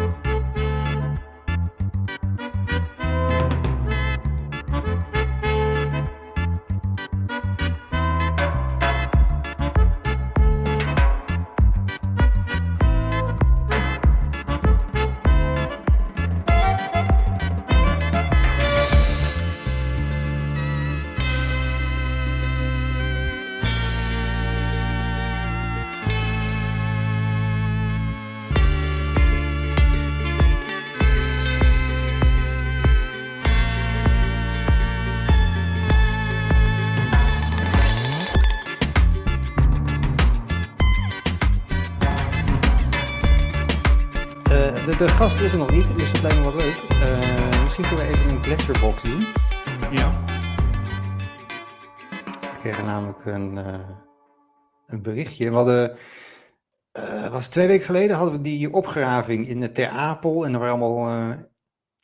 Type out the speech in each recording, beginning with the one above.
Eh, de, gast is er nog niet, dus dat lijkt me wel leuk. Eh, misschien kunnen we even een gletsjerbox doen. Ja. We kregen namelijk een, eh, een berichtje. We hadden, eh, was twee weken geleden, hadden we die opgraving in de Ter Apel. En er waren allemaal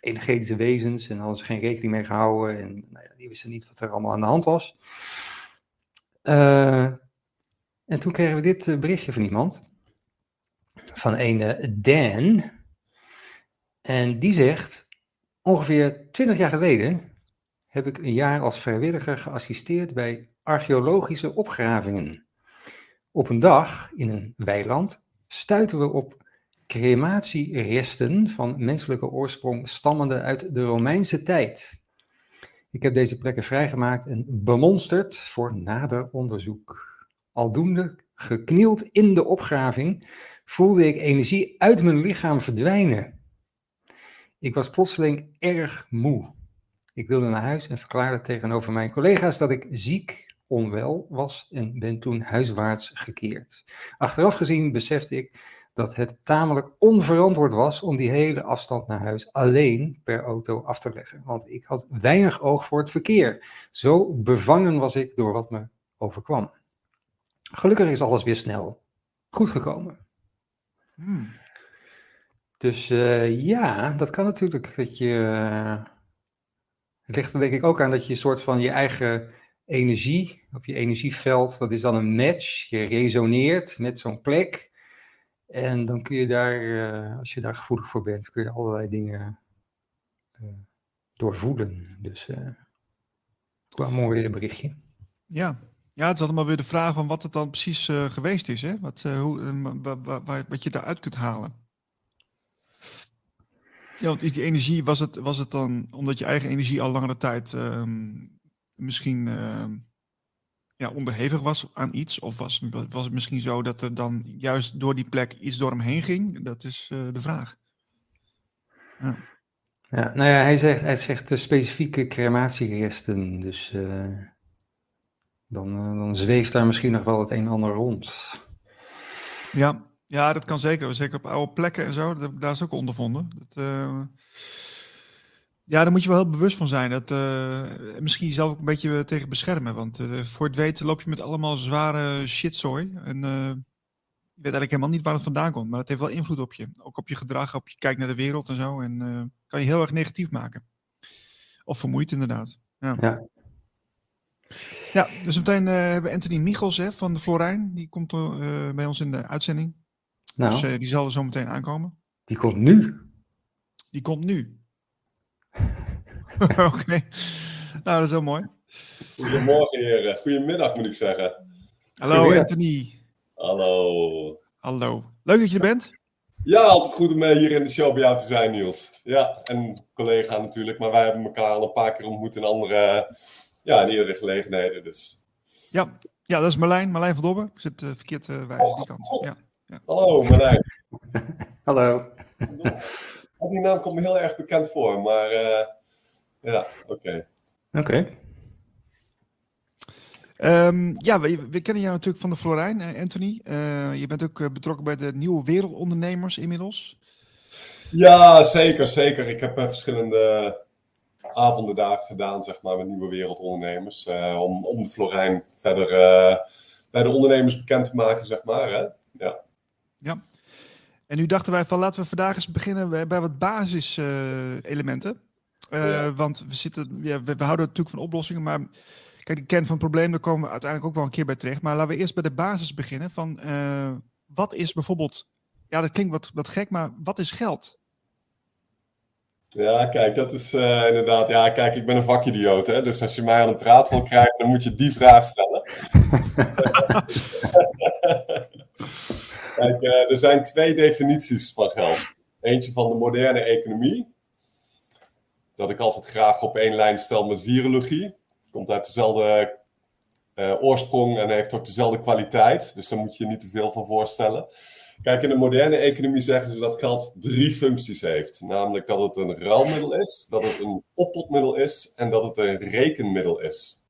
energetische wezens en hadden ze geen rekening mee gehouden. En nou ja, die wisten niet wat er allemaal aan de hand was. En toen kregen we dit berichtje van iemand. Van een Dan. En die zegt, ongeveer 20 jaar geleden heb ik een jaar als vrijwilliger geassisteerd bij archeologische opgravingen. Op een dag in een weiland stuiten we op crematieresten van menselijke oorsprong stammende uit de Romeinse tijd. Ik heb deze plekken vrijgemaakt en bemonsterd voor nader onderzoek. Aldoende geknield in de opgraving voelde ik energie uit mijn lichaam verdwijnen. Ik was plotseling erg moe. Ik wilde naar huis en verklaarde tegenover mijn collega's dat ik ziek, onwel was en ben toen huiswaarts gekeerd. Achteraf gezien besefte ik dat het tamelijk onverantwoord was om die hele afstand naar huis alleen per auto af te leggen. Want ik had weinig oog voor het verkeer. Zo bevangen was ik door wat me overkwam. Gelukkig is alles weer snel goed gekomen. Hmm. Dus eh, ja, dat kan natuurlijk. Dat je, eh, het ligt er denk ik ook aan dat je een soort van je eigen energie, of je energieveld, dat is dan een match. Je resoneert met zo'n plek. En dan kun je daar, eh, als je daar gevoelig voor bent, kun je allerlei dingen doorvoelen. Dus een mooi berichtje. Ja. ja, het is allemaal weer de vraag van wat het dan precies geweest is. Hè? Wat, hoe, eh, wa- wa- wa- wat je daaruit kunt halen. Ja, want is die energie, was het, was het dan omdat je eigen energie al langere tijd ehm, misschien ehm, ja, onderhevig was aan iets? Of was, was het misschien zo dat er dan juist door die plek iets door hem heen ging? Dat is eh, de vraag. Ja. Ja, nou ja, hij zegt, hij zegt de specifieke crematieresten. Dus eh, dan, eh, dan zweeft daar misschien nog wel het een en ander rond. Ja, ja, dat kan zeker. Zeker op oude plekken en zo. Dat daar is ook ondervonden. Dat, eh, ja, daar moet je wel heel bewust van zijn. Dat, eh, misschien jezelf ook een beetje tegen beschermen. Want eh, voor het weten loop je met allemaal zware shitzooi. En je weet eigenlijk helemaal niet waar het vandaan komt. Maar het heeft wel invloed op je. Ook op je gedrag, op je kijk naar de wereld en zo. En kan je heel erg negatief maken. Of vermoeid inderdaad. Ja. Ja. Ja, dus meteen hebben we Anthony Michels hè, van de Florijn. Die komt bij ons in de uitzending. Nou, Dus die zal er zo meteen aankomen. die komt nu. Die komt nu. Oké. Nou, dat is heel mooi. Goedemorgen heren. Goedemiddag moet ik zeggen. Hallo. Anthony. Hallo. Hallo. Leuk dat je er bent. Ja, altijd goed om eh, hier in de show bij jou te zijn Niels. Ja, en collega natuurlijk. Maar wij hebben elkaar al een paar keer ontmoet in andere, ja, in eerdere gelegenheden. Dus. Ja, ja dat is Marlijn. Marlijn van Dobben. Ik zit eh, verkeerd eh bij die kant. God. Ja. Hallo Marlijn. Hallo. Die naam komt me heel erg bekend voor, maar eh, ja, oké. Oké. Ehm, ja, we, we kennen jou natuurlijk van de Florijn, eh, Anthony. Eh, je bent ook betrokken bij de Nieuwe Wereldondernemers inmiddels. Ja, zeker, zeker. Ik heb eh, verschillende avonden daar gedaan, zeg maar, met nieuwe wereldondernemers. eh, om, om de Florijn verder eh, bij de ondernemers bekend te maken, zeg maar. Hè? Ja. En nu dachten wij van laten we vandaag eens beginnen bij wat basiselementen. Ja. Want we, zitten, ja, we, we houden natuurlijk van oplossingen, maar kijk, de kern van het probleem, daar komen we uiteindelijk ook wel een keer bij terecht. Maar laten we eerst bij de basis beginnen van eh, wat is bijvoorbeeld, ja dat klinkt wat, wat gek, maar wat is geld? Ja, kijk, dat is uh, inderdaad. Ja, kijk, ik ben een vakidioot, hè. Dus als je mij aan het praat wil krijgen, dan moet je die vraag stellen. kijk, uh, er zijn twee definities van geld. Eentje van de moderne economie. Dat ik altijd graag op één lijn stel met virologie. Komt uit dezelfde uh, oorsprong en heeft ook dezelfde kwaliteit. Dus daar moet je je niet te veel van voorstellen. Kijk, in de moderne economie zeggen ze dat geld drie functies heeft. Namelijk dat het een ruilmiddel is, dat het een oppotmiddel is en dat het een rekenmiddel is.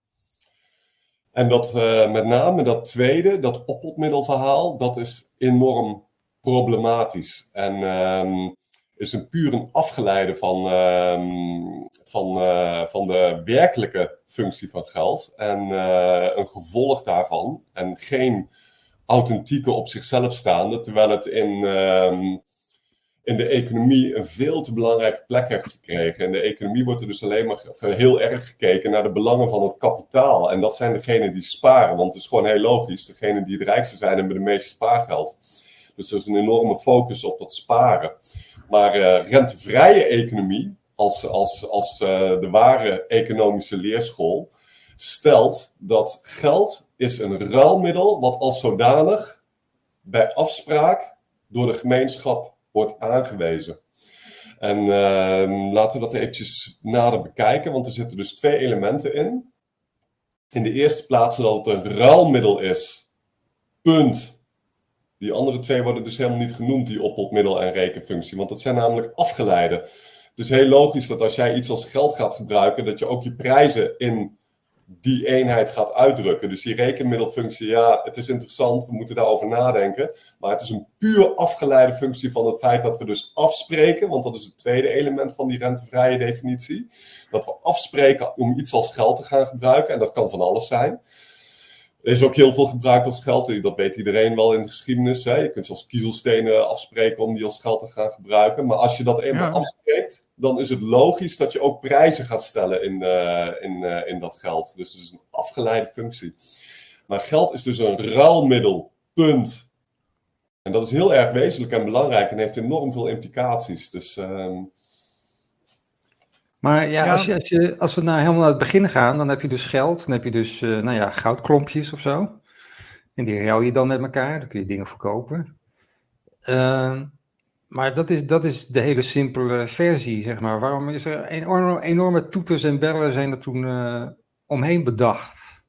En dat uh, met name dat tweede, dat oppotmiddelverhaal, dat is enorm problematisch. En um, is een puur een afgeleide van, um, van, uh, van de werkelijke functie van geld. En uh, een gevolg daarvan. En geen authentieke op zichzelf staande, terwijl het in, um, in de economie een veel te belangrijke plek heeft gekregen. In de economie wordt er dus alleen maar heel erg gekeken naar de belangen van het kapitaal. En dat zijn degenen die sparen, want het is gewoon heel logisch. Degenen die het rijkste zijn hebben de meeste spaargeld. Dus er is een enorme focus op dat sparen. Maar uh, rentevrije economie, als, als, als uh, de ware economische leerschool, stelt dat geld is een ruilmiddel wat als zodanig bij afspraak door de gemeenschap wordt aangewezen. En uh, laten we dat eventjes nader bekijken, want er zitten dus twee elementen in. In de eerste plaats dat het een ruilmiddel is. Punt. Die andere twee worden dus helemaal niet genoemd, die oppotmiddel en rekenfunctie, want dat zijn namelijk afgeleiden. Het is heel logisch dat als jij iets als geld gaat gebruiken, dat je ook je prijzen in die eenheid gaat uitdrukken. Dus die rekenmiddelfunctie, ja, het is interessant, we moeten daarover nadenken. Maar het is een puur afgeleide functie van het feit dat we dus afspreken, want dat is het tweede element van die rentevrije definitie. Dat we afspreken om iets als geld te gaan gebruiken, en dat kan van alles zijn. Er is ook heel veel gebruikt als geld. Dat weet iedereen wel in de geschiedenis. Hè? Je kunt zelfs kiezelstenen afspreken om die als geld te gaan gebruiken. Maar als je dat eenmaal afspreekt, dan is het logisch dat je ook prijzen gaat stellen in, uh, in, uh, in dat geld. Dus het is een afgeleide functie. Maar geld is dus een ruilmiddel. Punt. En dat is heel erg wezenlijk en belangrijk en heeft enorm veel implicaties. Dus. Uh, maar ja, Als, je, als, je, als we nou helemaal naar het begin gaan, dan heb je dus geld, dan heb je dus uh, nou ja, goudklompjes of zo. En die ruil je dan met elkaar, dan kun je dingen verkopen. Uh, maar dat is, dat is de hele simpele versie, zeg maar. Waarom is er enorme, enorme toeters en bellen zijn er toen uh, omheen bedacht?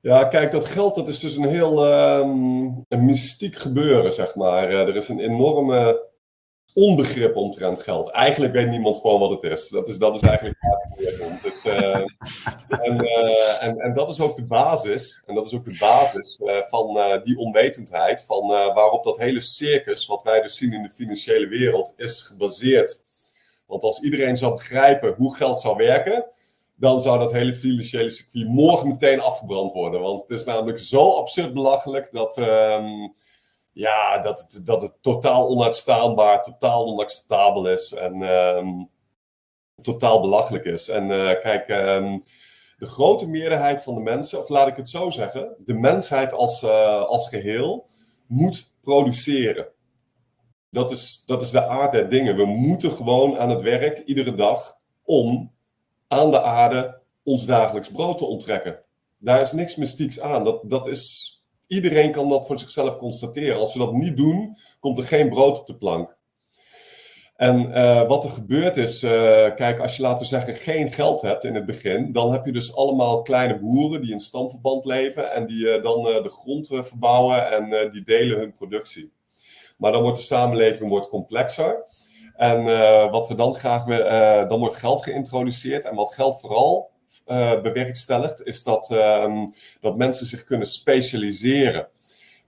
Ja, kijk, dat geld dat is dus een heel um, een mystiek gebeuren, zeg maar. Uh, er is een enorme onbegrip omtrent geld. Eigenlijk weet niemand gewoon wat het is. Dat is, dat is eigenlijk waar het komt. Dus, uh, en, uh, en, en dat is ook de basis, en dat is ook de basis uh, van die onwetendheid, van waarop dat hele circus, wat wij dus zien in de financiële wereld, is gebaseerd. Want als iedereen zou begrijpen hoe geld zou werken, dan zou dat hele financiële circuit morgen meteen afgebrand worden. Want het is namelijk zo absurd belachelijk dat... Um, ja, dat het, dat het totaal onuitstaanbaar, totaal onacceptabel is en um, totaal belachelijk is. En uh, kijk, um, de grote meerderheid van de mensen, of laat ik het zo zeggen, de mensheid als, uh, als geheel moet produceren. Dat is, dat is de aard der dingen. We moeten gewoon aan het werk iedere dag om aan de aarde ons dagelijks brood te onttrekken. Daar is niks mystieks aan. Dat, dat is Iedereen kan dat voor zichzelf constateren. Als we dat niet doen, komt er geen brood op de plank. En uh, wat er gebeurt is, uh, kijk, als je laten we zeggen geen geld hebt in het begin, dan heb je dus allemaal kleine boeren die in stamverband leven en die uh, dan de grond verbouwen en die delen hun productie. Maar dan wordt de samenleving wordt complexer. En wat we dan graag, dan wordt geld geïntroduceerd. En wat geld vooral bewerkstelligt, is dat, uh, dat mensen zich kunnen specialiseren.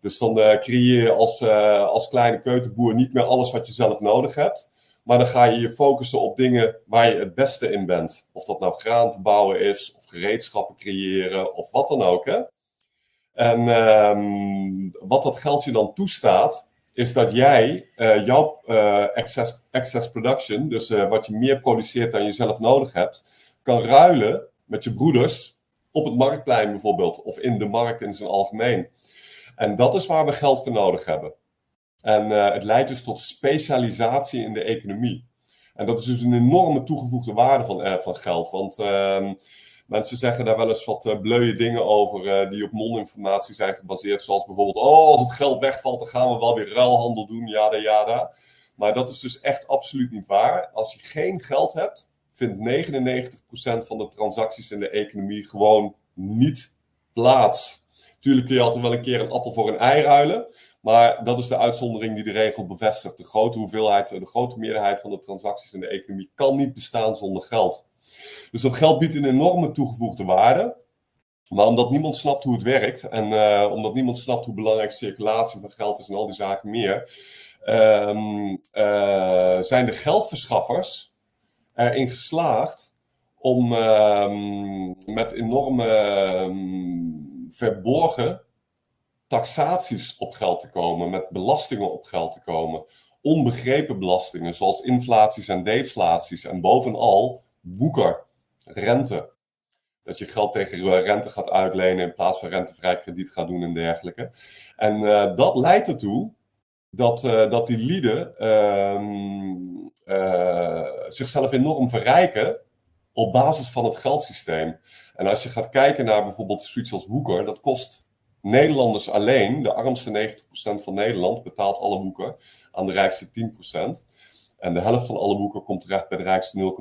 Dus dan uh, creëer je als, uh, als kleine keutenboer niet meer alles wat je zelf nodig hebt. Maar dan ga je je focussen op dingen waar je het beste in bent. Of dat nou graan verbouwen is, of gereedschappen creëren, of wat dan ook. Hè? En um, wat dat geld je dan toestaat, is dat jij jouw uh, excess, excess production, dus wat je meer produceert dan je zelf nodig hebt, kan ruilen met je broeders op het marktplein bijvoorbeeld, of in de markt in zijn algemeen. En dat is waar we geld voor nodig hebben. En het leidt dus tot specialisatie in de economie. En dat is dus een enorme toegevoegde waarde van, van geld. Want ehm, Mensen zeggen daar wel eens wat uh, dingen over die op non-informatie zijn gebaseerd. Zoals bijvoorbeeld, oh, als het geld wegvalt, dan gaan we wel weer ruilhandel doen, jada jada. Maar dat is dus echt absoluut niet waar. Als je geen geld hebt, vindt 99% van de transacties in de economie gewoon niet plaats. Tuurlijk kun je altijd wel een keer een appel voor een ei ruilen. Maar dat is de uitzondering die de regel bevestigt. De grote hoeveelheid, de grote meerderheid van de transacties in de economie kan niet bestaan zonder geld. Dus dat geld biedt een enorme toegevoegde waarde. Maar omdat niemand snapt hoe het werkt en uh, omdat niemand snapt hoe belangrijk circulatie van geld is en al die zaken meer, um, uh, zijn de geldverschaffers erin geslaagd om um, met enorme um, verborgen taxaties op geld te komen, met belastingen op geld te komen, onbegrepen belastingen zoals inflaties en deflaties en bovenal woeker, rente. Dat je geld tegen rente gaat uitlenen in plaats van rentevrij krediet gaat doen en dergelijke. En uh, dat leidt ertoe dat, uh, dat die lieden uh, zichzelf enorm verrijken op basis van het geldsysteem. En als je gaat kijken naar bijvoorbeeld zoiets als woeker, dat kost Nederlanders alleen, de armste 90% van Nederland, betaalt alle woeker aan de rijkste 10%. En de helft van alle boeken komt terecht bij de rijkste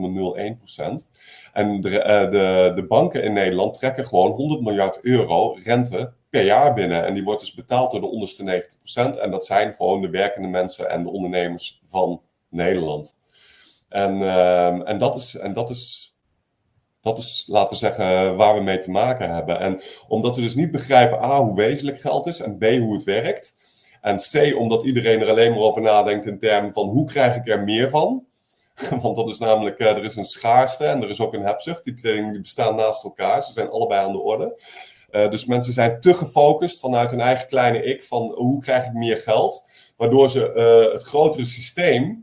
0,01%. En de, uh, de, de banken in Nederland trekken gewoon 100 miljard euro rente per jaar binnen. En die wordt dus betaald door de onderste 90%. En dat zijn gewoon de werkende mensen en de ondernemers van Nederland. En, uh, en, dat, is, en dat, is, dat is, laten we zeggen, waar we mee te maken hebben. En omdat we dus niet begrijpen, A, hoe wezenlijk geld is en B, hoe het werkt en C, omdat iedereen er alleen maar over nadenkt in termen van hoe krijg ik er meer van. Want dat is namelijk, uh, er is een schaarste en er is ook een hebzucht. Die twee bestaan naast elkaar. Ze zijn allebei aan de orde. Uh, dus mensen zijn te gefocust vanuit hun eigen kleine ik van hoe krijg ik meer geld. Waardoor ze uh, het grotere systeem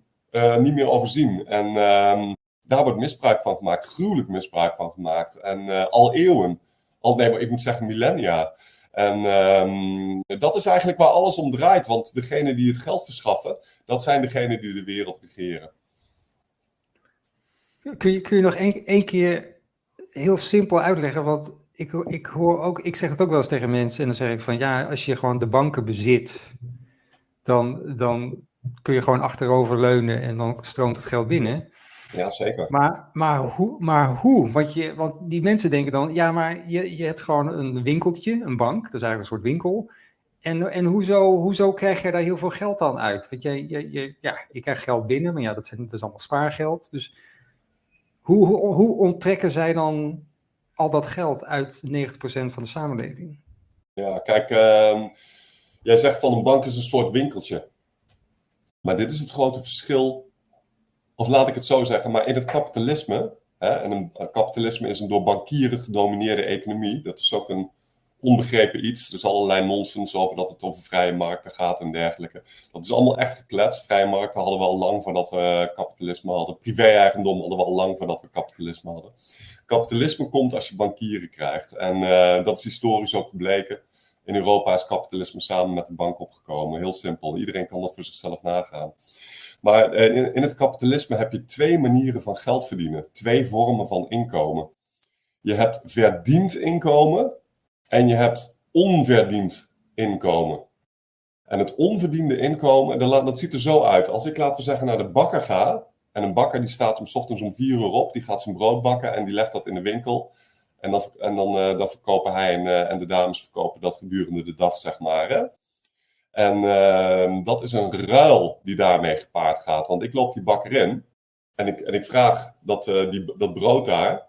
niet meer overzien. En ehm, daar wordt misbruik van gemaakt, gruwelijk misbruik van gemaakt. En al eeuwen, al nee, maar ik moet zeggen millennia. En um, dat is eigenlijk waar alles om draait. Want degenen die het geld verschaffen, dat zijn degenen die de wereld regeren. Kun je, kun je nog één keer heel simpel uitleggen? Want ik, ik hoor ook, ik zeg het ook wel eens tegen mensen. En dan zeg ik van ja, als je gewoon de banken bezit, dan, dan kun je gewoon achterover leunen en dan stroomt het geld binnen. Ja, zeker. Maar, maar, hoe, maar hoe? Want, je, want die mensen denken dan, ja, maar je, je hebt gewoon een winkeltje, een bank, dat is eigenlijk een soort winkel. En, en hoezo, hoezo krijg je daar heel veel geld dan uit? Want je, je, je, ja, je krijgt geld binnen, maar ja, dat, zijn, dat is allemaal spaargeld. Dus hoe, hoe, hoe onttrekken zij dan al dat geld uit 90% van de samenleving? Ja, kijk, uh, jij zegt van een bank is een soort winkeltje. Maar dit is het grote verschil of laat ik het zo zeggen, maar in het kapitalisme, hè, en een, kapitalisme is een door bankieren gedomineerde economie, dat is ook een onbegrepen iets. Is allerlei nonsens over dat het over vrije markten gaat en dergelijke. Dat is allemaal echt gekletst. Vrije markten hadden we al lang voordat we kapitalisme hadden. Privé-eigendom hadden we al lang voordat we kapitalisme hadden. Kapitalisme komt als je bankieren krijgt. En uh, dat is historisch ook gebleken. In Europa is kapitalisme samen met de bank opgekomen. Heel simpel. Iedereen kan dat voor zichzelf nagaan. Maar eh, in, in het kapitalisme heb je twee manieren van geld verdienen. Twee vormen van inkomen. Je hebt verdiend inkomen en je hebt onverdiend inkomen. En het onverdiende inkomen, dat ziet er zo uit. Als ik, laten we zeggen, naar de bakker ga. En een bakker die staat om ochtends om vier uur op. Die gaat zijn brood bakken en die legt dat in de winkel. En dan, en dan, dan verkopen hij en, uh, en, de dames verkopen dat gedurende de dag, zeg maar. En uh, dat is een ruil die daarmee gepaard gaat. Want ik loop die bakker in en ik, en ik vraag dat, uh, die, dat brood daar.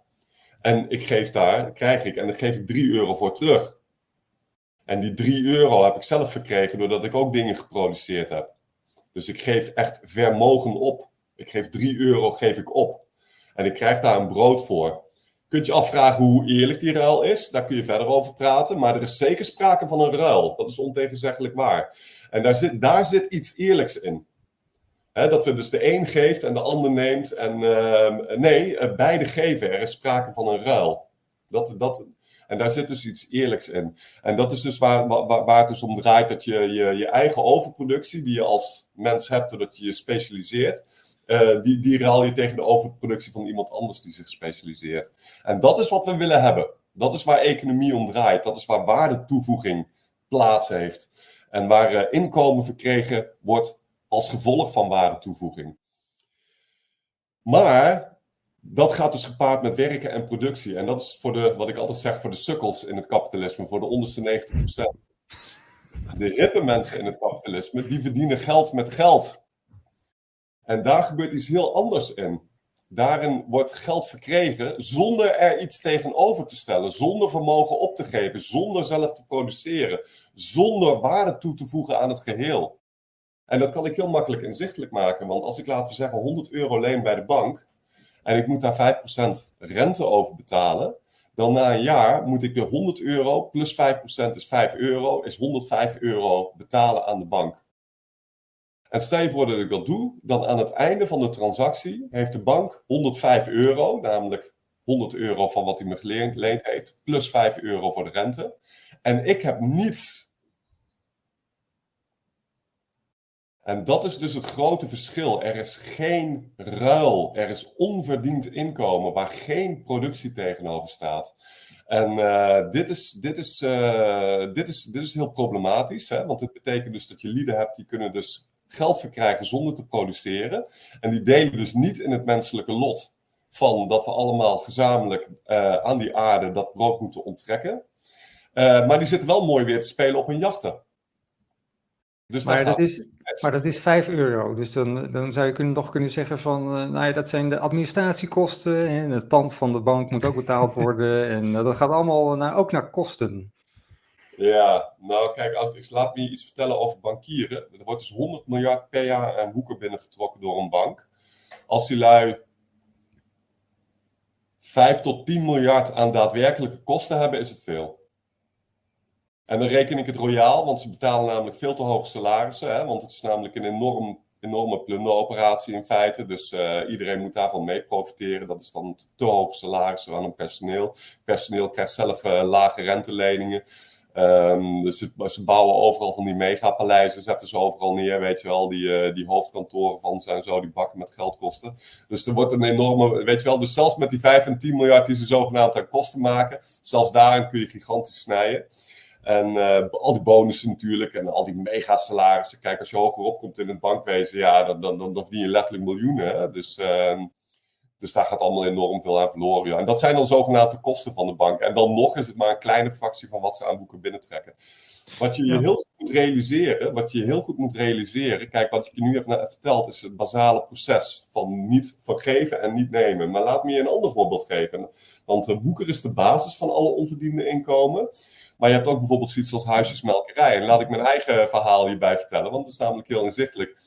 En ik geef daar, krijg ik, en dan geef ik 3 euro voor terug. En die 3 euro heb ik zelf verkregen doordat ik ook dingen geproduceerd heb. Dus ik geef echt vermogen op. Ik geef 3 euro geef ik op. En ik krijg daar een brood voor kunt je afvragen hoe eerlijk die ruil is. Daar kun je verder over praten. Maar er is zeker sprake van een ruil. Dat is ontegenzeggelijk waar. En daar zit, daar zit iets eerlijks in. dat we dus de een geeft en de ander neemt. En uh, nee, beide geven. Er is sprake van een ruil. Dat, dat, En daar zit dus iets eerlijks in. En dat is dus waar, waar, waar het dus om draait, dat je, je je eigen overproductie, die je als mens hebt doordat je je specialiseert, uh, die, die je tegen de overproductie van iemand anders die zich specialiseert. En dat is wat we willen hebben. Dat is waar economie om draait. Dat is waar waardetoevoeging plaats heeft. En waar uh, inkomen verkregen wordt als gevolg van waardetoevoeging. Maar dat gaat dus gepaard met werken en productie. En dat is voor de, wat ik altijd zeg, voor de sukkels in het kapitalisme, voor de onderste 90%. De hippe mensen in het kapitalisme, die verdienen geld met geld. En daar gebeurt iets heel anders in. Daarin wordt geld verkregen zonder er iets tegenover te stellen, zonder vermogen op te geven, zonder zelf te produceren, zonder waarde toe te voegen aan het geheel. En dat kan ik heel makkelijk inzichtelijk maken, want als ik laten we zeggen 100 euro leen bij de bank en ik moet daar 5% rente over betalen, dan na een jaar moet ik weer 100 euro plus 5% is 5 euro, is 105 euro betalen aan de bank. En stel je voor dat ik dat doe, dan aan het einde van de transactie heeft de bank 105 euro, namelijk 100 euro van wat hij me geleend heeft, plus 5 euro voor de rente. En ik heb niets. En dat is dus het grote verschil. Er is geen ruil, er is onverdiend inkomen waar geen productie tegenover staat. En uh, dit, is, dit, is, uh, dit, is, dit is heel problematisch, hè? want het betekent dus dat je lieden hebt die kunnen dus geld verkrijgen zonder te produceren. En die delen dus niet in het menselijke lot van dat we allemaal gezamenlijk uh, aan die aarde dat brood moeten onttrekken. Uh, maar die zitten wel mooi weer te spelen op hun jachten. Dus maar, dat is, maar dat is 5 euro. Dus dan, dan zou je kunnen, nog kunnen zeggen van, uh, nou ja, dat zijn de administratiekosten en het pand van de bank moet ook betaald worden. en dat gaat allemaal naar, ook naar kosten. Ja, nou kijk, laat me iets vertellen over bankieren. Er wordt dus 100 miljard per jaar aan boeken binnengetrokken door een bank. Als die lui 5 tot 10 miljard aan daadwerkelijke kosten hebben, is het veel. En dan reken ik het royaal, want ze betalen namelijk veel te hoge salarissen. Hè, want het is namelijk een enorm, enorme plunderoperatie in feite. Dus uh, iedereen moet daarvan mee profiteren. Dat is dan te hoge salarissen aan hun personeel. Personeel krijgt zelf uh, lage renteleningen. Um, dus ze, ze, bouwen overal van die megapaleizen, zetten ze overal neer, weet je wel, die, uh, die hoofdkantoren van ze en zo, die bakken met geld kosten. Dus er wordt een enorme, weet je wel, dus zelfs met die 5 en 10 miljard die ze zogenaamd aan kosten maken, zelfs daarin kun je gigantisch snijden. En uh, al die bonussen natuurlijk en al die megasalarissen. Kijk, als je hoger opkomt in het bankwezen, ja, dan, dan, dan, dan verdien je letterlijk miljoenen. Dus... Uh, dus daar gaat allemaal enorm veel aan verloren. Ja. En dat zijn dan zogenaamde kosten van de bank. En dan nog is het maar een kleine fractie van wat ze aan boeken binnentrekken. Wat je je heel goed moet realiseren, wat je heel goed moet realiseren, kijk, wat ik je nu heb verteld, is het basale proces van niet vergeven en niet nemen. Maar laat me je een ander voorbeeld geven. Want uh, boeken is de basis van alle onverdiende inkomen. Maar je hebt ook bijvoorbeeld zoiets als huisjesmelkerij. En laat ik mijn eigen verhaal hierbij vertellen, want het is namelijk heel inzichtelijk.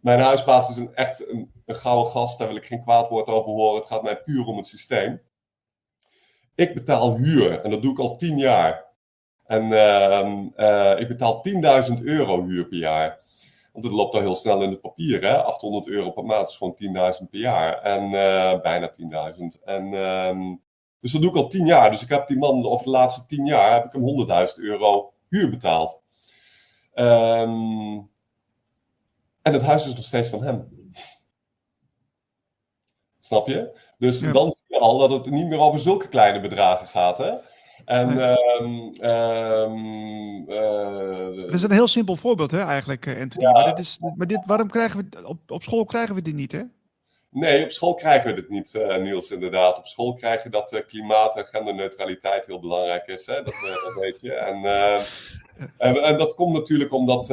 Mijn huisbaas is een, echt een, een gouden gast, daar wil ik geen kwaad woord over horen. Het gaat mij puur om het systeem. Ik betaal huur en dat doe ik al tien jaar. En uh, uh, ik betaal 10.000 euro huur per jaar. Want het loopt al heel snel in de papieren. 800 euro per maand is gewoon 10.000 per jaar. En uh, bijna 10.000. En uh, dus dat doe ik al 10 jaar. Dus ik heb die man over de laatste 10 jaar heb ik hem 100.000 euro huur betaald. Um, en het huis is nog steeds van hem. Snap je? Dus dan zie je al dat het niet meer over zulke kleine bedragen gaat. Hè? En, um, um, uh, dat is een heel simpel voorbeeld, hè, eigenlijk, eh, Anthony. Ja, maar, dit is, maar dit, waarom krijgen we op, op school krijgen we dit niet, hè? Nee, op school krijgen we dit niet, uh, Niels, inderdaad. Op school krijg je dat uh, klimaat en genderneutraliteit heel belangrijk is. Hè? Dat, dat weet je. En, en, en, dat komt natuurlijk omdat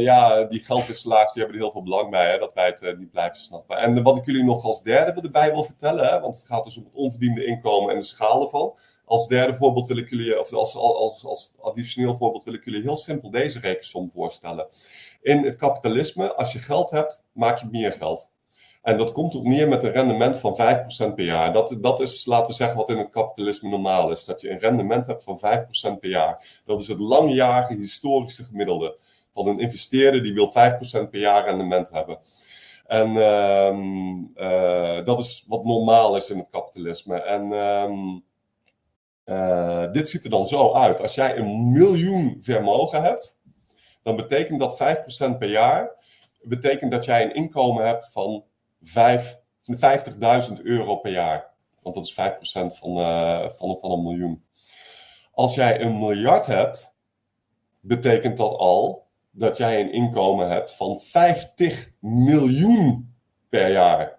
ja, die geldwisselaars die hebben er heel veel belang bij. Hè? Dat wij het niet blijven snappen. En wat ik jullie nog als derde erbij wil vertellen. Hè? Want het gaat dus om het onverdiende inkomen en de schaal ervan. Als derde voorbeeld wil ik jullie, of als, als, als additioneel voorbeeld wil ik jullie heel simpel deze rekensom voorstellen. In het kapitalisme, als je geld hebt, maak je meer geld. En dat komt op neer met een rendement van 5% per jaar. Dat, dat is, laten we zeggen, wat in het kapitalisme normaal is. Dat je een rendement hebt van 5% per jaar. Dat is het langjarige historische gemiddelde van een investeerder die wil 5% per jaar rendement hebben. En uh, uh, dat is wat normaal is in het kapitalisme. En uh, eh, dit ziet er dan zo uit. Als jij een miljoen vermogen hebt, dan betekent dat 5% per jaar. Betekent dat jij een inkomen hebt van 50.000 euro per jaar. Want dat is 5% van, uh, van, van een miljoen. Als jij een miljard hebt, betekent dat al dat jij een inkomen hebt van 50 miljoen per jaar.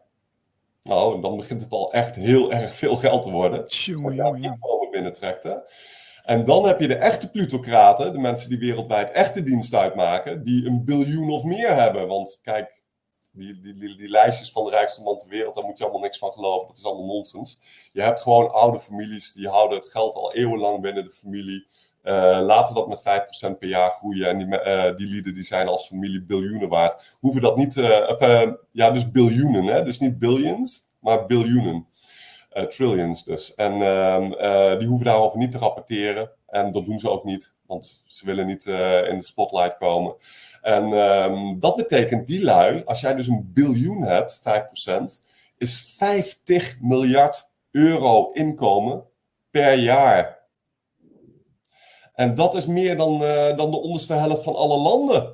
Nou, dan begint het al echt heel erg veel geld te worden. Jongen, jongen, inkomen binnentrekt. Hè? En dan heb je de echte plutocraten, de mensen die wereldwijd echte dienst uitmaken, die een biljoen of meer hebben. Want kijk, die, die, die, die, lijstjes van de rijkste man ter wereld, daar moet je allemaal niks van geloven. Dat is allemaal nonsens. Je hebt gewoon oude families, die houden het geld al eeuwenlang binnen de familie. Uh, laten we dat met 5% per jaar groeien. En die, uh, die lieden die zijn als familie biljoenen waard. Hoeven dat niet, uh, ja, dus biljoenen, hè? dus niet billions, maar biljoenen. trillions dus. En ehm, die hoeven daarover niet te rapporteren. En dat doen ze ook niet, want ze willen niet in de spotlight komen. En um, dat betekent die lui, als jij dus een biljoen hebt, 5%, is 50 miljard euro inkomen per jaar. En dat is meer dan, uh, dan de onderste helft van alle landen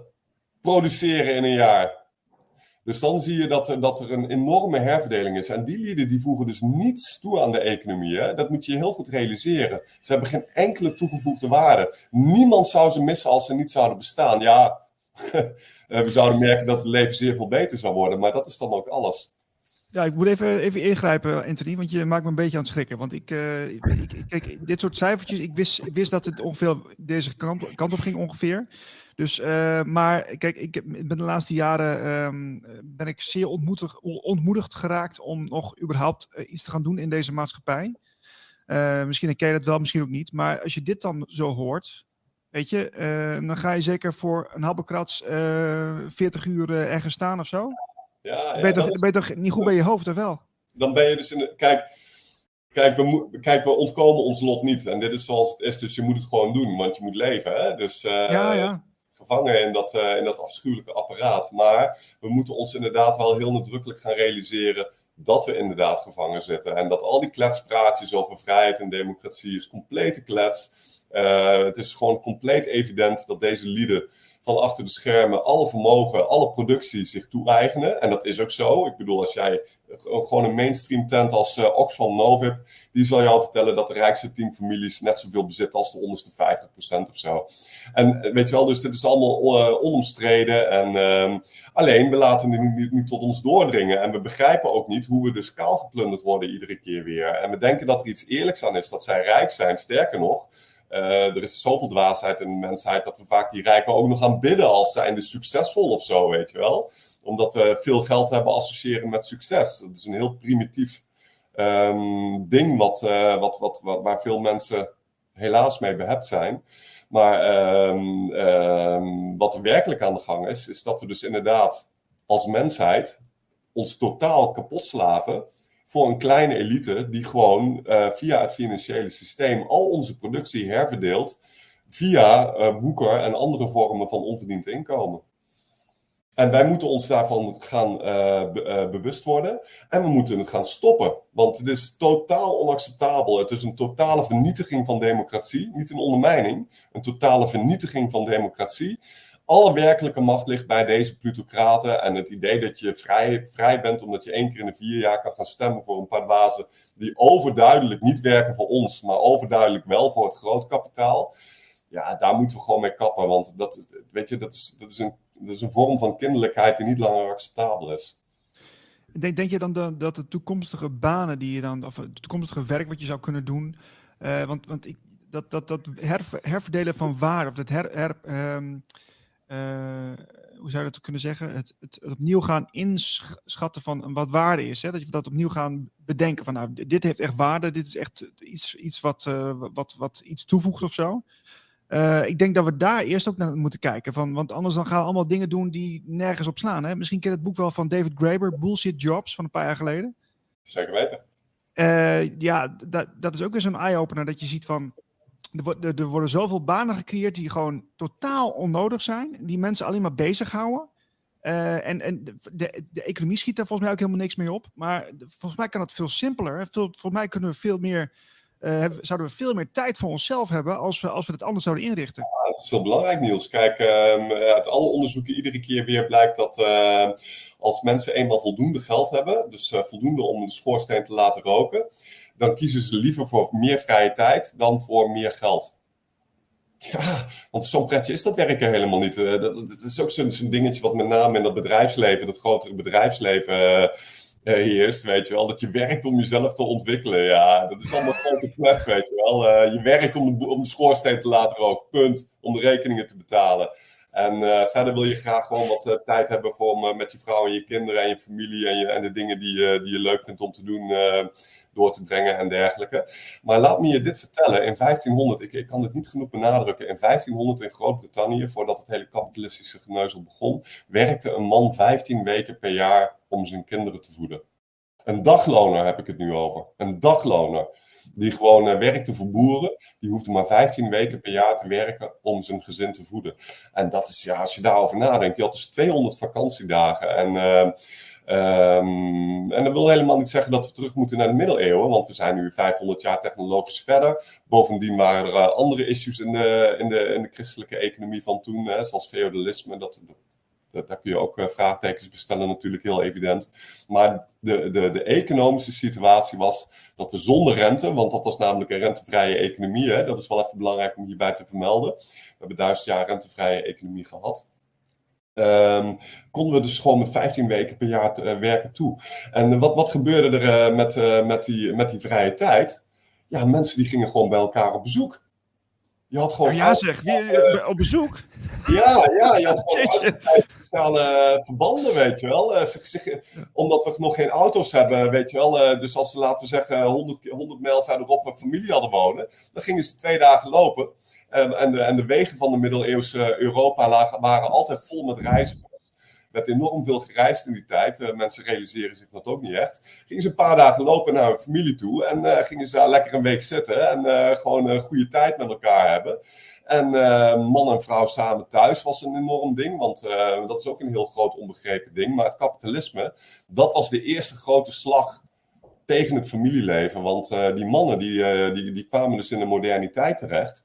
produceren in een jaar. Dus dan zie je dat, dat er een enorme herverdeling is. En die lieden die voegen dus niets toe aan de economie. Dat moet je heel goed realiseren. Ze hebben geen enkele toegevoegde waarde. Niemand zou ze missen als ze niet zouden bestaan. Ja, we zouden merken dat het leven zeer veel beter zou worden. Maar dat is dan ook alles. Ja, ik moet even, even ingrijpen, Anthony, want je maakt me een beetje aan het schrikken. Want ik, uh, ik, kijk, dit soort cijfertjes, ik wist, wist dat het ongeveer deze kant, kant op ging ongeveer. Dus, uh, maar kijk, ik ben de laatste jaren um, ben ik zeer ontmoedigd, ontmoedigd geraakt om nog überhaupt uh, iets te gaan doen in deze maatschappij. misschien herken je dat wel, misschien ook niet. Maar als je dit dan zo hoort, weet je, dan ga je zeker voor een habbekrats 40 uur ergens staan of zo. Ja, ben, je toch, ben je toch niet goed bij je hoofd, of wel? Dan ben je dus in de, Kijk, kijk, we, kijk, we ontkomen ons lot niet. En dit is zoals het is, dus je moet het gewoon doen, want je moet leven. Hè? Dus uh, ja, ja. Gevangen in dat, uh, in dat afschuwelijke apparaat. Maar we moeten ons inderdaad wel heel nadrukkelijk gaan realiseren dat we inderdaad gevangen zitten. En dat al die kletspraatjes over vrijheid en democratie is complete klets. Uh, het is gewoon compleet evident dat deze lieden van achter de schermen alle vermogen, alle productie zich toe-eigenen. En dat is ook zo. Ik bedoel, als jij gewoon een mainstream tent als uh, Oxfam Novib, die zal jou vertellen dat de rijkste teamfamilies net zoveel bezitten als de onderste 50% of zo. En eh, weet je wel, dus dit is allemaal uh, onomstreden. En uh, alleen, we laten het niet, niet, niet, tot ons doordringen. En we begrijpen ook niet hoe we dus kaal geplunderd worden iedere keer weer. En we denken dat er iets eerlijks aan is, dat zij rijk zijn. Sterker nog, er is zoveel dwaasheid in de mensheid dat we vaak die rijken ook nog gaan bidden als zijnde succesvol of zo, weet je wel. Omdat we veel geld hebben associëren met succes. Dat is een heel primitief um, ding wat, uh, wat, wat, wat, waar veel mensen helaas mee behept zijn. Maar um, um, wat er werkelijk aan de gang is, is dat we dus inderdaad als mensheid ons totaal kapot slaven voor een kleine elite die gewoon uh, via het financiële systeem al onze productie herverdeelt via uh, boeken en andere vormen van onverdiend inkomen. En wij moeten ons daarvan gaan be bewust worden en we moeten het gaan stoppen. Want het is totaal onacceptabel. Het is een totale vernietiging van democratie. Niet een ondermijning, een totale vernietiging van democratie alle werkelijke macht ligt bij deze plutocraten. En het idee dat je vrij, vrij bent omdat je één keer in de vier jaar kan gaan stemmen voor een paar bazen die overduidelijk niet werken voor ons, maar overduidelijk wel voor het grootkapitaal. Ja, daar moeten we gewoon mee kappen. Want dat, is, weet je, dat, is, dat, is een, dat is een vorm van kinderlijkheid die niet langer acceptabel is. Denk, denk je dan dat, de toekomstige banen die je dan, of het toekomstige werk wat je zou kunnen doen, uh, want, want ik, dat, dat, dat herverdelen van waarde, of dat her, her uh, hoe zou je dat kunnen zeggen? Het, het, opnieuw gaan inschatten van wat waarde is. Hè? Dat je dat opnieuw gaan bedenken van nou, dit heeft echt waarde, dit is echt iets, iets wat, uh, wat, wat iets toevoegt of zo. Uh, ik denk dat we daar eerst ook naar moeten kijken. Van, want anders dan gaan we allemaal dingen doen die nergens op slaan. Hè? Misschien ken je het boek wel van David Graeber, Bullshit Jobs, van een paar jaar geleden. Zeker weten. ja, dat, dat is ook weer zo'n eye-opener dat je ziet van er, er, worden zoveel banen gecreëerd die gewoon totaal onnodig zijn. Die mensen alleen maar bezighouden. Uh, en en de, de, economie schiet daar volgens mij ook helemaal niks mee op. Maar volgens mij kan het veel simpeler. Veel, volgens mij kunnen we veel meer zouden we veel meer tijd voor onszelf hebben als we, als we het anders zouden inrichten. Ja, dat is heel belangrijk, Niels. Kijk, um, uit alle onderzoeken iedere keer weer blijkt dat uh, als mensen eenmaal voldoende geld hebben, dus uh, voldoende om de schoorsteen te laten roken, dan kiezen ze liever voor meer vrije tijd dan voor meer geld. Ja, want zo'n pretje is dat werken helemaal niet. Dat, is ook zo'n dingetje wat met name in dat bedrijfsleven, dat grotere bedrijfsleven heerst, weet je wel. Dat je werkt om jezelf te ontwikkelen. Ja, dat is allemaal grote klets, weet je wel. Uh, je werkt om de, om de schoorsteen te laten roken, punt. Om de rekeningen te betalen. En uh, verder wil je graag gewoon wat tijd hebben voor met je vrouw en je kinderen en je familie en, je, en de dingen die, die je leuk vindt om te doen door te brengen en dergelijke. Maar laat me je dit vertellen. In 1500, ik, kan dit niet genoeg benadrukken, in 1500 in Groot-Brittannië, voordat het hele kapitalistische geneuzel begon, werkte een man 15 weken per jaar om zijn kinderen te voeden. Een dagloner heb ik het nu over. Een dagloner. Die gewoon uh, werkte voor boeren. Die hoefde maar 15 weken per jaar te werken om zijn gezin te voeden. En dat is, ja, als je daarover nadenkt. Je had dus 200 vakantiedagen. En uh, Um, en dat wil helemaal niet zeggen dat we terug moeten naar de middeleeuwen, want we zijn nu 500 jaar technologisch verder. Bovendien waren er uh, andere issues in de, in, de, in de christelijke economie van toen, hè, zoals feudalisme. Dat, dat, daar kun je ook uh, vraagtekens bestellen, natuurlijk heel evident. Maar de, de, de economische situatie was dat we zonder rente, want dat was namelijk een rentevrije economie, hè, dat is wel even belangrijk om hierbij te vermelden. We hebben duizend jaar rentevrije economie gehad. Um, konden we dus gewoon met 15 weken per jaar te, uh, werken toe. En wat, wat gebeurde er uh, met, uh, met, die, met die vrije tijd? Ja, mensen die gingen gewoon bij elkaar op bezoek. Je had gewoon. Ja, zeg, wie, op bezoek? Ja, ja, je had gewoon sociale verbanden, weet je wel. Zich, zich, omdat we nog geen auto's hebben, weet je wel. dus als ze, laten we zeggen, 100, 100 mijl verderop een familie hadden wonen, dan gingen ze twee dagen lopen. En, de, en de wegen van de middeleeuwse Europa lagen, waren altijd vol met reizigers. Er werd enorm veel gereisd in die tijd. Uh, mensen realiseren zich dat ook niet echt. Gingen ze een paar dagen lopen naar hun familie toe. En uh, gingen ze daar lekker een week zitten. En uh, gewoon een goede tijd met elkaar hebben. En man en vrouw samen thuis was een enorm ding. Want dat is ook een heel groot onbegrepen ding. Maar het kapitalisme, dat was de eerste grote slag tegen het familieleven. Want uh, die mannen die, uh, die, die kwamen dus in de moderniteit terecht.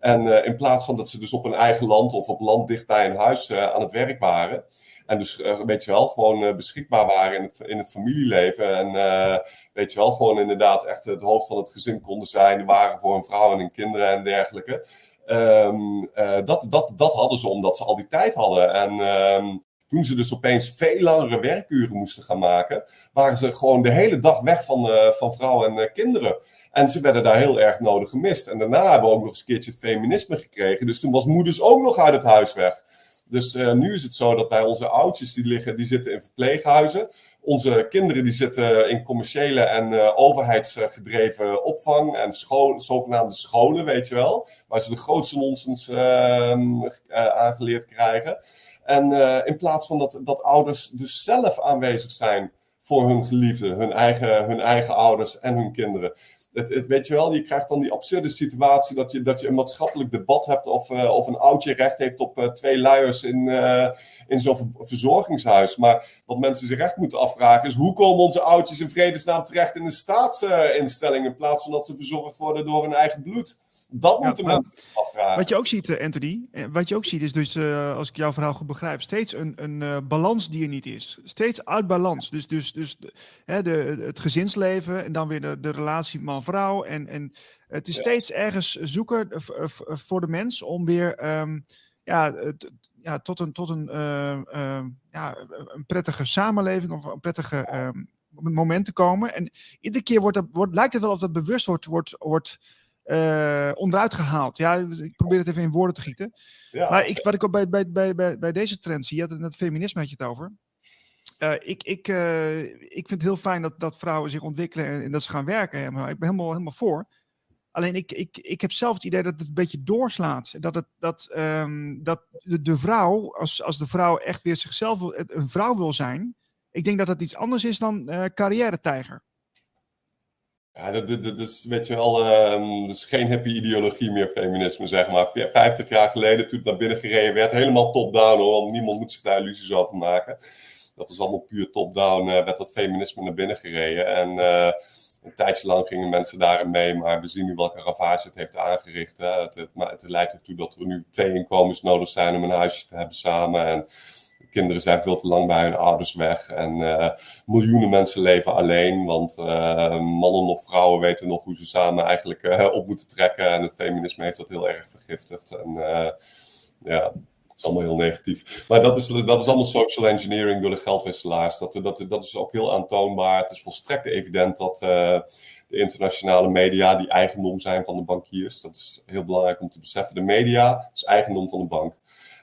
En uh, in plaats van dat ze dus op een eigen land of op land dicht bij een huis aan het werk waren. En dus weet je wel, gewoon beschikbaar waren in het, in het familieleven. En weet je wel, gewoon inderdaad echt het hoofd van het gezin konden zijn. Waren voor hun vrouw en hun kinderen en dergelijke. Um, dat, dat, dat hadden ze omdat ze al die tijd hadden. En um, toen ze dus opeens veel langere werkuren moesten gaan maken, waren ze gewoon de hele dag weg van, uh, van vrouwen en uh, kinderen. En ze werden daar heel erg nodig gemist. En daarna hebben we ook nog eens een keertje feminisme gekregen. Dus toen was moeders ook nog uit het huis weg. Dus uh, nu is het zo dat wij onze oudjes die liggen, die zitten in verpleeghuizen. Onze kinderen die zitten in commerciële en overheidsgedreven opvang en school, zogenaamde scholen, weet je wel. Waar ze de grootste nonsens uh, aangeleerd krijgen. En uh, in plaats van dat, dat ouders dus zelf aanwezig zijn voor hun geliefden, hun eigen, hun eigen ouders en hun kinderen. Het, het, weet je wel, je krijgt dan die absurde situatie dat je, dat je een maatschappelijk debat hebt of, uh, of een oudje recht heeft op uh, twee luiers in, uh, in zo'n verzorgingshuis. Maar wat mensen zich echt moeten afvragen is, hoe komen onze oudjes in vredesnaam terecht in een staatsinstelling in plaats van dat ze verzorgd worden door hun eigen bloed? Dat moeten ja, mensen afvragen. Wat je ook ziet, Anthony, wat je ook ziet is dus, als ik jouw verhaal goed begrijp, steeds een, een balans die er niet is. Steeds uit balans. Dus, dus, dus de, de, het gezinsleven en dan weer de, de relatie man-vrouw. En, en het is ja. steeds ergens zoeken voor de mens om weer um, ja, ja, tot een, tot een, uh, uh, ja, een prettige samenleving of een prettige um, moment te komen. En iedere keer wordt dat, wordt, lijkt het wel of dat bewust wordt, wordt, wordt onderuit gehaald. Ja, ik probeer het even in woorden te gieten. Ja. Maar ik, wat ik ook bij, bij, bij, bij, deze trend zie, je had het feminisme had je het over. Uh, ik, ik, uh, ik vind het heel fijn dat, dat vrouwen zich ontwikkelen en, dat ze gaan werken. Ik ben helemaal, helemaal voor. Alleen ik, ik, ik heb zelf het idee dat het een beetje doorslaat. Dat, het, dat, um, dat de, de, vrouw, als, als de vrouw echt weer zichzelf een vrouw wil zijn. Ik denk dat dat iets anders is dan uh, carrière-tijger. Ja, dat, is, weet je wel, um, dat is geen happy ideologie meer, feminisme, zeg maar. 50 jaar geleden, toen het naar binnen gereden werd, helemaal top-down hoor, want niemand moet zich daar illusies over maken. Dat was allemaal puur top-down, uh, werd dat feminisme naar binnen gereden. En uh, Een tijdje lang gingen mensen daarin mee, maar we zien nu welke ravage het heeft aangericht. Hè. Het, het, leidt ertoe dat er nu twee inkomens nodig zijn om een huisje te hebben samen. En kinderen zijn veel te lang bij hun ouders weg. En uh, miljoenen mensen leven alleen, want mannen of vrouwen weten nog hoe ze samen eigenlijk op moeten trekken. En het feminisme heeft dat heel erg vergiftigd. En ja, is allemaal heel negatief. Maar dat is, dat is allemaal social engineering door de geldwisselaars. Dat, dat, dat is ook heel aantoonbaar. Het is volstrekt evident dat de internationale media die eigendom zijn van de bankiers. Dat is heel belangrijk om te beseffen. De media is eigendom van de bank.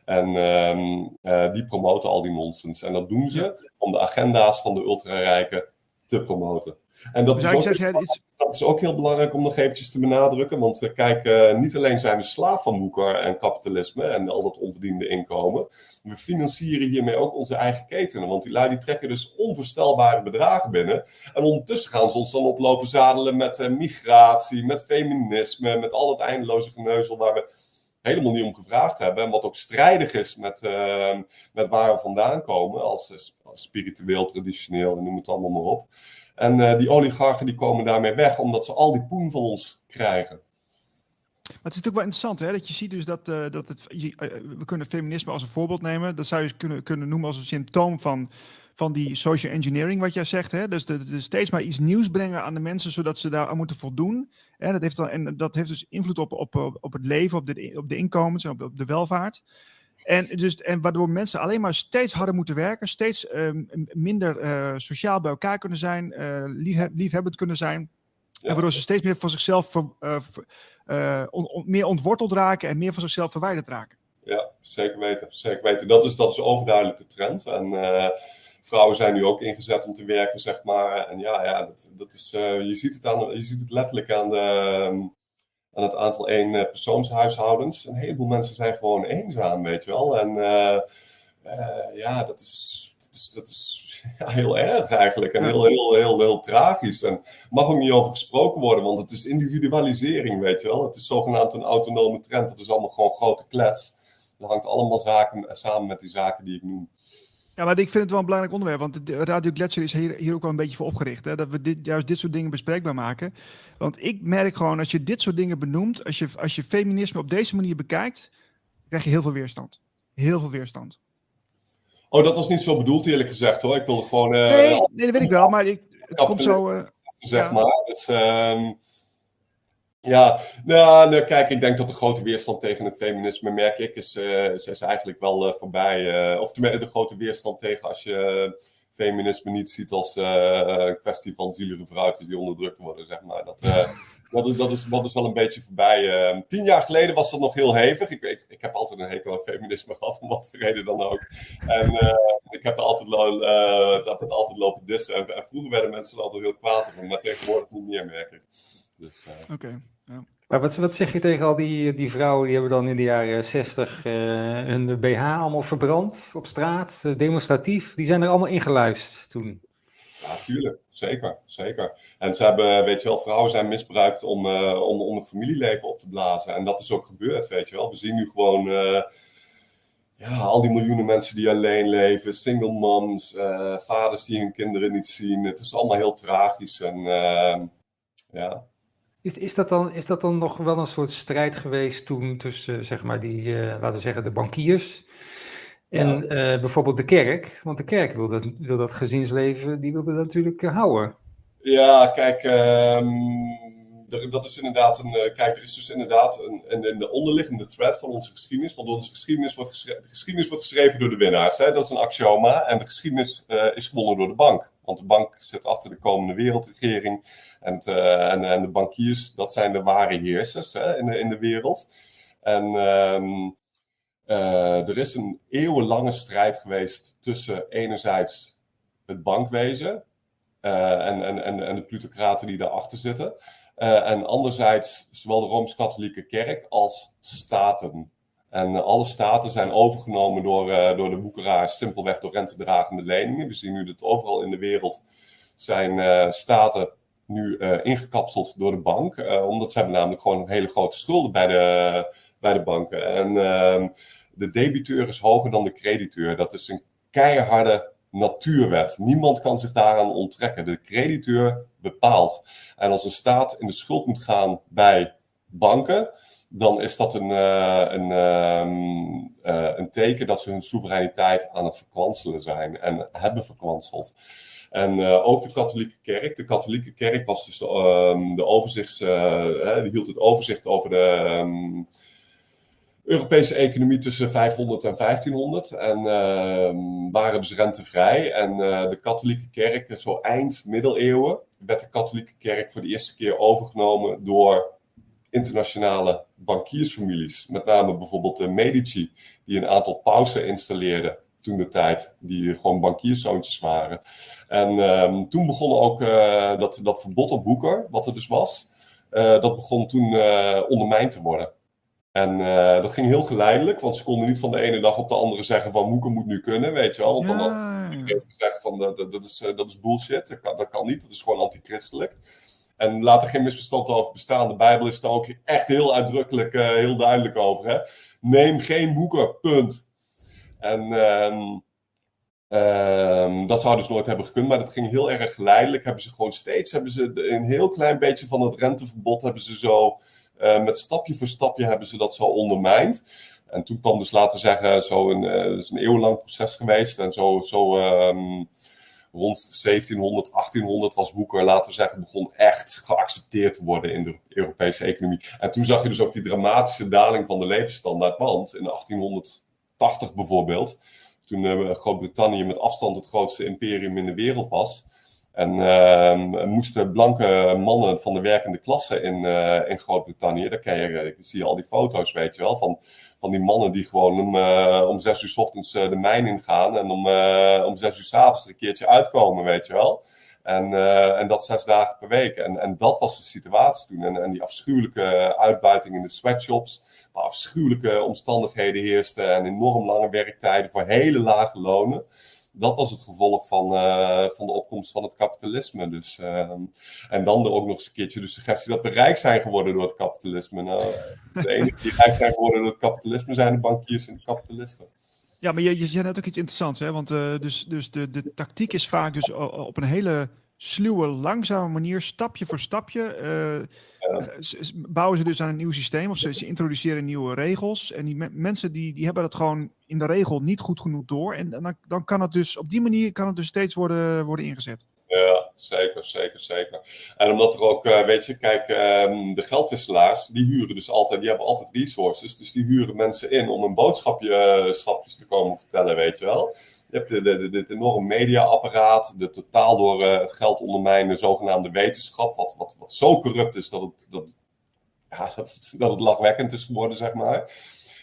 En um, uh, die promoten al die nonsens. En dat doen ze om de agenda's van de ultrarijken te promoten. En dat, is ook, zeggen, is... dat is ook heel belangrijk om nog eventjes te benadrukken. Want uh, kijk, uh, niet alleen zijn we slaaf van woeker en kapitalisme en al dat onverdiende inkomen. We financieren hiermee ook onze eigen ketenen. Want die lui die trekken dus onvoorstelbare bedragen binnen. En ondertussen gaan ze ons dan oplopen zadelen met uh, migratie, met feminisme, met al het eindeloze geneuzel waar we helemaal niet om gevraagd hebben. En wat ook strijdig is met, uh, met waar we vandaan komen, als, als, spiritueel, traditioneel, noem het allemaal maar op. En uh, die oligarchen die komen daarmee weg, omdat ze al die poen van ons krijgen. Maar het is natuurlijk wel interessant, hè? dat je ziet dus dat, uh, dat het, je, we kunnen feminisme als een voorbeeld nemen. Dat zou je kunnen, kunnen noemen als een symptoom van, van die social engineering, wat jij zegt. Hè? Dus, de, de, steeds maar iets nieuws brengen aan de mensen, zodat ze daar aan moeten voldoen. Hè? Dat, heeft dan, en dat heeft dus invloed op, op, op het leven, op de, op de inkomens en op de welvaart. En, dus, en waardoor mensen alleen maar steeds harder moeten werken, steeds uh, minder uh, sociaal bij elkaar kunnen zijn, uh, lief, liefhebbend kunnen zijn. Ja. En waardoor ze steeds meer van zichzelf ver, uh, on, on, meer ontworteld raken en meer van zichzelf verwijderd raken. Ja, zeker weten. Zeker weten. Dat is, dat is overduidelijk de trend. En vrouwen zijn nu ook ingezet om te werken, zeg maar. En ja, ja dat, dat is, je, ziet het aan, je ziet het letterlijk aan de aan het aantal eenpersoonshuishoudens. Een heleboel mensen zijn gewoon eenzaam, weet je wel. En uh, uh, ja, dat is, dat is, dat is ja, heel erg eigenlijk. En heel, heel, heel, heel tragisch. En mag ook niet over gesproken worden, want het is individualisering, weet je wel. Het is zogenaamd een autonome trend. Dat is allemaal gewoon grote klets. Dat hangt allemaal zaken samen met die zaken die ik noem. Ja, maar ik vind het wel een belangrijk onderwerp, want de Radio Gletscher is hier, hier ook wel een beetje voor opgericht. Hè? Dat we dit, juist dit soort dingen bespreekbaar maken. Want ik merk gewoon, als je dit soort dingen benoemt, als je, als je feminisme op deze manier bekijkt, krijg je heel veel weerstand. Heel veel weerstand. Oh, dat was niet zo bedoeld eerlijk gezegd hoor. Ik wilde gewoon... Uh, nee, nee, dat weet ik wel, maar ik, het komt zo... Uh, zeg ja. maar. Dus, um, ja, nou, nou, kijk, ik denk dat de grote weerstand tegen het feminisme, merk ik, is, uh, is, is, eigenlijk wel uh, voorbij. Uh, of de grote weerstand tegen als je feminisme niet ziet als een kwestie van zielige vrouwtjes die onderdrukt worden, zeg maar. Dat, dat, is, dat, is, dat is wel een beetje voorbij. tien jaar geleden was dat nog heel hevig. Ik, ik, ik heb altijd een hekel aan feminisme gehad, om wat voor reden dan ook. En ik heb, er altijd, heb het altijd lopen dissen. En, en, vroeger werden mensen er altijd heel kwaad over, maar tegenwoordig niet meer, merk ik. Dus, Oké. Okay. Maar wat, zeg je tegen al die, die vrouwen die hebben dan in de jaren 60 uh, hun BH allemaal verbrand op straat, uh, demonstratief? Die zijn er allemaal ingeluisterd toen. Ja, tuurlijk. Zeker, zeker. En ze hebben, weet je wel, vrouwen zijn misbruikt om, uh, om, om het familieleven op te blazen. En dat is ook gebeurd, weet je wel. We zien nu gewoon ja, al die miljoenen mensen die alleen leven, single moms, vaders die hun kinderen niet zien. Het is allemaal heel tragisch. En ja, is, is, dat dan, is dat dan nog wel een soort strijd geweest toen tussen, zeg maar, die, uh, laten we zeggen, de bankiers en ja. uh, bijvoorbeeld de kerk? Want de kerk wil dat, wil dat gezinsleven, die wil dat natuurlijk uh, houden. Ja, kijk, um, dat is inderdaad een. kijk, er is dus inderdaad een, een, een, de onderliggende thread van onze geschiedenis. Want onze geschiedenis wordt geschreven, de geschiedenis wordt geschreven door de winnaars. Hè? Dat is een axioma. En de geschiedenis is gewonnen door de bank. Want de bank zit achter de komende wereldregering. En, het, uh, en, en, de bankiers, dat zijn de ware heersers hè, in, de, in de wereld. En um, uh, er is een eeuwenlange strijd geweest tussen enerzijds het bankwezen uh, en, en, en, en de plutocraten die daarachter zitten. en anderzijds zowel de Rooms-Katholieke Kerk als staten. En alle staten zijn overgenomen door, uh, door de boekeraars, simpelweg door rentedragende leningen. We zien nu dat overal in de wereld zijn uh, staten nu uh, ingekapseld door de bank. omdat ze hebben namelijk gewoon hele grote schulden bij de, bij de banken. En ehm, de debiteur is hoger dan de crediteur. Dat is een keiharde natuurwet. Niemand kan zich daaraan onttrekken. De crediteur bepaalt. En als een staat in de schuld moet gaan bij banken, dan is dat een, uh, een, uh, een teken dat ze hun soevereiniteit aan het verkwanselen zijn en hebben verkwanseld. En uh, ook de katholieke kerk. De katholieke kerk was dus de overzichts, die hield het overzicht over de um, Europese economie tussen 500 en 1500. En waren dus rentevrij. En de katholieke kerk, zo eind middeleeuwen, werd de katholieke kerk voor de eerste keer overgenomen door internationale bankiersfamilies. Met name bijvoorbeeld de Medici, die een aantal pausen installeerden toen de tijd, die gewoon bankierszoontjes waren. En um, toen begon ook uh, dat, dat verbod op woeker, wat er dus was, uh, dat begon toen uh, ondermijnd te worden. En dat ging heel geleidelijk, want ze konden niet van de ene dag op de andere zeggen van woeker moet nu kunnen, weet je wel. Want dan had gezegd van dat, dat, is, dat is bullshit, dat kan, dat kan niet, dat is gewoon antichristelijk. En laat er geen misverstand over bestaan. De Bijbel is daar ook echt heel uitdrukkelijk, uh, heel duidelijk over. Hè? Neem geen woeker, punt. En um, um, dat zou dus nooit hebben gekund, maar dat ging heel erg geleidelijk. Hebben ze gewoon steeds, hebben ze een heel klein beetje van het renteverbod, hebben ze zo uh, met stapje voor stapje hebben ze dat zo ondermijnd. En toen kwam dus, laten zeggen, zo een, uh, is een eeuwenlang proces geweest. En zo, zo um, rond 1700, 1800 was Woeker, laten we zeggen, begon echt geaccepteerd te worden in de Europese economie. En toen zag je dus ook die dramatische daling van de levensstandaard. Want in 1880 bijvoorbeeld, toen uh, Groot-Brittannië met afstand het grootste imperium in de wereld was. En uh, moesten blanke mannen van de werkende klasse in, uh, in Groot-Brittannië, daar je, zie je al die foto's, weet je wel, van, van die mannen die gewoon om, uh, om zes uur s ochtends uh, de mijn ingaan en om, om zes uur s avonds er een keertje uitkomen, weet je wel. En, en dat zes dagen per week. En, en dat was de situatie toen. En, en die afschuwelijke uitbuiting in de sweatshops, waar afschuwelijke omstandigheden heersten en enorm lange werktijden voor hele lage lonen dat was het gevolg van, uh, van de opkomst van het kapitalisme. Dus, uh, en dan er ook nog eens een keertje de suggestie dat we rijk zijn geworden door het kapitalisme. Nou, de enige die rijk zijn geworden door het kapitalisme zijn de bankiers en de kapitalisten. Ja, maar je, je zei net ook iets interessants, hè? Want uh, dus, dus de, de tactiek is vaak dus op een hele sluwe, langzame manier, stapje voor stapje, uh, ja. bouwen ze dus aan een nieuw systeem of ze, ze introduceren nieuwe regels. En die me mensen die, die hebben dat gewoon in de regel niet goed genoeg door. En dan, dan kan het dus op die manier kan het dus steeds worden, worden ingezet. Ja, zeker, zeker, zeker. En omdat er ook, uh, weet je, kijk, um, de geldwisselaars, die huren dus altijd, die hebben altijd resources. Dus die huren mensen in om een boodschapje, te komen vertellen, weet je wel. Je hebt dit enorme mediaapparaat, de totaal door uh, het geld ondermijnde zogenaamde wetenschap, wat, wat, wat zo corrupt is dat het, dat, ja, dat, dat lachwekkend is geworden, zeg maar.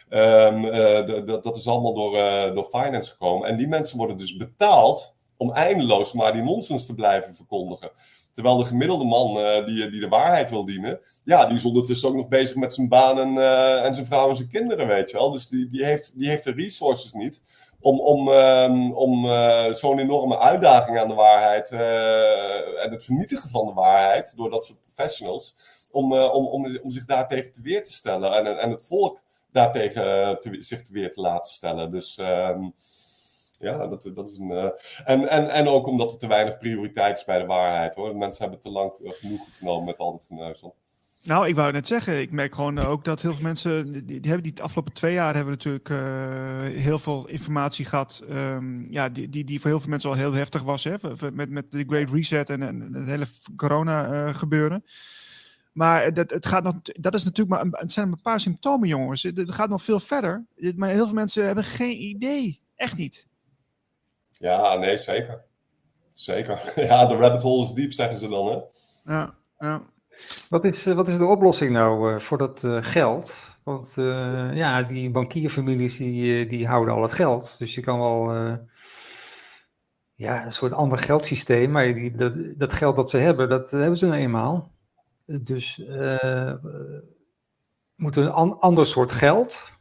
Um, uh, dat is allemaal door, uh, door finance gekomen. En die mensen worden dus betaald om eindeloos maar die nonsens te blijven verkondigen. Terwijl de gemiddelde man die, die de waarheid wil dienen, ja, die is ondertussen ook nog bezig met zijn baan en, en zijn vrouw en zijn kinderen, weet je wel. Dus die, die, heeft, die heeft de resources niet om, om, um, om uh, zo'n enorme uitdaging aan de waarheid uh, en het vernietigen van de waarheid door dat soort professionals, om, uh, om, om, om zich daartegen te weer te stellen en, en het volk daartegen te, zich te weer te laten stellen. Dus um, ja, dat, dat is een. En, en, en ook omdat er te weinig prioriteit is bij de waarheid hoor. Mensen hebben te lang genoeg genomen met al dat geneuzel. Nou, ik wou net zeggen, ik merk gewoon ook dat heel veel mensen, die, hebben die afgelopen twee jaar hebben natuurlijk uh, heel veel informatie gehad, um, ja, die, die, die voor heel veel mensen al heel heftig was, hè, met, met de Great Reset en, en het hele corona uh, gebeuren. Maar dat, het gaat nog, dat is natuurlijk maar een, het zijn een paar symptomen, jongens. Het, het gaat nog veel verder. Maar heel veel mensen hebben geen idee. Echt niet. Ja, nee, zeker. Zeker. Ja, de rabbit hole is diep, zeggen ze dan, hè? Ja, ja. Wat is, wat is de oplossing nou uh, voor dat uh, geld? Want uh, ja, die bankierfamilies die, die houden al het geld. Dus je kan wel ja, een soort ander geldsysteem, maar die, dat, geld dat ze hebben, dat hebben ze nou eenmaal. Dus moet een an, ander soort geld?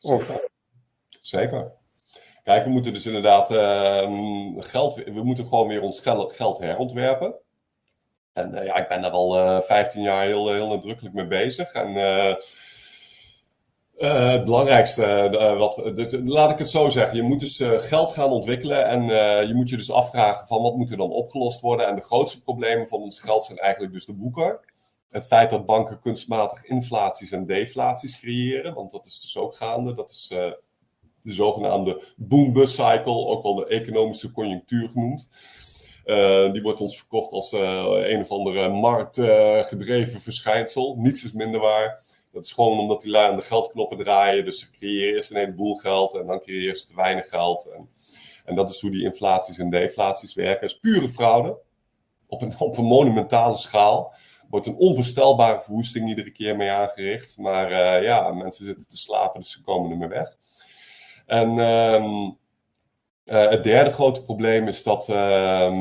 Of? Zeker. Kijk, we moeten dus inderdaad uh, geld, we moeten gewoon weer ons geld herontwerpen. En uh, ja, ik ben daar al uh, 15 jaar heel, heel nadrukkelijk mee bezig. En het belangrijkste, wat, laat ik het zo zeggen. Je moet dus geld gaan ontwikkelen en je moet je dus afvragen van wat moet er dan opgelost worden. En de grootste problemen van ons geld zijn eigenlijk dus de woeker. Het feit dat banken kunstmatig inflaties en deflaties creëren, want dat is dus ook gaande. Dat is de zogenaamde boom-bust cycle, ook wel de economische conjunctuur genoemd. Die wordt ons verkocht als een of andere marktgedreven verschijnsel. Niets is minder waar. Dat is gewoon omdat die lui aan de geldknoppen draaien. Dus ze creëren eerst een heleboel geld en dan creëren ze te weinig geld. En, en dat is hoe die inflaties en deflaties werken. Het is pure fraude. Op een, op een monumentale schaal. Wordt een onvoorstelbare verwoesting iedere keer mee aangericht. Maar uh, ja, mensen zitten te slapen, dus ze komen er mee weg. En um, uh, het derde grote probleem is dat, uh,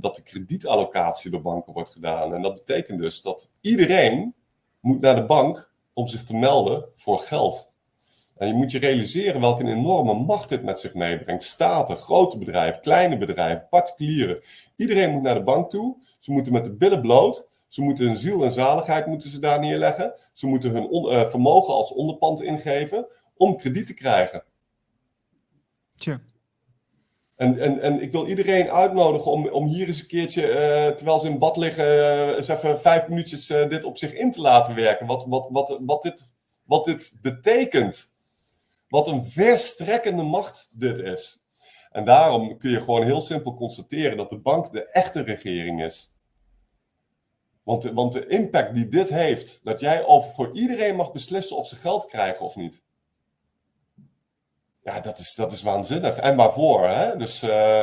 dat de kredietallocatie door banken wordt gedaan. En dat betekent dus dat iedereen moet naar de bank om zich te melden voor geld. En je moet je realiseren welke enorme macht dit met zich meebrengt. Staten, grote bedrijven, kleine bedrijven, particulieren. Iedereen moet naar de bank toe. Ze moeten met de billen bloot. Ze moeten hun ziel en zaligheid moeten ze daar neerleggen. Ze moeten hun uh, vermogen als onderpand ingeven om krediet te krijgen. Tja. En, en, en ik wil iedereen uitnodigen om, om hier eens een keertje, uh, terwijl ze in bad liggen, uh, eens even vijf minuutjes uh, dit op zich in te laten werken. Wat, wat, wat, wat, dit, wat dit betekent. Wat een verstrekkende macht dit is. En daarom kun je gewoon heel simpel constateren dat de bank de echte regering is. Want de, want de impact die dit heeft, dat jij over voor iedereen mag beslissen of ze geld krijgen of niet ja, dat is, dat is waanzinnig. En waarvoor, hè? Dus, uh,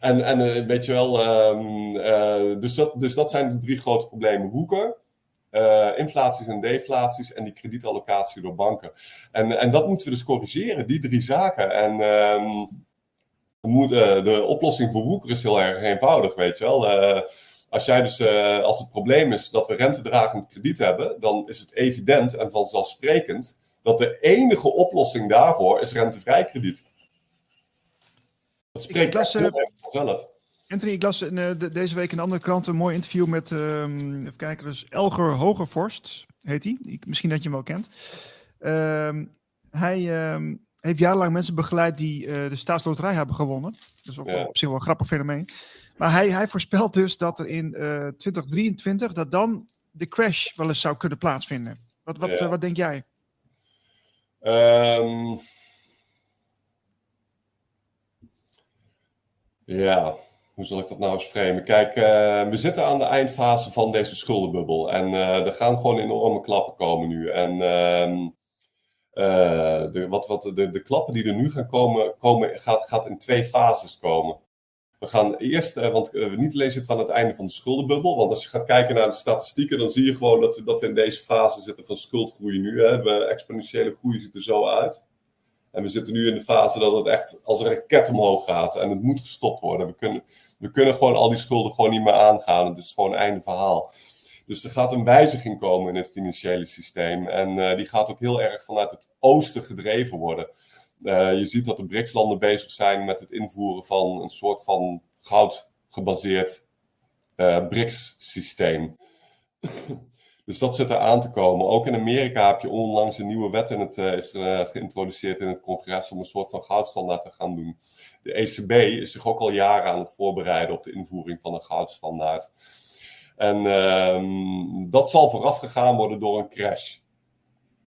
en, en uh, weet je wel, um, uh, dus, dat, dus dat zijn de drie grote problemen. Hoeken, inflaties en deflaties en die kredietallocatie door banken. En, en dat moeten we dus corrigeren, die drie zaken. En um, moeten, de oplossing voor woeker is heel erg eenvoudig, weet je wel. als, jij dus, als het probleem is dat we rentedragend krediet hebben, dan is het evident en vanzelfsprekend dat de enige oplossing daarvoor is rentevrij krediet. Dat spreekt las, uh, vanzelf. Anthony, ik las uh, deze week in een andere krant een mooi interview met, uh, even kijken, dus Elger Hogervorst heet hij. Misschien dat je hem wel kent. Ehm, hij ehm, heeft jarenlang mensen begeleid die eh, de staatsloterij hebben gewonnen. Dat is ook op zich wel een grappig fenomeen. Maar hij, hij voorspelt dus dat er in 2023, dat dan de crash wel eens zou kunnen plaatsvinden. Wat, wat, wat denk jij? Um, ja, hoe zal ik dat nou eens framen? Kijk, uh, we zitten aan de eindfase van deze schuldenbubbel. En uh, er gaan gewoon enorme klappen komen nu. En uh, de, wat, wat, de, de klappen die er nu gaan komen, komen gaat, gaat in twee fases komen. We gaan eerst, uh, want uh, niet alleen zitten we aan het einde van de schuldenbubbel, want als je gaat kijken naar de statistieken, dan zie je gewoon dat, dat we in deze fase zitten van schuldgroei nu. Hè. We, exponentiële groei ziet er zo uit. En we zitten nu in de fase dat het echt als een raket omhoog gaat en het moet gestopt worden. We kunnen, we kunnen gewoon al die schulden gewoon niet meer aangaan. Het is gewoon einde verhaal. Dus er gaat een wijziging komen in het financiële systeem. En uh, die gaat ook heel erg vanuit het oosten gedreven worden. Uh, je ziet dat de BRICS-landen bezig zijn met het invoeren van een soort van goud gebaseerd uh, BRICS-systeem. dus dat zit er aan te komen. Ook in Amerika heb je onlangs een nieuwe wet in het, uh, is er, geïntroduceerd in het congres om een soort van goudstandaard te gaan doen. De ECB is zich ook al jaren aan het voorbereiden op de invoering van een goudstandaard. En ehm, dat zal voorafgegaan worden door een crash.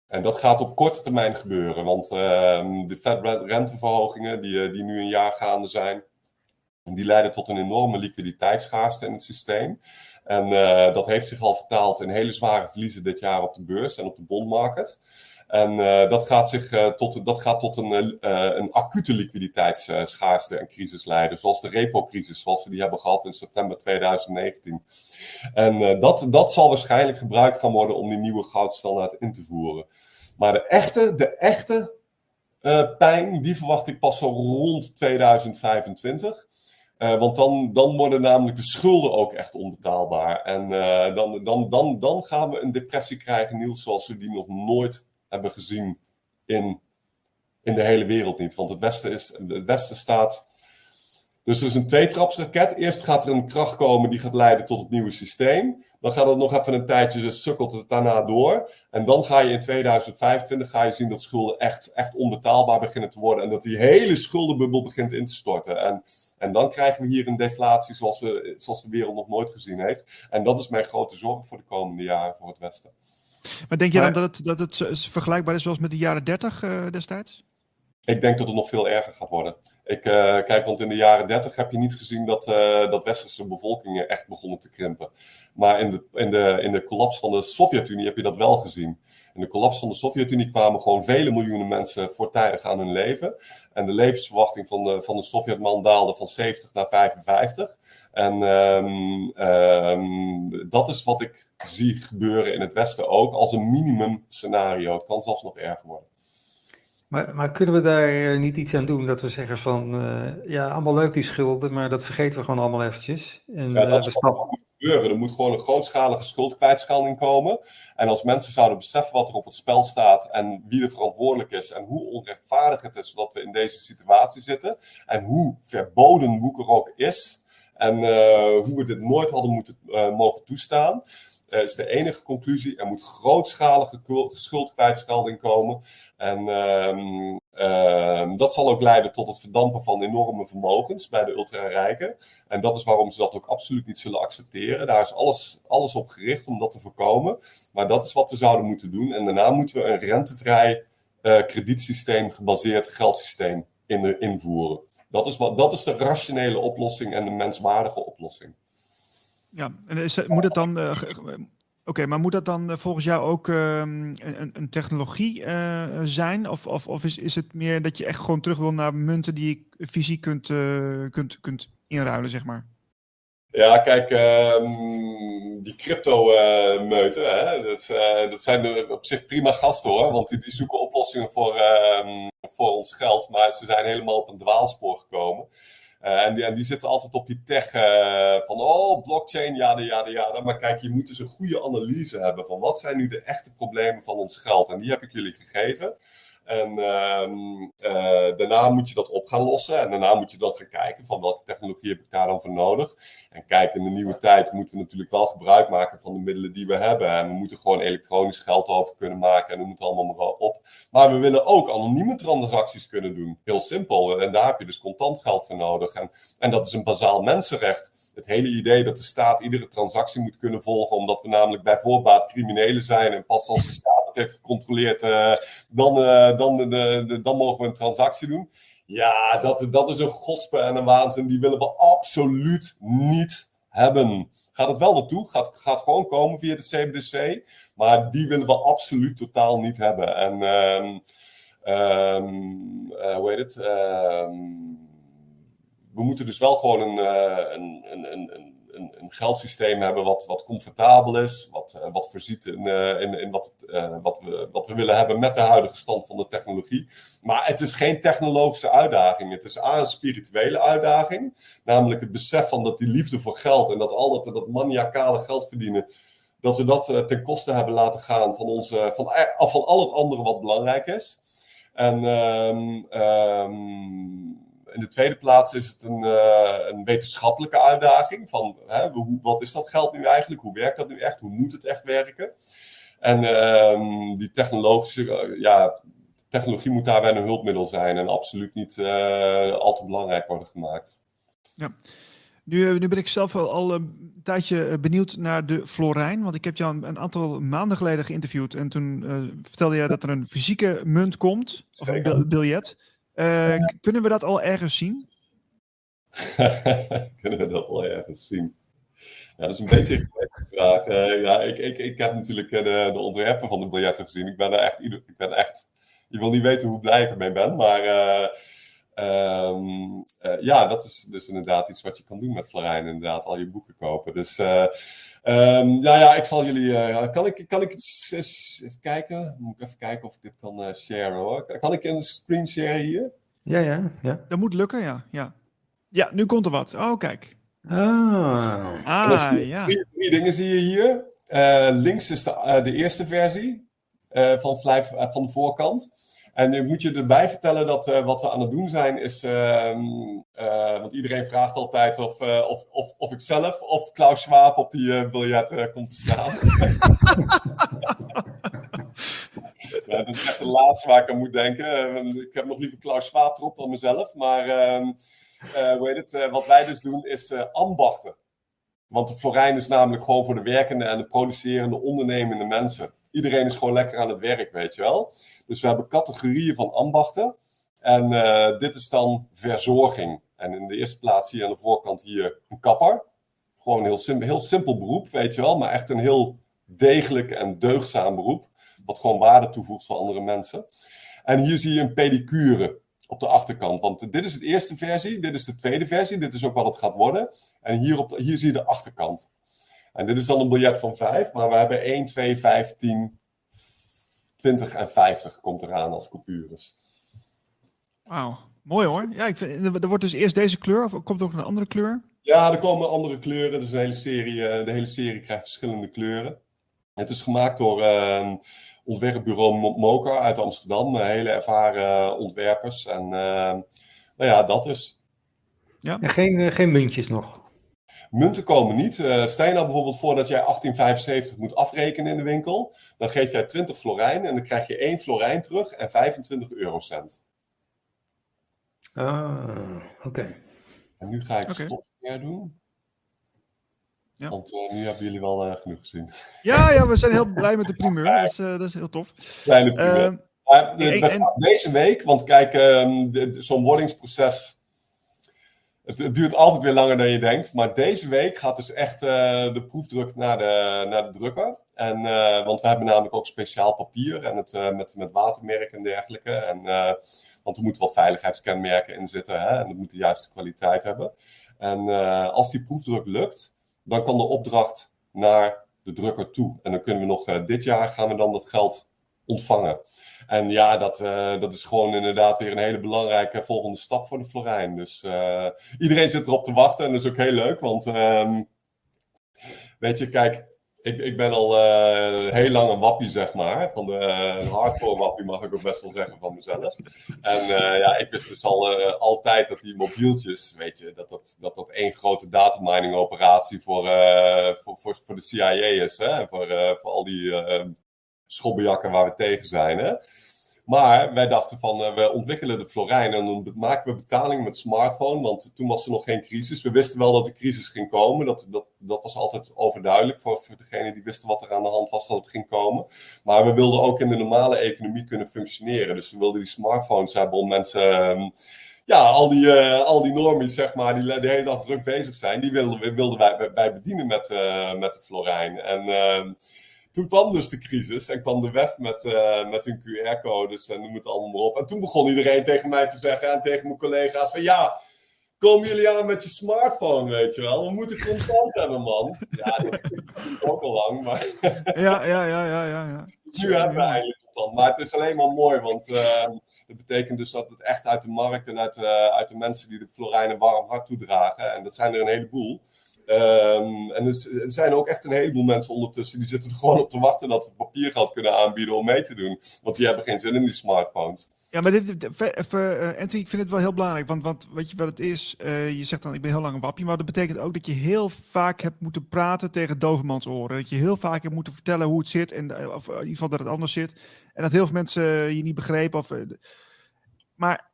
En dat gaat op korte termijn gebeuren, want uh, de Fed-renteverhogingen die, eh, die nu een jaar gaande zijn, die leiden tot een enorme liquiditeitsschaarste in het systeem. En uh, dat heeft zich al vertaald in hele zware verliezen dit jaar op de beurs en op de bondmarkt. En uh, dat gaat, zich, uh, tot, dat gaat tot een, uh, een acute liquiditeitsschaarste en crisis leiden. Zoals de repo-crisis, zoals we die hebben gehad in september 2019. En dat, dat zal waarschijnlijk gebruikt gaan worden om die nieuwe goudstandaard in te voeren. Maar de echte, de echte pijn, die verwacht ik pas zo rond 2025. Uh, want dan, dan worden namelijk de schulden ook echt onbetaalbaar. En dan, dan, dan, dan gaan we een depressie krijgen, Niels, zoals we die nog nooit hebben gezien in, in de hele wereld niet. Want het Westen, is, het Westen staat. Dus er is een tweetrapsraket. Eerst gaat er een kracht komen die gaat leiden tot het nieuwe systeem. Dan gaat het nog even een tijdje, dus sukkelt het daarna door. En dan ga je in 2025 ga je zien dat schulden echt, echt onbetaalbaar beginnen te worden. En dat die hele schuldenbubbel begint in te storten. En, en dan krijgen we hier een deflatie zoals, we, zoals de wereld nog nooit gezien heeft. En dat is mijn grote zorg voor de komende jaren voor het Westen. Maar denk je dan dat het, dat het vergelijkbaar is zoals met de jaren 30 uh, eh, destijds? Ik denk dat het nog veel erger gaat worden. Ik, uh, kijk, want in de jaren 30 heb je niet gezien dat, uh, dat westerse bevolkingen echt begonnen te krimpen. Maar in de, in, de, in de kollaps van de Sovjet-Unie heb je dat wel gezien. In de kollaps van de Sovjet-Unie kwamen gewoon vele miljoenen mensen voortijdig aan hun leven. En de levensverwachting van de, van de Sovjetman daalde van 70 naar 55. En um, um, dat is wat ik zie gebeuren in het Westen ook als een minimum scenario. Het kan zelfs nog erger worden. Maar, maar, kunnen we daar eh, niet iets aan doen dat we zeggen van, uh, ja, allemaal leuk die schulden, maar dat vergeten we gewoon allemaal eventjes. En, ja, dat uh, we gebeuren. Er moet gewoon een grootschalige schuldkwijtschelding komen. En als mensen zouden beseffen wat er op het spel staat en wie er verantwoordelijk is en hoe onrechtvaardig het is dat we in deze situatie zitten en hoe verboden Woeker ook is en hoe we dit nooit hadden moeten mogen toestaan, uh, is de enige conclusie. Er moet grootschalige schuldkwijtschelding komen. En um, uh, dat zal ook leiden tot het verdampen van enorme vermogens bij de ultra-rijken. En dat is waarom ze dat ook absoluut niet zullen accepteren. Daar is alles, alles op gericht om dat te voorkomen. Maar dat is wat we zouden moeten doen. En daarna moeten we een rentevrij uh, kredietsysteem gebaseerd geldsysteem in, invoeren. Dat is, wat, dat is de rationele oplossing en de menswaardige oplossing. Ja, en is, moet het dan. Uh, Oké, maar moet dat dan eh, volgens jou ook uh, een, een, technologie uh, zijn? Of, of, of is, is het meer dat je echt gewoon terug wil naar munten die je fysiek kunt, kunt, kunt inruilen, zeg maar? Ja, kijk, um, die crypto-meuten, dat, dat, zijn op zich prima gasten hoor. Want die, die zoeken oplossingen voor, ehm, voor ons geld. Maar ze zijn helemaal op een dwaalspoor gekomen. Uh, en, die, en die zitten altijd op die tech uh, van, oh, blockchain, ja, ja, ja. Maar kijk, je moet dus een goede analyse hebben van wat zijn nu de echte problemen van ons geld. En die heb ik jullie gegeven. En uh, daarna moet je dat op gaan lossen. En daarna moet je dan gaan kijken van welke technologie heb ik daar dan voor nodig. En kijk, in de nieuwe tijd moeten we natuurlijk wel gebruik maken van de middelen die we hebben. En we moeten gewoon elektronisch geld over kunnen maken. En we moeten allemaal maar op. Maar we willen ook anonieme transacties kunnen doen. Heel simpel. En daar heb je dus contant geld voor nodig. En, en dat is een bazaal mensenrecht. Het hele idee dat de staat iedere transactie moet kunnen volgen. Omdat we namelijk bij voorbaat criminelen zijn. En pas als de staat het heeft gecontroleerd, uh, dan, uh, dan, de, dan mogen we een transactie doen. Ja, dat, dat is een godspe en een waanzin. Die willen we absoluut niet hebben. Gaat het wel naartoe, gaat, gaat gewoon komen via de CBDC. Maar die willen we absoluut totaal niet hebben. En um, um, uh, hoe heet het? Um, we moeten dus wel gewoon een, een, een, een een, een geldsysteem hebben wat, wat comfortabel is, wat, uh, wat voorziet in, uh, in, in wat, uh, wat, we, wat we willen hebben met de huidige stand van de technologie. Maar het is geen technologische uitdaging. Het is een spirituele uitdaging, namelijk het besef van dat die liefde voor geld en dat al dat, dat maniacale geld verdienen, dat we dat ten koste hebben laten gaan van, onze, van, van al het andere wat belangrijk is. En um, in de tweede plaats is het een, uh, een wetenschappelijke uitdaging. Van, hè, hoe, wat is dat geld nu eigenlijk? Hoe werkt dat nu echt? Hoe moet het echt werken? En uh, die technologische, uh, ja, technologie moet daarbij een hulpmiddel zijn en absoluut niet uh, al te belangrijk worden gemaakt. Ja. Nu, nu ben ik zelf al, al een tijdje benieuwd naar de Florijn. Want ik heb jou een, een aantal maanden geleden geïnterviewd. En toen vertelde jij dat er een fysieke munt komt. Of een biljet. Uh, kunnen we dat al ergens zien? kunnen we dat al ergens zien? Ja, dat is een beetje een vraag. Uh, ja, ik, ik, ik heb natuurlijk de, de ontwerpen van de biljetten gezien. Ik ben er echt, ik ben echt, je wil niet weten hoe blij ik ermee ben, maar uh, um, ja, dat is dus inderdaad iets wat je kan doen met Florijn, inderdaad, al je boeken kopen. Dus Um, nou ja, ik zal jullie. Uh, kan ik, kan ik eens, even kijken? Moet ik even kijken of ik dit kan uh, sharen hoor. Kan ik een screen share hier? Ja, ja, ja. Dat moet lukken, ja. Ja, ja nu komt er wat. Oh, kijk. Ah, ah ja. Drie, drie, dingen zie je hier. Uh, links is de, de eerste versie van, van de voorkant. En ik moet je erbij vertellen dat uh, wat we aan het doen zijn is. Uh, uh, want iedereen vraagt altijd of, of, of, of ik zelf of Klaus Schwab op die biljet komt te staan. ja, dat is echt de laatste waar ik aan moet denken. ik heb nog liever Klaus Schwab erop dan mezelf. Maar ehm, hoe heet het, wat wij dus doen is ambachten. Want de Florijn is namelijk gewoon voor de werkende en de producerende, ondernemende mensen. Iedereen is gewoon lekker aan het werk, weet je wel. Dus we hebben categorieën van ambachten. En uh, dit is dan verzorging. En in de eerste plaats hier aan de voorkant hier een kapper. Gewoon een heel, sim heel simpel beroep, weet je wel. Maar echt een heel degelijk en deugdzaam beroep. Wat gewoon waarde toevoegt voor andere mensen. En hier zie je een pedicure op de achterkant. Want dit is de eerste versie, dit is de tweede versie, dit is ook wat het gaat worden. En hier, op hier zie je de achterkant. En dit is dan een biljet van 5, maar we hebben 1, 2, 5, 10, 20 en 50 komt eraan als coupures. Wauw, mooi hoor. Ja, ik vind, er wordt dus eerst deze kleur of komt er ook een andere kleur? Ja, er komen andere kleuren. Dus de hele serie, eh, de hele serie krijgt verschillende kleuren. Het is gemaakt door uh, ontwerpbureau Moker uit Amsterdam. Hele ervaren ontwerpers. En uh, nou ja, dat dus. Ja. En geen, uh, geen muntjes nog? Munten komen niet. Uh, stel je nou bijvoorbeeld voor dat jij 1875 moet afrekenen in de winkel. Dan geef jij 20 florijn en dan krijg je 1 florijn terug en 25 eurocent. Ah, oké. En nu ga ik okay. stop doen. Ja. Want uh, nu hebben jullie wel uh, genoeg gezien. Ja, ja, we zijn heel blij met de primeur. Dat is, uh, dat is heel tof. Kleine primeur. maar, en, Deze week, want kijk, um, zo'n wordingsproces het, duurt altijd weer langer dan je denkt. Maar deze week gaat dus echt uh, de proefdruk naar de, naar de drukker. En, uh, want we hebben namelijk ook speciaal papier en het, uh, met, met watermerk en dergelijke. En, want er moeten wat veiligheidskenmerken in zitten hè, en dat moet de juiste kwaliteit hebben. En als die proefdruk lukt, dan kan de opdracht naar de drukker toe. En dan kunnen we nog dit jaar gaan we dan dat geld ontvangen. En ja, dat, uh, dat is gewoon inderdaad weer een hele belangrijke volgende stap voor de Florijn. Dus uh, iedereen zit erop te wachten en dat is ook heel leuk. Want um, weet je, kijk, ik, ik ben al uh, heel lang een wappie, zeg maar. Van de hardcore wappie mag ik ook best wel zeggen van mezelf. En ja, ik wist dus al altijd dat die mobieltjes, weet je, dat dat, dat, dat één grote datamining operatie voor, voor, voor, voor de CIA is. Hè? Voor, voor al die schobbejakken waar we tegen zijn. Hè? Maar wij dachten van, uh, we ontwikkelen de Florijn en dan maken we betaling met smartphone, want toen was er nog geen crisis. We wisten wel dat de crisis ging komen, dat, dat, dat was altijd overduidelijk voor, degene die wisten wat er aan de hand was dat het ging komen. Maar we wilden ook in de normale economie kunnen functioneren. Dus we wilden die smartphones hebben om mensen... Um, ja, al die, uh, al die normies, zeg maar, die de hele dag druk bezig zijn, die wilden, wilden wij, wij bedienen met, uh, met de Florijn. En uh, toen kwam dus de crisis en kwam de WEF met, uh, met hun QR-codes en noem het allemaal maar op. En toen begon iedereen tegen mij te zeggen en tegen mijn collega's van ja, komen jullie aan met je smartphone, weet je wel. We moeten contant hebben, man. Ja, dat is ook al lang, maar... ja, ja, ja, ja, ja. ja. Nu hebben we eigenlijk contant. Maar het is alleen maar mooi, want uh, het betekent dus dat het echt uit de markt en uit, uh, uit de mensen die de Florijnen warm hart toedragen, en dat zijn er een heleboel... Um, en er, zijn ook echt een heleboel mensen ondertussen die zitten er gewoon op te wachten dat we papiergeld kunnen aanbieden om mee te doen. Want die hebben geen zin in die smartphones. Ja, maar dit, even, uh, Anthony, ik vind het wel heel belangrijk. Want, want weet je wat het is? Uh, je zegt dan, ik ben heel lang een wappie. Maar dat betekent ook dat je heel vaak hebt moeten praten tegen dovermans oren. Dat je heel vaak hebt moeten vertellen hoe het zit. En, eh, of in ieder geval dat het anders zit. En dat heel veel mensen je niet begrepen. Of, maar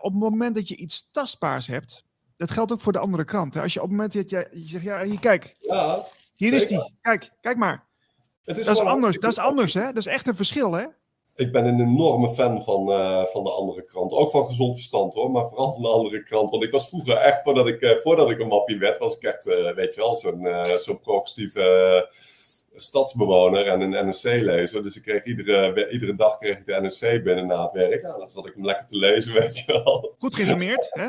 op het moment dat je iets tastbaars hebt dat geldt ook voor de andere krant. Als je op het moment dat je, je zegt, ja, hier kijk. Ja, hier is die. Kijk, kijk maar. Het is dat is anders, dat is anders, hè? Dat is echt een verschil, hè? Ik ben een enorme fan van, uh, van de andere krant. Ook van gezond verstand hoor, maar vooral van de andere krant. Want ik was vroeger echt, voordat ik, uh, voordat ik een wappie werd, was ik echt, uh, weet je wel, zo'n zo'n progressieve stadsbewoner en een NRC-lezer. Dus ik kreeg iedere, iedere dag kreeg ik de NRC binnen na het werk. Ja, dan zat ik hem lekker te lezen, weet je wel. Goed geïnformeerd, hè?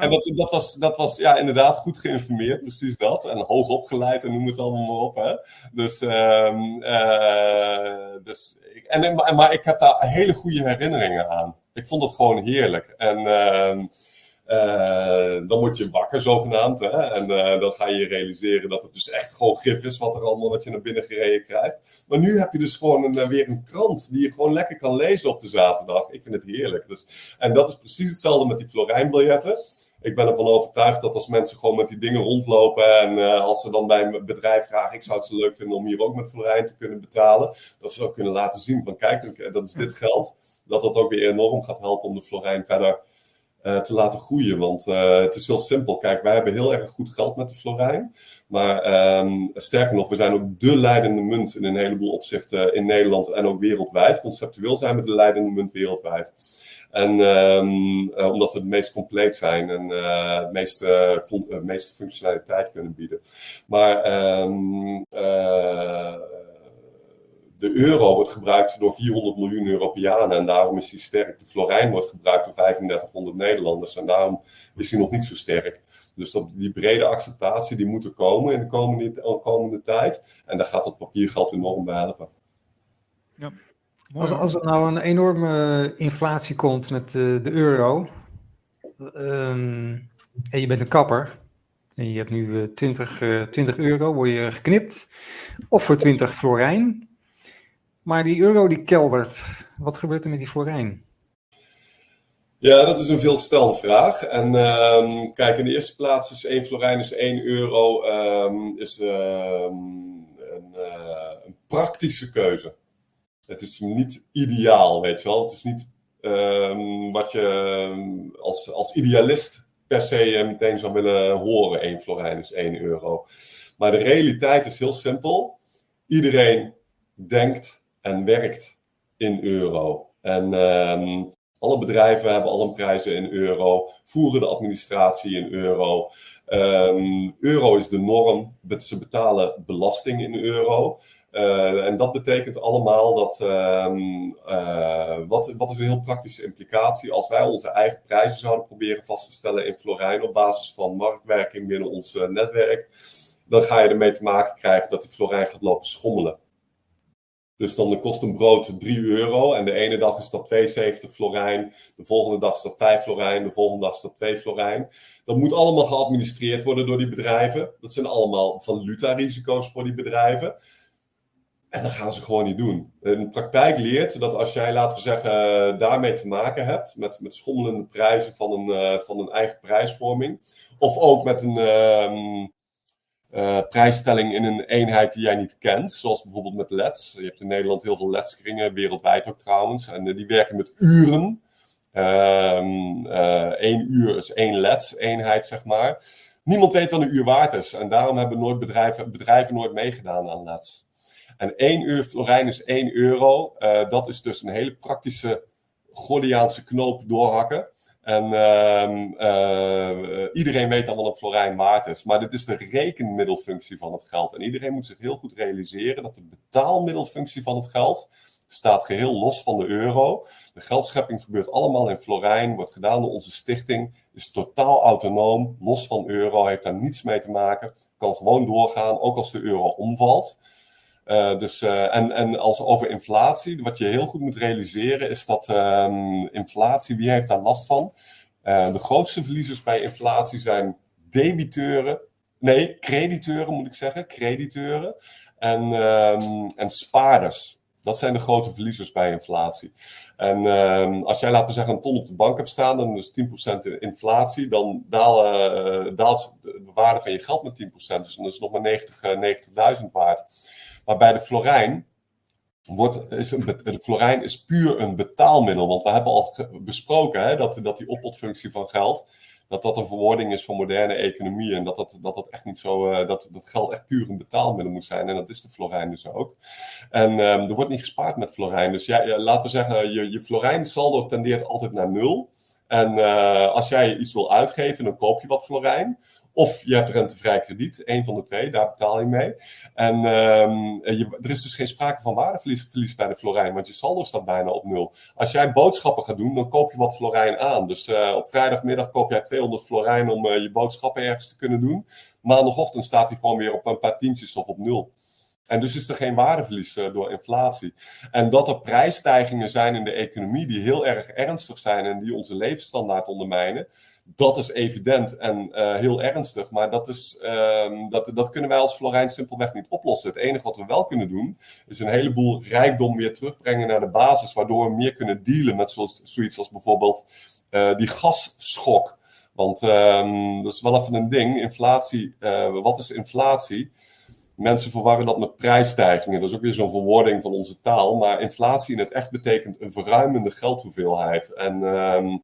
En dat, dat, was, dat was ja, inderdaad goed geïnformeerd, precies dat. En hoog opgeleid en noem het allemaal maar op. Hè. Dus, um, uh, dus en, maar ik heb daar hele goede herinneringen aan. Ik vond het gewoon heerlijk. En uh, dan word je wakker zogenaamd. Hè? En dan ga je realiseren dat het dus echt gewoon gif is wat er allemaal wat je naar binnen gereden krijgt. Maar nu heb je dus gewoon een, weer een krant die je gewoon lekker kan lezen op de zaterdag. Ik vind het heerlijk. Dus, en dat is precies hetzelfde met die Florijnbiljetten ik ben ervan overtuigd dat als mensen gewoon met die dingen rondlopen en als ze dan bij een bedrijf vragen, ik zou het zo leuk vinden om hier ook met Florijn te kunnen betalen, dat ze ook kunnen laten zien van kijk, dat is dit geld, dat dat ook weer enorm gaat helpen om de Florijn verder te laten groeien. Want uh, het is heel simpel. Kijk, wij hebben heel erg goed geld met de Florijn. Maar um, sterker nog, we zijn ook de leidende munt in een heleboel opzichten in Nederland en ook wereldwijd. Conceptueel zijn we de leidende munt wereldwijd. En um, uh, omdat we het meest compleet zijn en uh, meeste, functionaliteit kunnen bieden. Maar um, de euro wordt gebruikt door 400 miljoen Europeanen en daarom is die sterk. De florijn wordt gebruikt door 3500 Nederlanders en daarom is hij nog niet zo sterk. Dus dat, die brede acceptatie die moet er komen in de komende, komende tijd. En daar gaat het papiergeld enorm bij helpen. Ja. Als, als er nou een enorme inflatie komt met de, de euro um, en je bent een kapper en je hebt nu 20, uh, 20 euro, word je geknipt, of voor 20 florijn. Maar die euro die keldert. Wat gebeurt er met die florijn? Ja, dat is een veelgestelde vraag. En um, kijk, in de eerste plaats is 1 florijn is 1 euro um, is, um, een, uh, een, praktische keuze. Het is niet ideaal, weet je wel. Het is niet wat je als, als idealist per se meteen zou willen horen. 1 florijn is 1 euro. Maar de realiteit is heel simpel. Iedereen denkt en werkt in euro. En um, alle bedrijven hebben alle prijzen in euro, voeren de administratie in euro. Um, euro is de norm, ze betalen belasting in euro. Uh, en dat betekent allemaal dat, um, uh, wat, wat is een heel praktische implicatie, als wij onze eigen prijzen zouden proberen vast te stellen in Florijn op basis van marktwerking binnen ons uh, netwerk, dan ga je ermee te maken krijgen dat die Florijn gaat lopen schommelen. Dus dan kost een brood 3 euro. En de ene dag is dat 72 florijn. De volgende dag is dat 5 florijn. De volgende dag is dat 2 florijn. Dat moet allemaal geadministreerd worden door die bedrijven. Dat zijn allemaal valuta-risico's voor die bedrijven. En dat gaan ze gewoon niet doen. In de praktijk leert dat als jij, laten we zeggen, daarmee te maken hebt, met, met schommelende prijzen van een, uh, van een eigen prijsvorming, of ook met een, uh, uh, prijsstelling in een eenheid die jij niet kent. Zoals bijvoorbeeld met LEDs. Je hebt in Nederland heel veel LED-kringen, wereldwijd ook trouwens. En uh, die werken met uren. Um, uh, één uur is één LED-eenheid, zeg maar. Niemand weet wat een uur waard is. En daarom hebben nooit bedrijven, bedrijven nooit meegedaan aan LEDs. En één uur florijn is één euro. dat is dus een hele praktische Gordiaanse knoop doorhakken. En uh, iedereen weet wat een florijn is. Maar dit is de rekenmiddelfunctie van het geld. En iedereen moet zich heel goed realiseren dat de betaalmiddelfunctie van het geld staat geheel los van de euro. De geldschepping gebeurt allemaal in florijn, wordt gedaan door onze stichting, is totaal autonoom, los van euro, heeft daar niets mee te maken, kan gewoon doorgaan, ook als de euro omvalt. Uh, dus, uh, en, en als over inflatie, wat je heel goed moet realiseren, is dat um, inflatie, wie heeft daar last van? Uh, de grootste verliezers bij inflatie zijn debiteuren, nee, crediteuren moet ik zeggen, crediteuren en, um, en spaarders. Dat zijn de grote verliezers bij inflatie. En um, als jij, laten we zeggen, een ton op de bank hebt staan, dan is 10% inflatie, dan daalt, de waarde van je geld met 10%. Dus dan is het nog maar 90.000 90 waard. Maar bij de florijn wordt, is een, de florijn is puur een betaalmiddel. Want we hebben al besproken hè, dat, dat die oppotfunctie van geld, dat dat een verwoording is van moderne economie. En dat dat, dat, dat echt niet zo, uh, dat, dat geld echt puur een betaalmiddel moet zijn. En dat is de florijn dus ook. En um, er wordt niet gespaard met florijn. Dus ja, laten we zeggen, je, je florijn saldo tendeert altijd naar nul. En uh, als jij iets wil uitgeven, dan koop je wat florijn. Of je hebt rentevrij krediet, een van de twee, daar betaal je mee. En je, er is dus geen sprake van waardeverlies bij de florijn, want je saldo staat bijna op nul. Als jij boodschappen gaat doen, dan koop je wat florijn aan. Dus uh, op vrijdagmiddag koop jij 200 florijn om uh, je boodschappen ergens te kunnen doen. Maandagochtend staat hij gewoon weer op een paar tientjes of op nul. En dus is er geen waardeverlies door inflatie. En dat er prijsstijgingen zijn in de economie die heel erg ernstig zijn en die onze levensstandaard ondermijnen, dat is evident en heel ernstig. Maar dat, is, ehm, dat, dat kunnen wij als Florijn simpelweg niet oplossen. Het enige wat we wel kunnen doen, is een heleboel rijkdom weer terugbrengen naar de basis, waardoor we meer kunnen dealen met zoals, zoiets als bijvoorbeeld die gasschok. Want um, dat is wel even een ding. Inflatie, wat is inflatie? Mensen verwarren dat met prijsstijgingen. Dat is ook weer zo'n verwoording van onze taal. Maar inflatie in het echt betekent een verruimende geldhoeveelheid. En um,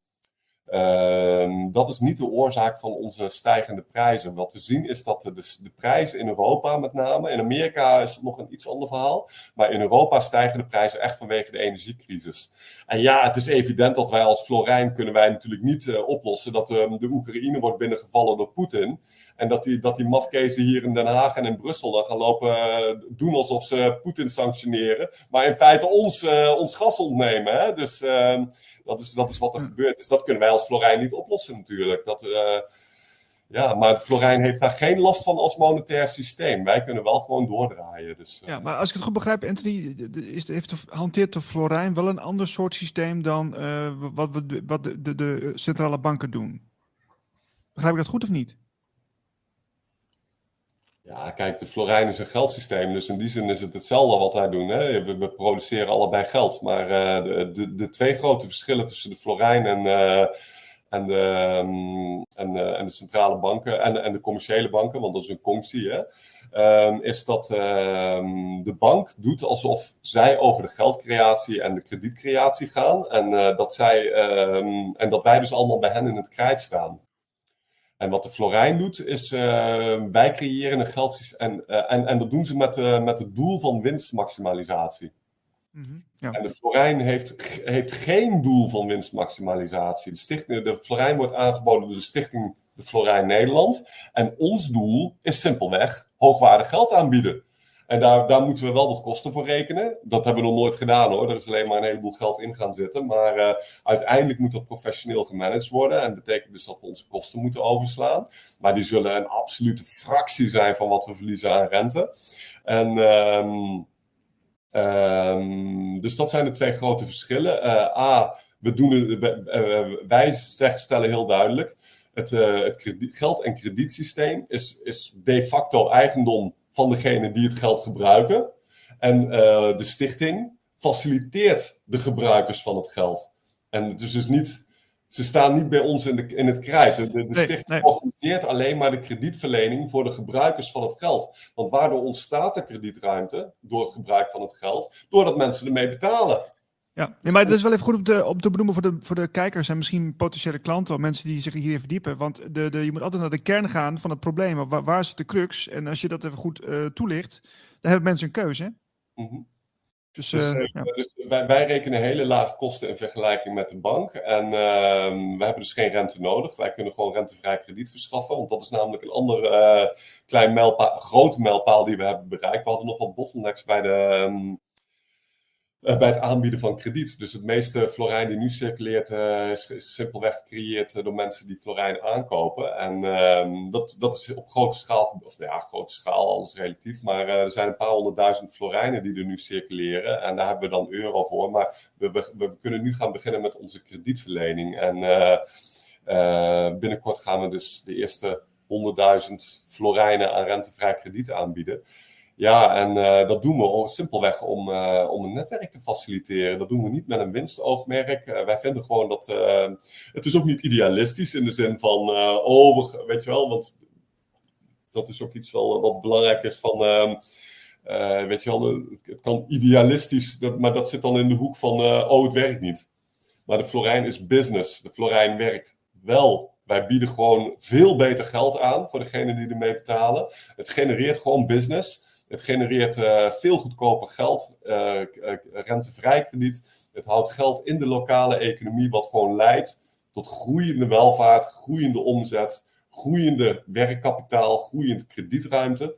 Ehm, dat is niet de oorzaak van onze stijgende prijzen. Wat we zien is dat de, de, prijzen in Europa met name, in Amerika is het nog een iets ander verhaal, maar in Europa stijgen de prijzen echt vanwege de energiecrisis. En ja, het is evident dat wij als Florijn kunnen wij natuurlijk niet uh, oplossen dat uh, de Oekraïne wordt binnengevallen door Poetin. En dat die, dat die mafkezen hier in Den Haag en in Brussel dan gaan lopen uh, doen alsof ze Poetin sanctioneren, maar in feite ons, uh, ons gas ontnemen. Hè? Dus ehm, dat is, dat is wat er hm. gebeurt. Dus dat kunnen wij als Florijn niet oplossen natuurlijk. Dat, uh, ja, maar Florijn heeft daar geen last van als monetair systeem. Wij kunnen wel gewoon doordraaien. Dus. Ja, maar als ik het goed begrijp, Anthony, is, heeft de, hanteert de Florijn wel een ander soort systeem dan wat, wat de, de, de centrale banken doen? Begrijp ik dat goed of niet? Ja, kijk, de Florijn is een geldsysteem, dus in die zin is het hetzelfde wat wij doen. Hè? We, produceren allebei geld, maar uh, de, de, de, twee grote verschillen tussen de Florijn en, uh, en, de, en, uh, en, de centrale banken en, en de commerciële banken, want dat is een conctie, hè? Um, is dat um, de bank doet alsof zij over de geldcreatie en de kredietcreatie gaan en, dat, zij, en dat wij dus allemaal bij hen in het krijt staan. En wat de Florijn doet, is uh, wij creëren een geldsysteem. En, uh, en, en dat doen ze met, uh, met het doel van winstmaximalisatie. Mm -hmm, ja. En de Florijn heeft, heeft geen doel van winstmaximalisatie. De, stichting, de Florijn wordt aangeboden door de Stichting de Florijn Nederland. En ons doel is simpelweg hoogwaardig geld aanbieden. En daar, moeten we wel wat kosten voor rekenen. Dat hebben we nog nooit gedaan hoor. Er is alleen maar een heleboel geld in gaan zitten. Maar uh, uiteindelijk moet dat professioneel gemanaged worden. En dat betekent dus dat we onze kosten moeten overslaan. Maar die zullen een absolute fractie zijn van wat we verliezen aan rente. En. Um, um, dus dat zijn de twee grote verschillen. Uh, A, we doen uh, wij stellen heel duidelijk: het, het geld- en kredietsysteem is, is de facto eigendom van degene die het geld gebruiken. En uh, de stichting faciliteert de gebruikers van het geld. En het is dus niet, ze staan niet bij ons in, de, in het krijt. De, de nee, stichting nee. organiseert alleen maar de kredietverlening voor de gebruikers van het geld. Want waardoor ontstaat er kredietruimte door het gebruik van het geld? Doordat mensen ermee betalen. Ja, nee, maar dat is wel even goed om te, om te benoemen voor de, voor de kijkers en misschien potentiële klanten of mensen die zich hierin verdiepen. Want de, de, je moet altijd naar de kern gaan van het probleem. Waar, waar is de crux? En als je dat even goed uh, toelicht, dan hebben mensen een keuze. Mm -hmm. Dus, dus, uh, ja. dus wij, wij, rekenen hele lage kosten in vergelijking met de bank. En uh, we hebben dus geen rente nodig. Wij kunnen gewoon rentevrij krediet verschaffen. Want dat is namelijk een ander klein mijlpaal, grote mijlpaal die we hebben bereikt. We hadden nog wat bottlenecks bij de, um, uh, bij het aanbieden van krediet. Dus het meeste Florijn die nu circuleert uh, is, simpelweg gecreëerd uh, door mensen die Florijn aankopen. En ehm, dat, dat is op grote schaal, of nou ja, grote schaal, alles relatief. Maar er zijn een paar honderdduizend Florijnen die er nu circuleren. En daar hebben we dan euro voor. Maar we, we, we kunnen nu gaan beginnen met onze kredietverlening. En binnenkort gaan we dus de eerste 100.000 Florijnen aan rentevrij krediet aanbieden. Ja, en uh, dat doen we simpelweg om, uh, om een netwerk te faciliteren. Dat doen we niet met een winstoogmerk. Uh, wij vinden gewoon dat. het is ook niet idealistisch in de zin van. oh, weet je wel, want dat is ook iets wel, wat belangrijk is van. Ehm, weet je wel, het kan idealistisch, maar dat zit dan in de hoek van. oh, het werkt niet. Maar de Florijn is business. De Florijn werkt wel. Wij bieden gewoon veel beter geld aan voor degenen die ermee betalen. Het genereert gewoon business. Het genereert uh, veel goedkoper geld, uh, rentevrij krediet. Het houdt geld in de lokale economie, wat gewoon leidt tot groeiende welvaart, groeiende omzet, groeiende werkkapitaal, groeiende kredietruimte.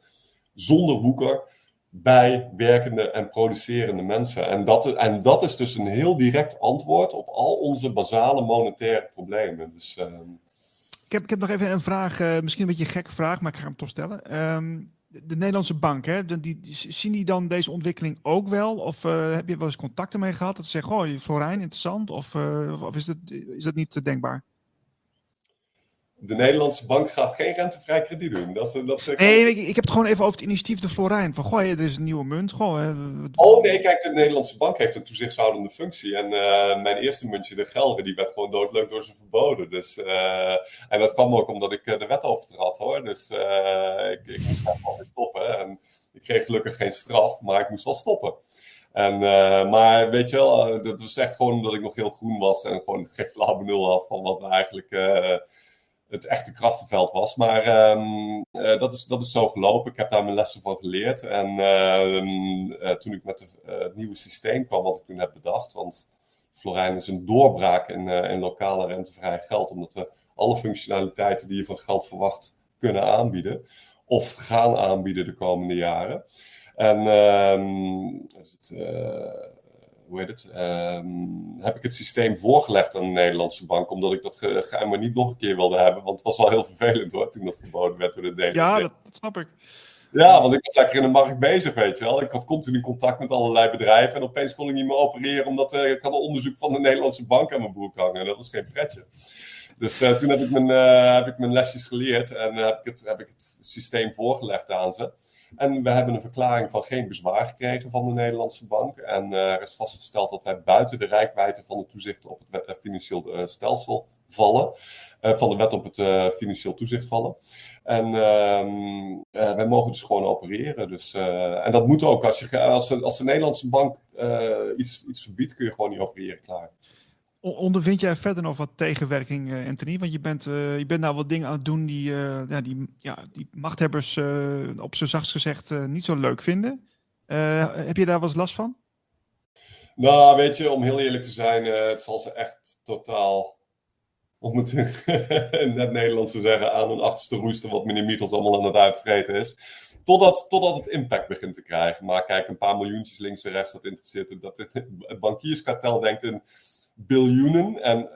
Zonder woeker bij werkende en producerende mensen. En dat, en dat is dus een heel direct antwoord op al onze basale monetaire problemen. Dus, uh... ik, heb, ik heb nog even een vraag, misschien een beetje een gekke vraag, maar ik ga hem toch stellen. Um, de Nederlandse bank, hè, die, zien die dan deze ontwikkeling ook wel? Of uh, heb je wel eens contacten mee gehad? Dat ze zeggen, oh, Florijn, interessant. Of, uh, of is, dat, is dat niet denkbaar? De Nederlandse bank gaat geen rentevrij krediet doen. Dat, dat, nee, ik, ik, heb het gewoon even over het initiatief de Florijn. Van, goh, er is een nieuwe munt. Goh, oh nee, kijk, de Nederlandse bank heeft een toezichthoudende functie. En uh, mijn eerste muntje, de Gelre, die werd gewoon doodleuk door ze verboden. Dus, uh, en dat kwam ook omdat ik de wet overtrad, hoor. Dus uh, ik, ik, moest daar gewoon weer stoppen. En ik kreeg gelukkig geen straf, maar ik moest wel stoppen. En, maar weet je wel, dat was echt gewoon omdat ik nog heel groen was en gewoon geen flauw benul had van wat eigenlijk het echte krachtenveld was. Maar ehm, eh, dat, is, dat is zo gelopen. Ik heb daar mijn lessen van geleerd. En ehm, eh, toen ik met eh, het nieuwe systeem kwam, wat ik toen heb bedacht. Want Florijn is een doorbraak in, in lokale rentevrij geld. Omdat we alle functionaliteiten die je van geld verwacht kunnen aanbieden. Of gaan aanbieden de komende jaren. En um, het, hoe heet het, ehm, heb ik het systeem voorgelegd aan de Nederlandse bank, omdat ik dat ge maar niet nog een keer wilde hebben. Want het was wel heel vervelend hoor, toen dat verboden werd door de DNB. Ja, dat, snap ik. Ja, want ik was lekker in de markt bezig, weet je wel. Ik had continu contact met allerlei bedrijven en opeens kon ik niet meer opereren, omdat uh, ik had een onderzoek van de Nederlandse bank aan mijn broek hangen. Dat was geen pretje. Dus uh, toen heb ik, mijn, uh, heb ik mijn lesjes geleerd en heb, ik het, heb ik het systeem voorgelegd aan ze. En we hebben een verklaring van geen bezwaar gekregen van de Nederlandse bank. En uh, er is vastgesteld dat wij buiten de rijkwijde van de toezicht op het eh, financieel uh, stelsel vallen. Van de wet op het financieel toezicht vallen. En ehm, wij mogen dus gewoon opereren. Dus, en dat moet ook. Als, je, als, als de Nederlandse bank iets, iets verbiedt, kun je gewoon niet opereren. Klaar. Ondervind jij verder nog wat tegenwerking, uh, Anthony? Want je bent, uh, je bent nou wat dingen aan het doen die, uh, ja, die, ja, die machthebbers op zijn zachtst gezegd niet zo leuk vinden. heb je daar wel eens last van? Nou, weet je, om heel eerlijk te zijn, het zal ze echt totaal, om het net Nederlands te zeggen, aan hun achterste roesten wat meneer Michels allemaal aan het uitvreten is. Totdat, totdat het impact begint te krijgen. Maar kijk, een paar miljoentjes links en rechts, dat interesseert dat het, het bankierskartel denkt in biljoenen. En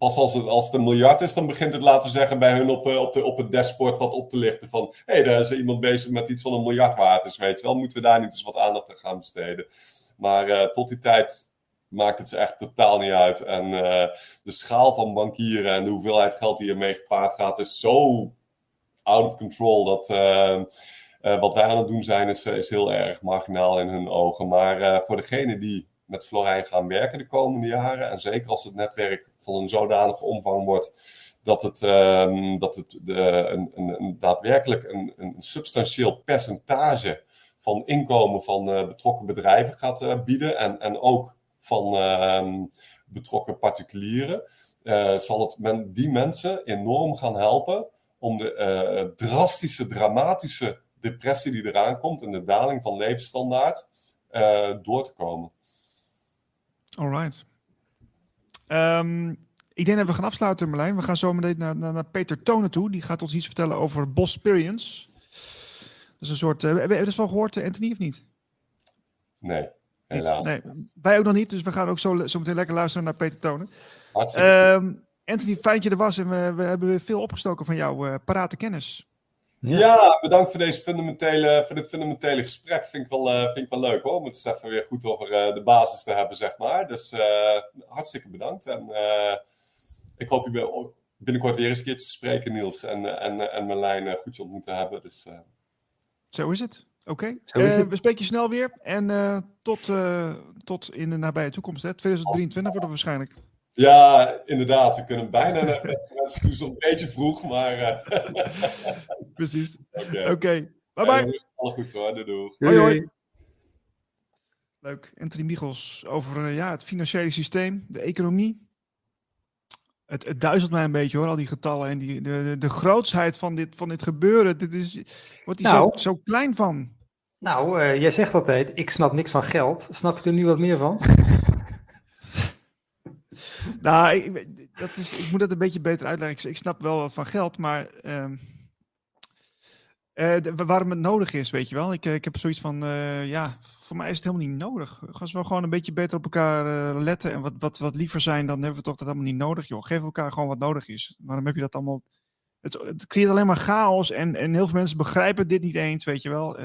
pas als het, als het een miljard is, dan begint het, laten we zeggen, bij hun op, eh, op, de, op het dashboard wat op te lichten. Van hé, hey, daar is iemand bezig met iets van een miljard waard. Weet je wel, moeten we daar niet eens wat aandacht aan gaan besteden. Maar uh, tot die tijd maakt het ze echt totaal niet uit. En uh, de schaal van bankieren en de hoeveelheid geld die ermee gepaard gaat, is zo out of control dat. wat wij aan het doen zijn, is, is heel erg marginaal in hun ogen. Maar voor degene die met Florijn gaan werken de komende jaren. En zeker als het netwerk van een zodanige omvang wordt dat het, um, dat het de, een, een, een, daadwerkelijk een, een substantieel percentage van inkomen van uh, betrokken bedrijven gaat uh, bieden. En, en ook van uh, betrokken particulieren. Zal het men, die mensen enorm gaan helpen om de drastische, dramatische depressie die eraan komt en de daling van levensstandaard door te komen. Alright. Um, ik denk dat we gaan afsluiten, Marlijn. We gaan zo meteen naar, naar, naar, Peter Tonen toe. Die gaat ons iets vertellen over Bosperience. Dat is een soort... Uh, heb je dat wel gehoord, Anthony, of niet? Nee, helaas. Nee, wij ook nog niet. Dus we gaan ook zo, zo meteen lekker luisteren naar Peter Tonen. Um, Anthony, fijn dat je er was. En we, we hebben weer veel opgestoken van jouw uh, parate kennis. Ja. bedankt voor, deze fundamentele, voor dit fundamentele gesprek. Vind ik wel, uh, vind ik wel leuk hoor. Om het eens even weer goed over uh, de basis te hebben, zeg maar. Dus uh, hartstikke bedankt. En ik hoop je binnenkort weer eens een keertje te spreken, Niels. En, en, en Marlijn goed je ontmoet te hebben. Dus, Zo is het. Oké. Okay. we spreken je snel weer. En tot, tot in de nabije toekomst. Hè? 2023 wordt het waarschijnlijk. Ja, inderdaad. We kunnen bijna naar het toe zo'n beetje vroeg, maar... Uh... Precies. Oké. Okay. Bye bye. Ja, alle goed hoor. Doei, doei. Hoi, hoi. Leuk. Anthony Michels over uh, ja, het financiële systeem, de economie. Het, het duizelt mij een beetje hoor, al die getallen en die, de, de, de grootsheid van dit, van dit gebeuren. Dit is, wordt hij nou, zo, zo klein van. Nou, uh, jij zegt altijd, ik snap niks van geld. Snap je er nu wat meer van? nou, ik, dat is, ik moet dat een beetje beter uitleggen. Ik, snap wel wat van geld, maar uh, uh, waarom het nodig is, weet je wel. Ik, ik heb zoiets van, uh, ja, voor mij is het helemaal niet nodig. Als we gewoon een beetje beter op elkaar letten en wat, wat, wat liever zijn, dan hebben we toch dat helemaal niet nodig, joh. Geef elkaar gewoon wat nodig is. Waarom heb je dat allemaal Het, creëert alleen maar chaos en, en heel veel mensen begrijpen dit niet eens, weet je wel.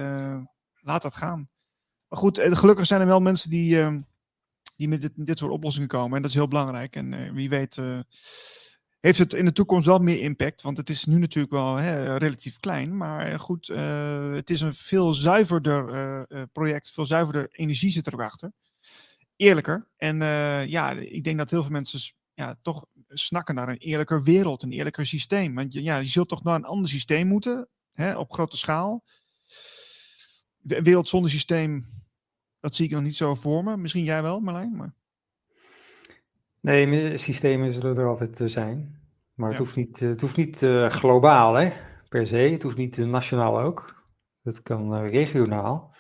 laat dat gaan. Maar goed, gelukkig zijn er wel mensen die, die met dit, soort oplossingen komen. En dat is heel belangrijk. En wie weet heeft het in de toekomst wel meer impact. Want het is nu natuurlijk wel hè, relatief klein. Maar goed, uh, het is een veel zuiverder project. Veel zuiverder energie zit er achter. Eerlijker. En ja, ik denk dat heel veel mensen ja, toch snakken naar een eerlijker wereld. Een eerlijker systeem. Want ja, je zult toch naar een ander systeem moeten. Hè, op grote schaal. Wereld zonder systeem, dat zie ik nog niet zo voor me. Misschien jij wel, Marlijn. Maar... Nee, systemen zullen er altijd uh, zijn. Maar het hoeft niet, het hoeft niet uh, globaal, hè, per se. Het hoeft niet nationaal ook. Het kan regionaal.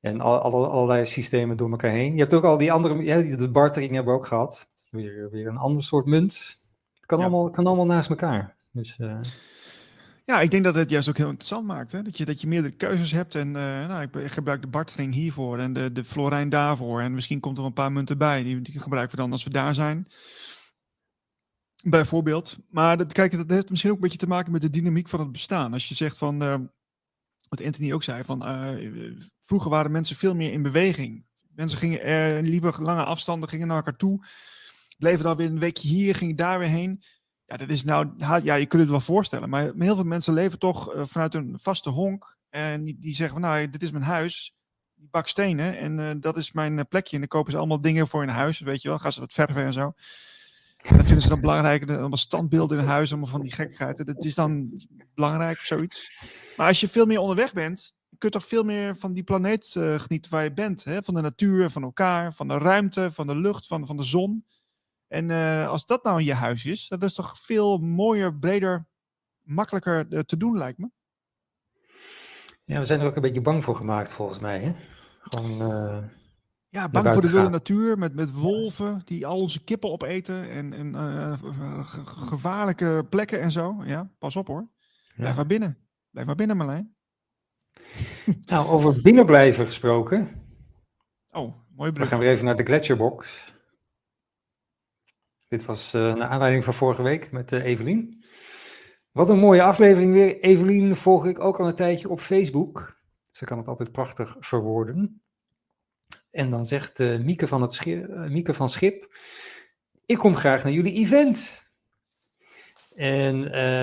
En al, alle, allerlei systemen door elkaar heen. Je hebt ook al die andere, ja, de bartering hebben we ook gehad. Weer, weer een ander soort munt. Het kan, allemaal, kan allemaal naast elkaar. Dus, ja, ik denk dat het juist ook heel interessant maakt. Hè? Dat, je, dat je meerdere keuzes hebt. En uh, nou, ik, gebruik de bartering hiervoor en de, de florijn daarvoor. En misschien komt er een paar munten bij. Die, gebruiken we dan als we daar zijn. Bijvoorbeeld. Maar dat, kijk, dat heeft misschien ook een beetje te maken met de dynamiek van het bestaan. Als je zegt van, uh, wat Anthony ook zei, van uh, vroeger waren mensen veel meer in beweging. Mensen gingen, liepen lange afstanden, gingen naar elkaar toe. Bleven dan weer een weekje hier, gingen daar weer heen. Ja, dat is nou, ja, je kunt het wel voorstellen, maar heel veel mensen leven toch uh, vanuit een vaste honk. En die, zeggen van, nou, dit is mijn huis, die bak stenen en uh, dat is mijn eh, plekje. En dan kopen ze allemaal dingen voor in huis, weet je wel. Gaan ze dat verven en zo. Dat vinden ze dan belangrijk, allemaal standbeelden in huis, allemaal van die gekkigheid. Dat is dan belangrijk of zoiets. Maar als je veel meer onderweg bent, kun je toch veel meer van die planeet uh, genieten waar je bent. Hè? Van de natuur, van elkaar, van de ruimte, van de lucht, van, van de zon. En uh, als dat nou in je huis is, dat is toch veel mooier, breder, makkelijker uh, te doen, lijkt me. Ja, we zijn er ook een beetje bang voor gemaakt, volgens mij. Hè? Gewoon, uh, ja, bang voor de wilde natuur, met, met wolven die al onze kippen opeten en, en gevaarlijke plekken en zo. Ja, pas op hoor. Blijf ja. maar binnen. Blijf maar binnen, Marlijn. Nou, over binnenblijven gesproken. Oh, mooi brug. We gaan weer even naar de Gletscherbox. Dit was uh, naar aanleiding van vorige week met uh, Evelien. Wat een mooie aflevering weer. Evelien volg ik ook al een tijdje op Facebook. Ze kan het altijd prachtig verwoorden. En dan zegt uh, Mieke, van het Schip, Mieke van Schip: Ik kom graag naar jullie event. En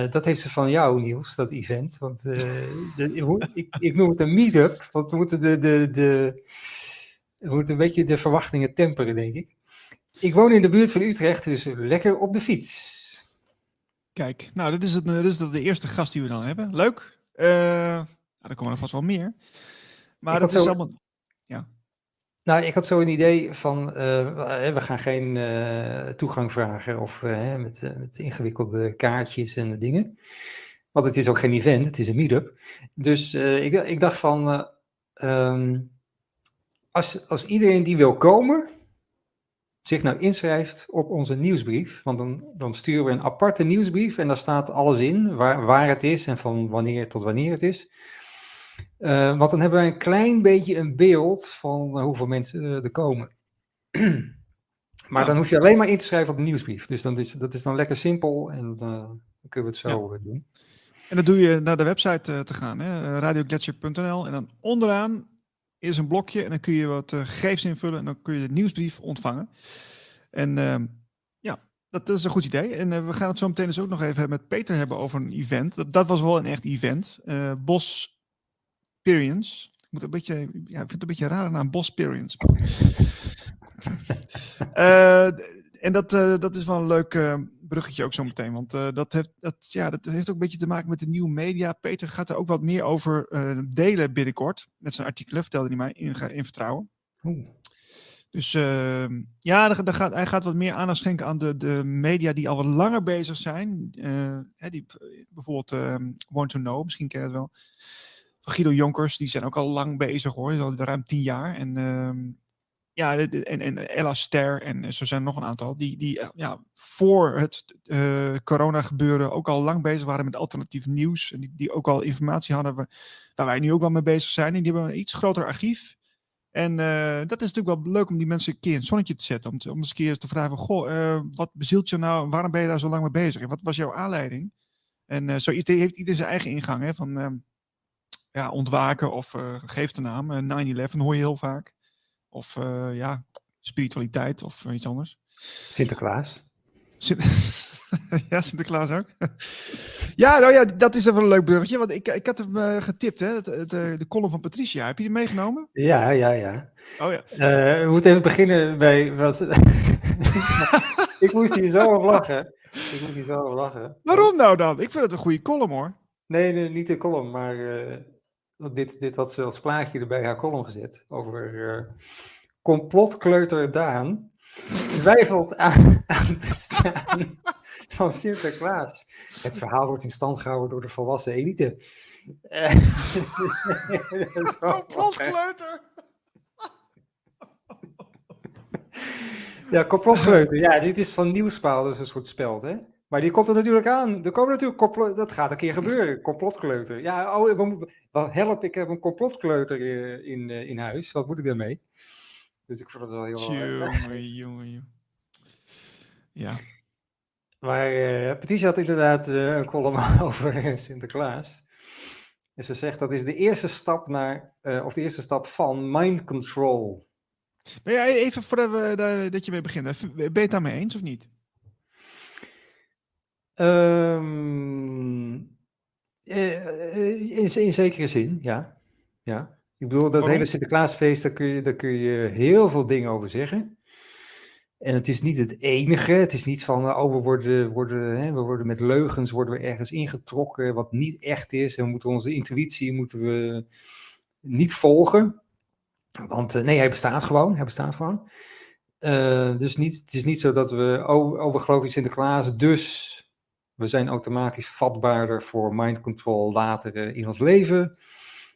dat heeft ze van jou, Niels, dat event. Want ik, ik, noem het een meet-up. Want we moeten, de, de, de, we moeten een beetje de verwachtingen temperen, denk ik. Ik woon in de buurt van Utrecht, dus lekker op de fiets. Kijk, nou, dit is, het, dit is de eerste gast die we dan hebben. Leuk. Uh, nou, er komen er vast wel meer. Maar dat is zo... allemaal... Ja. Nou, ik had zo een idee van, uh, we gaan geen uh, toegang vragen of met, met ingewikkelde kaartjes en dingen. Want het is ook geen event, het is een meetup. Dus ik, ik, dacht van, um, als, als iedereen die wil komen, zich nou inschrijft op onze nieuwsbrief. Want dan, dan sturen we een aparte nieuwsbrief en daar staat alles in, waar, waar het is en van wanneer tot wanneer het is. Uh, want dan hebben wij een klein beetje een beeld van hoeveel mensen er komen. maar dan hoef je alleen maar in te schrijven op de nieuwsbrief. Dus dan is, dat is dan lekker simpel en uh, dan kunnen we het zo ja. doen. En dan doe je naar de website te gaan, radioglacier.nl. En dan onderaan is een blokje en dan kun je wat uh, gegevens invullen en dan kun je de nieuwsbrief ontvangen. En uh, ja, dat is een goed idee. En uh, we gaan het zo meteen dus ook nog even met Peter hebben over een event. Dat, was wel een echt event. Uh, Bos Experience. Ik moet een beetje, ja, ik vind het een beetje raar naam, Bos Experience. en dat, dat is wel een leuk bruggetje ook zo meteen. Want uh, dat, heeft, dat, ja, dat heeft ook een beetje te maken met de nieuwe media. Peter gaat er ook wat meer over uh, delen binnenkort. Met zijn artikelen, vertelde hij mij, in, in vertrouwen. Oeh. Dus uh, ja, daar, daar gaat, hij gaat wat meer aandacht schenken aan de, de media die al wat langer bezig zijn. Hè, die, bijvoorbeeld Want to Know, misschien ken je het wel. Van Guido Jonkers, die zijn ook al lang bezig hoor, al ruim tien jaar. En ehm, ja, en, en Ella Ster en zo zijn er nog een aantal, die, die eh, ja, voor het uh, corona gebeuren ook al lang bezig waren met alternatief nieuws. En die, die ook al informatie hadden waar wij nu ook wel mee bezig zijn. En die hebben een iets groter archief. En uh, dat is natuurlijk wel leuk om die mensen een keer in het zonnetje te zetten. Om, om eens een keer te vragen: Goh, wat bezielt je nou? Waarom ben je daar zo lang mee bezig? En wat was jouw aanleiding? En zo heeft ieder zijn eigen ingang hè, van ja, ontwaken of geef de naam. 9-11 hoor je heel vaak. Of ja, spiritualiteit of iets anders. Sinterklaas. Sint ja, Sinterklaas ook. ja, nou ja, dat is even een leuk bruggetje. Want ik, ik had hem uh, getipt, hè, het, het, de column van Patricia. Heb je die meegenomen? Ja, ja, ja. Oh ja. Uh, we moeten even beginnen bij... Wat... ik moest hier zo op lachen. Ik moest hier zo op lachen. Waarom nou dan? Ik vind het een goede column hoor. Nee, nee niet de column, maar uh, dit, dit had ze als plaatje erbij haar column gezet. Over complotkleuter Daan twijfelt aan, aan het bestaan van Sinterklaas. Het verhaal wordt in stand gehouden door de volwassen elite. Complotkleuter! ja, complotkleuter. Ja, dit is van Nieuwspaal, dus een soort speld, hè? Maar die komt er natuurlijk aan. Er komen natuurlijk complot, dat gaat een keer gebeuren. Complotkleuter. Ja, oh, we, help, ik heb een complotkleuter in, in huis. Wat moet ik daarmee? Dus ik vond het wel heel... Jongen, jongen, Ja. Maar uh, Patricia had inderdaad uh, een column over Sinterklaas. En ze zegt dat is de eerste stap naar, uh, of de eerste stap van mind control. Ben jij even voordat we, dat je mee begint, ben je het daarmee eens of niet? Um, in, in zekere zin, ja. ja. Ik bedoel, dat Waarom? hele Sinterklaasfeest, daar kun, je, daar kun je heel veel dingen over zeggen. En het is niet het enige. Het is niet van, oh, we worden, worden, hè, we worden met leugens worden we ergens ingetrokken, wat niet echt is. En we moeten onze intuïtie moeten we niet volgen. Want uh, nee, hij bestaat gewoon. Hij bestaat gewoon. Uh, dus niet, het is niet zo dat we, oh, oh, we geloven in Sinterklaas, dus we zijn automatisch vatbaarder voor mind control later uh, in ons leven.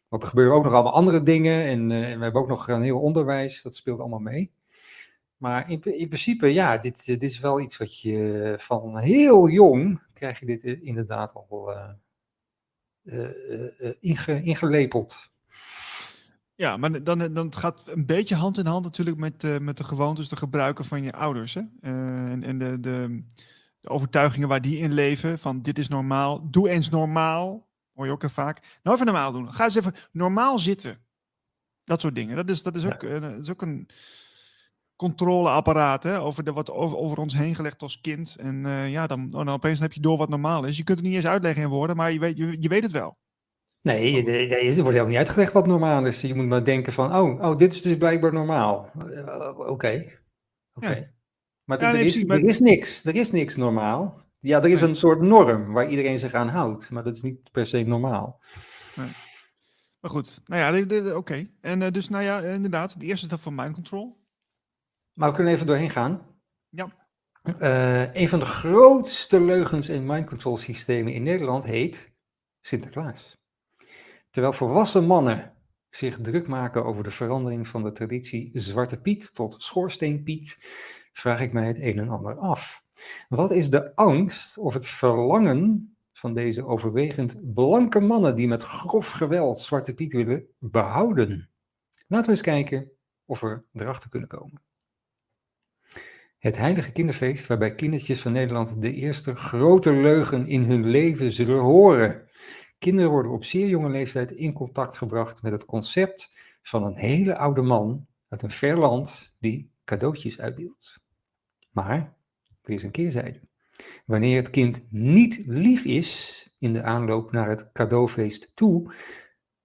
Want er gebeuren ook nog allemaal andere dingen en, uh, we hebben ook nog een heel onderwijs, dat speelt allemaal mee. Maar in, in principe, ja, dit, dit is wel iets wat je van heel jong krijg je dit inderdaad al inge, ingelepeld. Ja, maar dan, dan gaat een beetje hand in hand natuurlijk met, met de gewoontes, de gebruiken van je ouders. Hè? en en de, de, de overtuigingen waar die in leven, van dit is normaal, doe eens normaal. Hoor je ook heel vaak. Nou, even normaal doen. Ga eens even normaal zitten. Dat soort dingen. Dat is, dat is, ook, ja. dat is ook een controleapparaat hè, over, de, wat over, over ons heen gelegd als kind. En uh, ja, dan, oh, dan opeens heb je door wat normaal is. Je kunt het niet eens uitleggen in woorden, maar je weet, je, je weet het wel. Nee, er wordt helemaal niet uitgelegd wat normaal is. Je moet maar denken van, oh, oh dit is dus blijkbaar normaal. Uh, Oké. Okay. Okay. Ja. Maar ja, er, nee, is, precies, er is niks. Er is niks normaal. Ja, er is een soort norm waar iedereen zich aan houdt, maar dat is niet per se normaal. Nee. Maar goed, nou ja, oké. Okay. En uh, dus, nou ja, inderdaad, de eerste stap van mind control. Maar we kunnen even doorheen gaan. Ja. Uh, een van de grootste leugens in mind control systemen in Nederland heet Sinterklaas. Terwijl volwassen mannen zich druk maken over de verandering van de traditie Zwarte Piet tot Schoorsteenpiet, vraag ik mij het een en ander af. Wat is de angst of het verlangen van deze overwegend blanke mannen die met grof geweld Zwarte Piet willen behouden? Laten we eens kijken of we erachter kunnen komen. Het heilige kinderfeest waarbij kindertjes van Nederland de eerste grote leugen in hun leven zullen horen. Kinderen worden op zeer jonge leeftijd in contact gebracht met het concept van een hele oude man uit een ver land die cadeautjes uitdeelt. Maar er is een keerzijde. Wanneer het kind niet lief is in de aanloop naar het cadeaufeest toe,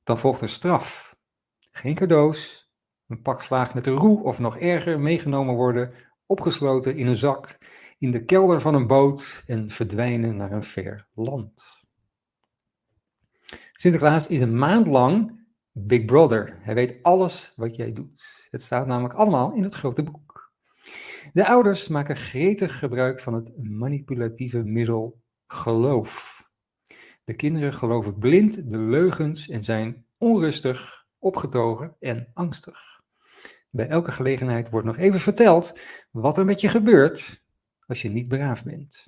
dan volgt er straf. Geen cadeaus, een pak slaag met de roe of nog erger meegenomen worden, opgesloten in een zak, in de kelder van een boot en verdwijnen naar een ver land. Sinterklaas is een maand lang Big Brother. Hij weet alles wat jij doet. Het staat namelijk allemaal in het grote boek. De ouders maken gretig gebruik van het manipulatieve middel geloof. De kinderen geloven blind de leugens en zijn onrustig, opgetogen en angstig. Bij elke gelegenheid wordt nog even verteld wat er met je gebeurt als je niet braaf bent.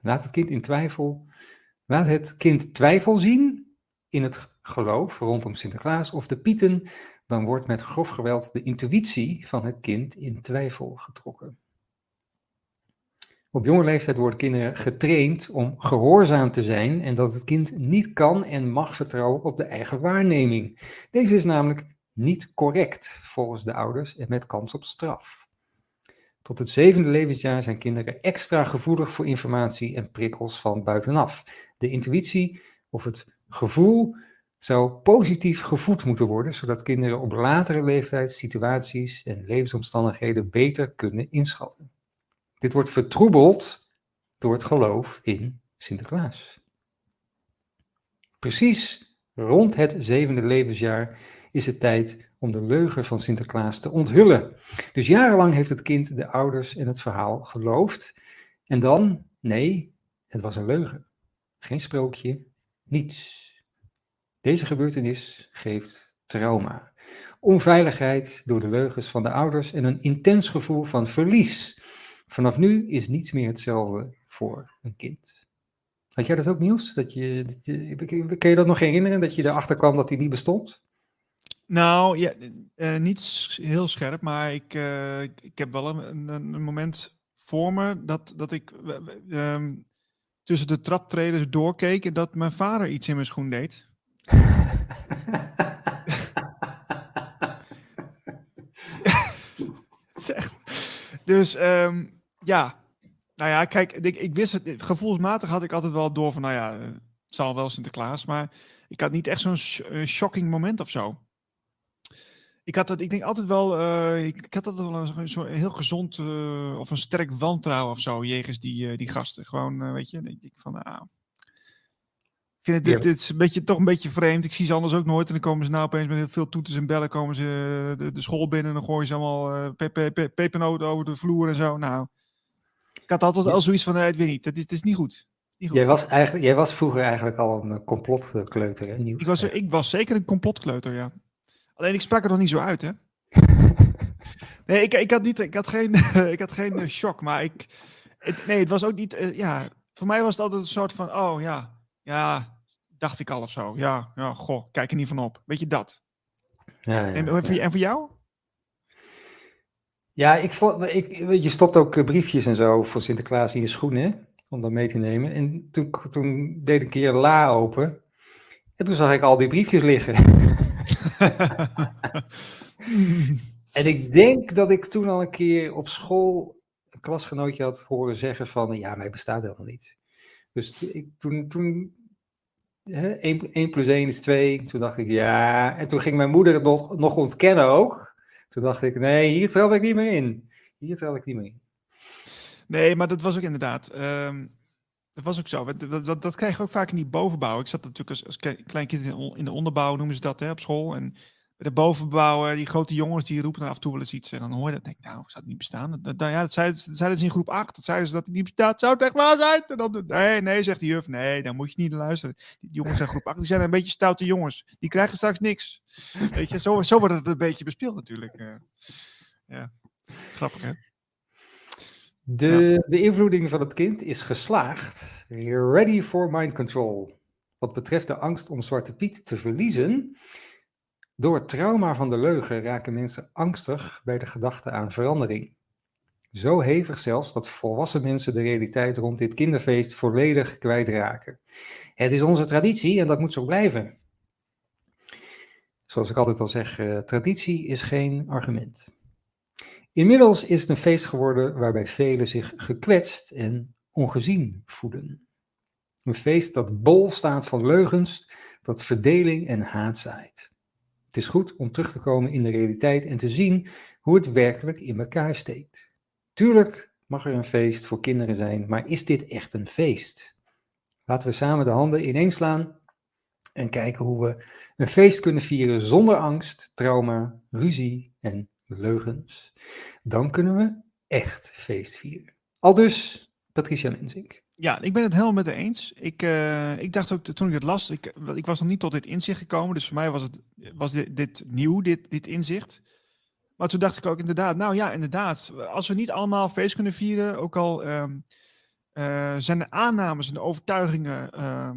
Laat het kind in twijfel, laat het kind twijfel zien in het geloof rondom Sinterklaas of de Pieten dan wordt met grof geweld de intuïtie van het kind in twijfel getrokken. Op jonge leeftijd worden kinderen getraind om gehoorzaam te zijn en dat het kind niet kan en mag vertrouwen op de eigen waarneming. Deze is namelijk niet correct volgens de ouders en met kans op straf. Tot het zevende levensjaar zijn kinderen extra gevoelig voor informatie en prikkels van buitenaf. De intuïtie of het gevoel zou positief gevoed moeten worden, zodat kinderen op latere leeftijd situaties en levensomstandigheden beter kunnen inschatten. Dit wordt vertroebeld door het geloof in Sinterklaas. Precies rond het zevende levensjaar is het tijd om de leugen van Sinterklaas te onthullen. Dus jarenlang heeft het kind de ouders en het verhaal geloofd. En dan, nee, het was een leugen. Geen sprookje, niets. Deze gebeurtenis geeft trauma, onveiligheid door de leugens van de ouders en een intens gevoel van verlies. Vanaf nu is niets meer hetzelfde voor een kind. Had jij dat ook nieuws? Dat je, dat je, kan je dat nog herinneren, dat je erachter kwam dat hij niet bestond? Nou, ja, uh, niet heel scherp, maar ik, uh, ik heb wel een, een, moment voor me dat, dat ik uh, tussen de traptreders doorkeek en dat mijn vader iets in mijn schoen deed. dus um, ja, nou ja, kijk, ik, ik, wist het, gevoelsmatig had ik altijd wel door van, nou ja, het zal wel Sinterklaas, maar ik had niet echt zo'n shocking moment of zo. Ik had dat, ik denk altijd wel, uh, ik, ik, had altijd wel een, heel gezond of een sterk wantrouwen of zo, jegens die, die gasten. Gewoon, weet je, ik denk van, ah, ik vind het, dit, dit, is een beetje, toch een beetje vreemd. Ik zie ze anders ook nooit. En dan komen ze nou opeens met heel veel toeters en bellen. Komen ze de, de school binnen en dan gooien ze allemaal uh, pepernoten over de vloer en zo. Nou, ik had altijd al zoiets van, nee, ik weet niet. Dat is, het is niet goed. Niet goed. Jij, was eigenlijk, jij was vroeger eigenlijk al een complotkleuter, hè? Ik was, ik was zeker een complotkleuter, ja. Alleen ik sprak er nog niet zo uit, hè. nee, ik, ik, had niet, ik had geen, ik had geen shock, maar ik... Het, nee, het was ook niet, uh, ja... Voor mij was het altijd een soort van, oh ja, ja, dacht ik al of zo. Ja, ja goh, kijk er niet van op. Weet je dat? Ja, ja, en, en, voor, en voor jou? Ja, ik vond, ik, je stopt ook eh, briefjes en zo voor Sinterklaas in je schoenen, om dat mee te nemen. En toen, toen deed ik een keer la open. En toen zag ik al die briefjes liggen. en ik denk dat ik toen al een keer op school een klasgenootje had horen zeggen van, ja, mij bestaat helemaal niet. Dus ik, toen, toen hè, 1, 1 plus 1 is 2, toen dacht ik ja. En toen ging mijn moeder het nog, nog ontkennen ook. Toen dacht ik, nee, hier trap ik niet meer in. Hier trap ik niet meer in. Nee, maar dat was ook inderdaad. Um, dat was ook zo. Dat, dat, dat, krijg je ook vaak in die bovenbouw. Ik zat natuurlijk als, als klein kind in de onderbouw, noemen ze dat, hè, op school. En de bovenbouwen, die grote jongens, die roepen dan af en toe wel eens iets. En dan hoor je dat, denk ik, nou, zou het niet bestaan? Dat, ja, dat zeiden, dat zeiden ze in groep 8. Dat zeiden ze dat het niet bestaat. Zou het echt waar zijn? En dan, nee, nee, zegt de juf. Nee, dan moet je niet luisteren. Die jongens zijn groep 8. Die zijn een beetje stoute jongens. Die krijgen straks niks. Weet je, zo, zo wordt het een beetje bespeeld natuurlijk. Uh, ja, grappig hè? De beïnvloeding van het kind is geslaagd. Ready for mind control. Wat betreft de angst om Zwarte Piet te verliezen, door trauma van de leugen raken mensen angstig bij de gedachte aan verandering. Zo hevig zelfs dat volwassen mensen de realiteit rond dit kinderfeest volledig kwijtraken. Het is onze traditie en dat moet zo blijven. Zoals ik altijd al zeg, uh, traditie is geen argument. Inmiddels is het een feest geworden waarbij velen zich gekwetst en ongezien voelen. Een feest dat bol staat van leugens, dat verdeling en haat zaait. Het is goed om terug te komen in de realiteit en te zien hoe het werkelijk in elkaar steekt. Tuurlijk mag er een feest voor kinderen zijn, maar is dit echt een feest? Laten we samen de handen ineens slaan en kijken hoe we een feest kunnen vieren zonder angst, trauma, ruzie en leugens. Dan kunnen we echt feest vieren. Al dus Patricia Menzink. Ja, ik ben het helemaal met de eens. Ik, uh, ik dacht ook toen ik het las, ik, ik was nog niet tot dit inzicht gekomen. Dus voor mij was, het, was dit, nieuw, dit, dit inzicht. Maar toen dacht ik ook inderdaad, nou ja, inderdaad. Als we niet allemaal feest kunnen vieren, ook al um, uh, zijn de aannames en de overtuigingen uh,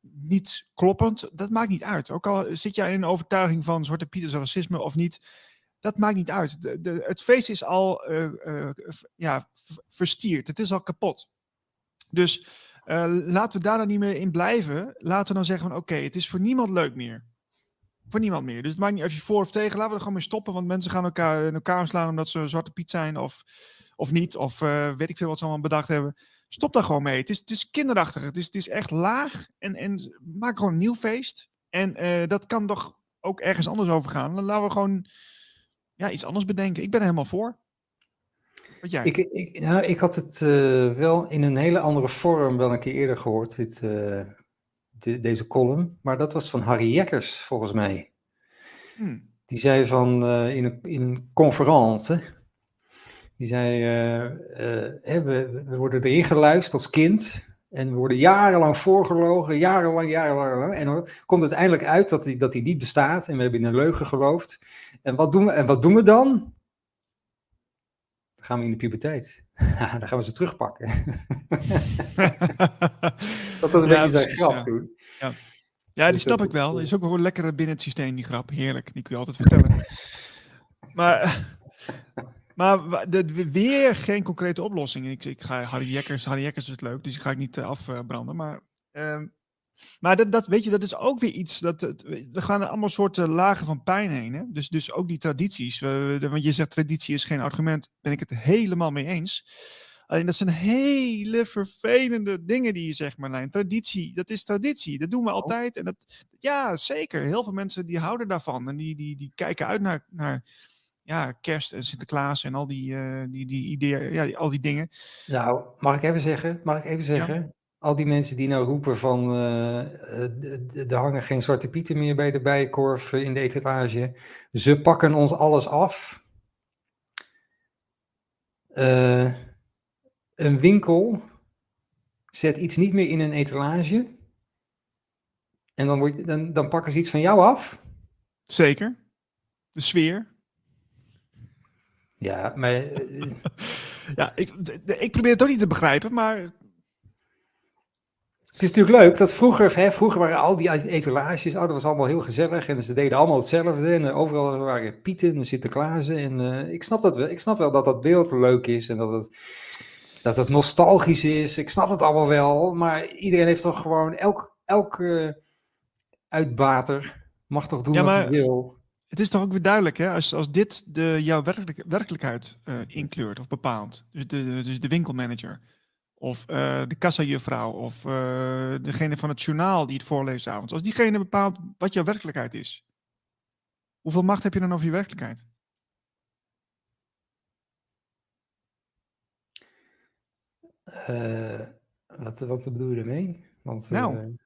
niet kloppend, dat maakt niet uit. Ook al zit jij in een overtuiging van Zwarte Pieters racisme of niet, Dat maakt niet uit. De, het feest is al uh, ja, verstierd. Het is al kapot. Dus laten we daar dan niet meer in blijven. Laten we dan zeggen van oké, het is voor niemand leuk meer. Voor niemand meer. Dus het maakt niet of je voor of tegen. Laten we er gewoon mee stoppen. Want mensen gaan elkaar in elkaar slaan omdat ze Zwarte Piet zijn of, of niet. Of weet ik veel wat ze allemaal bedacht hebben. Stop daar gewoon mee. Het is, het is kinderachtig. Het is, het is echt laag. En, en maak gewoon een nieuw feest. En dat kan toch ook ergens anders over gaan. Laten we gewoon ja, iets anders bedenken. Ik ben er helemaal voor. Wat jij? Ik, ik, nou, ik had het uh, wel in een hele andere vorm wel een keer eerder gehoord, dit, uh, de, deze column. Maar dat was van Harry Jekkers, volgens mij. Hmm. Die zei van uh, in, een, in een conferentie. Die zei: we, we worden erin geluisterd als kind. En we worden jarenlang voorgelogen, jarenlang, jarenlang. En dan komt het eindelijk uit dat hij dat die niet bestaat. En we hebben in een leugen geloofd. En wat doen we, en wat doen we dan? Dan gaan we in de puberteit. dan gaan we ze terugpakken. dat was een ja, beetje zijn grap toen. Ja. ja, die dus snap ik wel. Die is ook wel lekker binnen het systeem, die grap. Heerlijk, die kun je altijd vertellen. maar maar de, weer geen concrete oplossing. Ik, ik ga Harry Jekkers, Harry Jekkers is het leuk, dus ik ga ik niet uh, afbranden. Maar, uh, maar dat, dat, weet je, dat is ook weer iets. Dat, we gaan er allemaal soorten lagen van pijn heen. Hè? Dus, dus ook die tradities. want je zegt traditie is geen argument, ben ik het helemaal mee eens. Alleen dat zijn hele vervelende dingen die je zegt, Marlijn. Traditie, dat is traditie. Dat doen we oh. altijd. En dat, ja, zeker. Heel veel mensen die houden daarvan. En die, die, die kijken uit naar, naar ja, kerst en Sinterklaas en al die, uh, die, die ideeën, ja, die, al die dingen. Nou, mag ik even zeggen? Mag ik even zeggen? Al die mensen die nou roepen van uh, er hangen geen zwarte pieten meer bij de bijenkorf in de etalage. Ze pakken ons alles af. Uh, een winkel zet iets niet meer in een etalage. En dan, word dan, dan pakken ze iets van jou af. Zeker. De sfeer. Ja, maar... Eh, ja, ik, ik probeer het toch niet te begrijpen, maar... Het is natuurlijk leuk dat vroeger, hè, vroeger waren al die etalages, oh, dat was allemaal heel gezellig en ze deden allemaal hetzelfde en overal waren Pieten en Sinterklaasen en uh, ik, snap dat, wel, ik snap wel dat dat beeld leuk is en dat het, dat het nostalgisch is, ik snap het allemaal wel, maar iedereen heeft toch gewoon, elk, elke uitbater mag toch doen wat hij wil. Het is toch ook weer duidelijk, hè? Als, als dit de, jouw werkelijk, werkelijkheid uh, inkleurt of bepaalt. Dus de, dus de winkelmanager. Of uh, de kassajuffrouw. Of uh, degene van het journaal die het voorleest avonds. Als diegene bepaalt wat jouw werkelijkheid is. Hoeveel macht heb je dan over je werkelijkheid? wat, wat bedoel je ermee? Want, nou,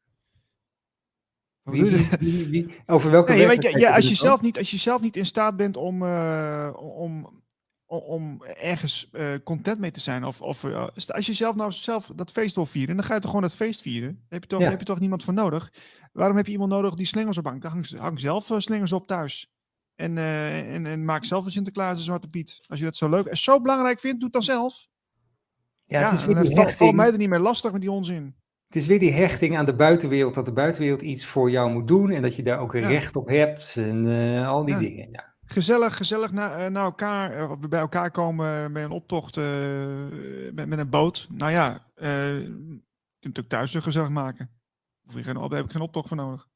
over welke nee, ja, als, je zelf niet, als je zelf niet in staat bent om, uh, om, om ergens uh, content mee te zijn. Of, of uh, als je zelf nou zelf dat feest wil vieren, dan ga je toch gewoon dat feest vieren. Daar heb je toch, heb je toch niemand voor nodig. Waarom heb je iemand nodig die slingers ophangt? Dan hang, hang zelf slingers op thuis. En, en, en maak zelf een Sinterklaas en Zwarte Piet. Als je dat zo leuk en zo belangrijk vindt, doe het dan zelf. Ja, het is weer val mij er niet meer lastig met die onzin. Het is weer die hechting aan de buitenwereld, dat de buitenwereld iets voor jou moet doen en dat je daar ook een recht op hebt en uh, al die dingen. Ja. Gezellig, gezellig naar, uh, naar elkaar, uh, bij elkaar komen met een optocht met, met een boot. Nou ja, je kunt het ook thuis gezellig maken. Of je geen, daar heb ik geen optocht voor nodig.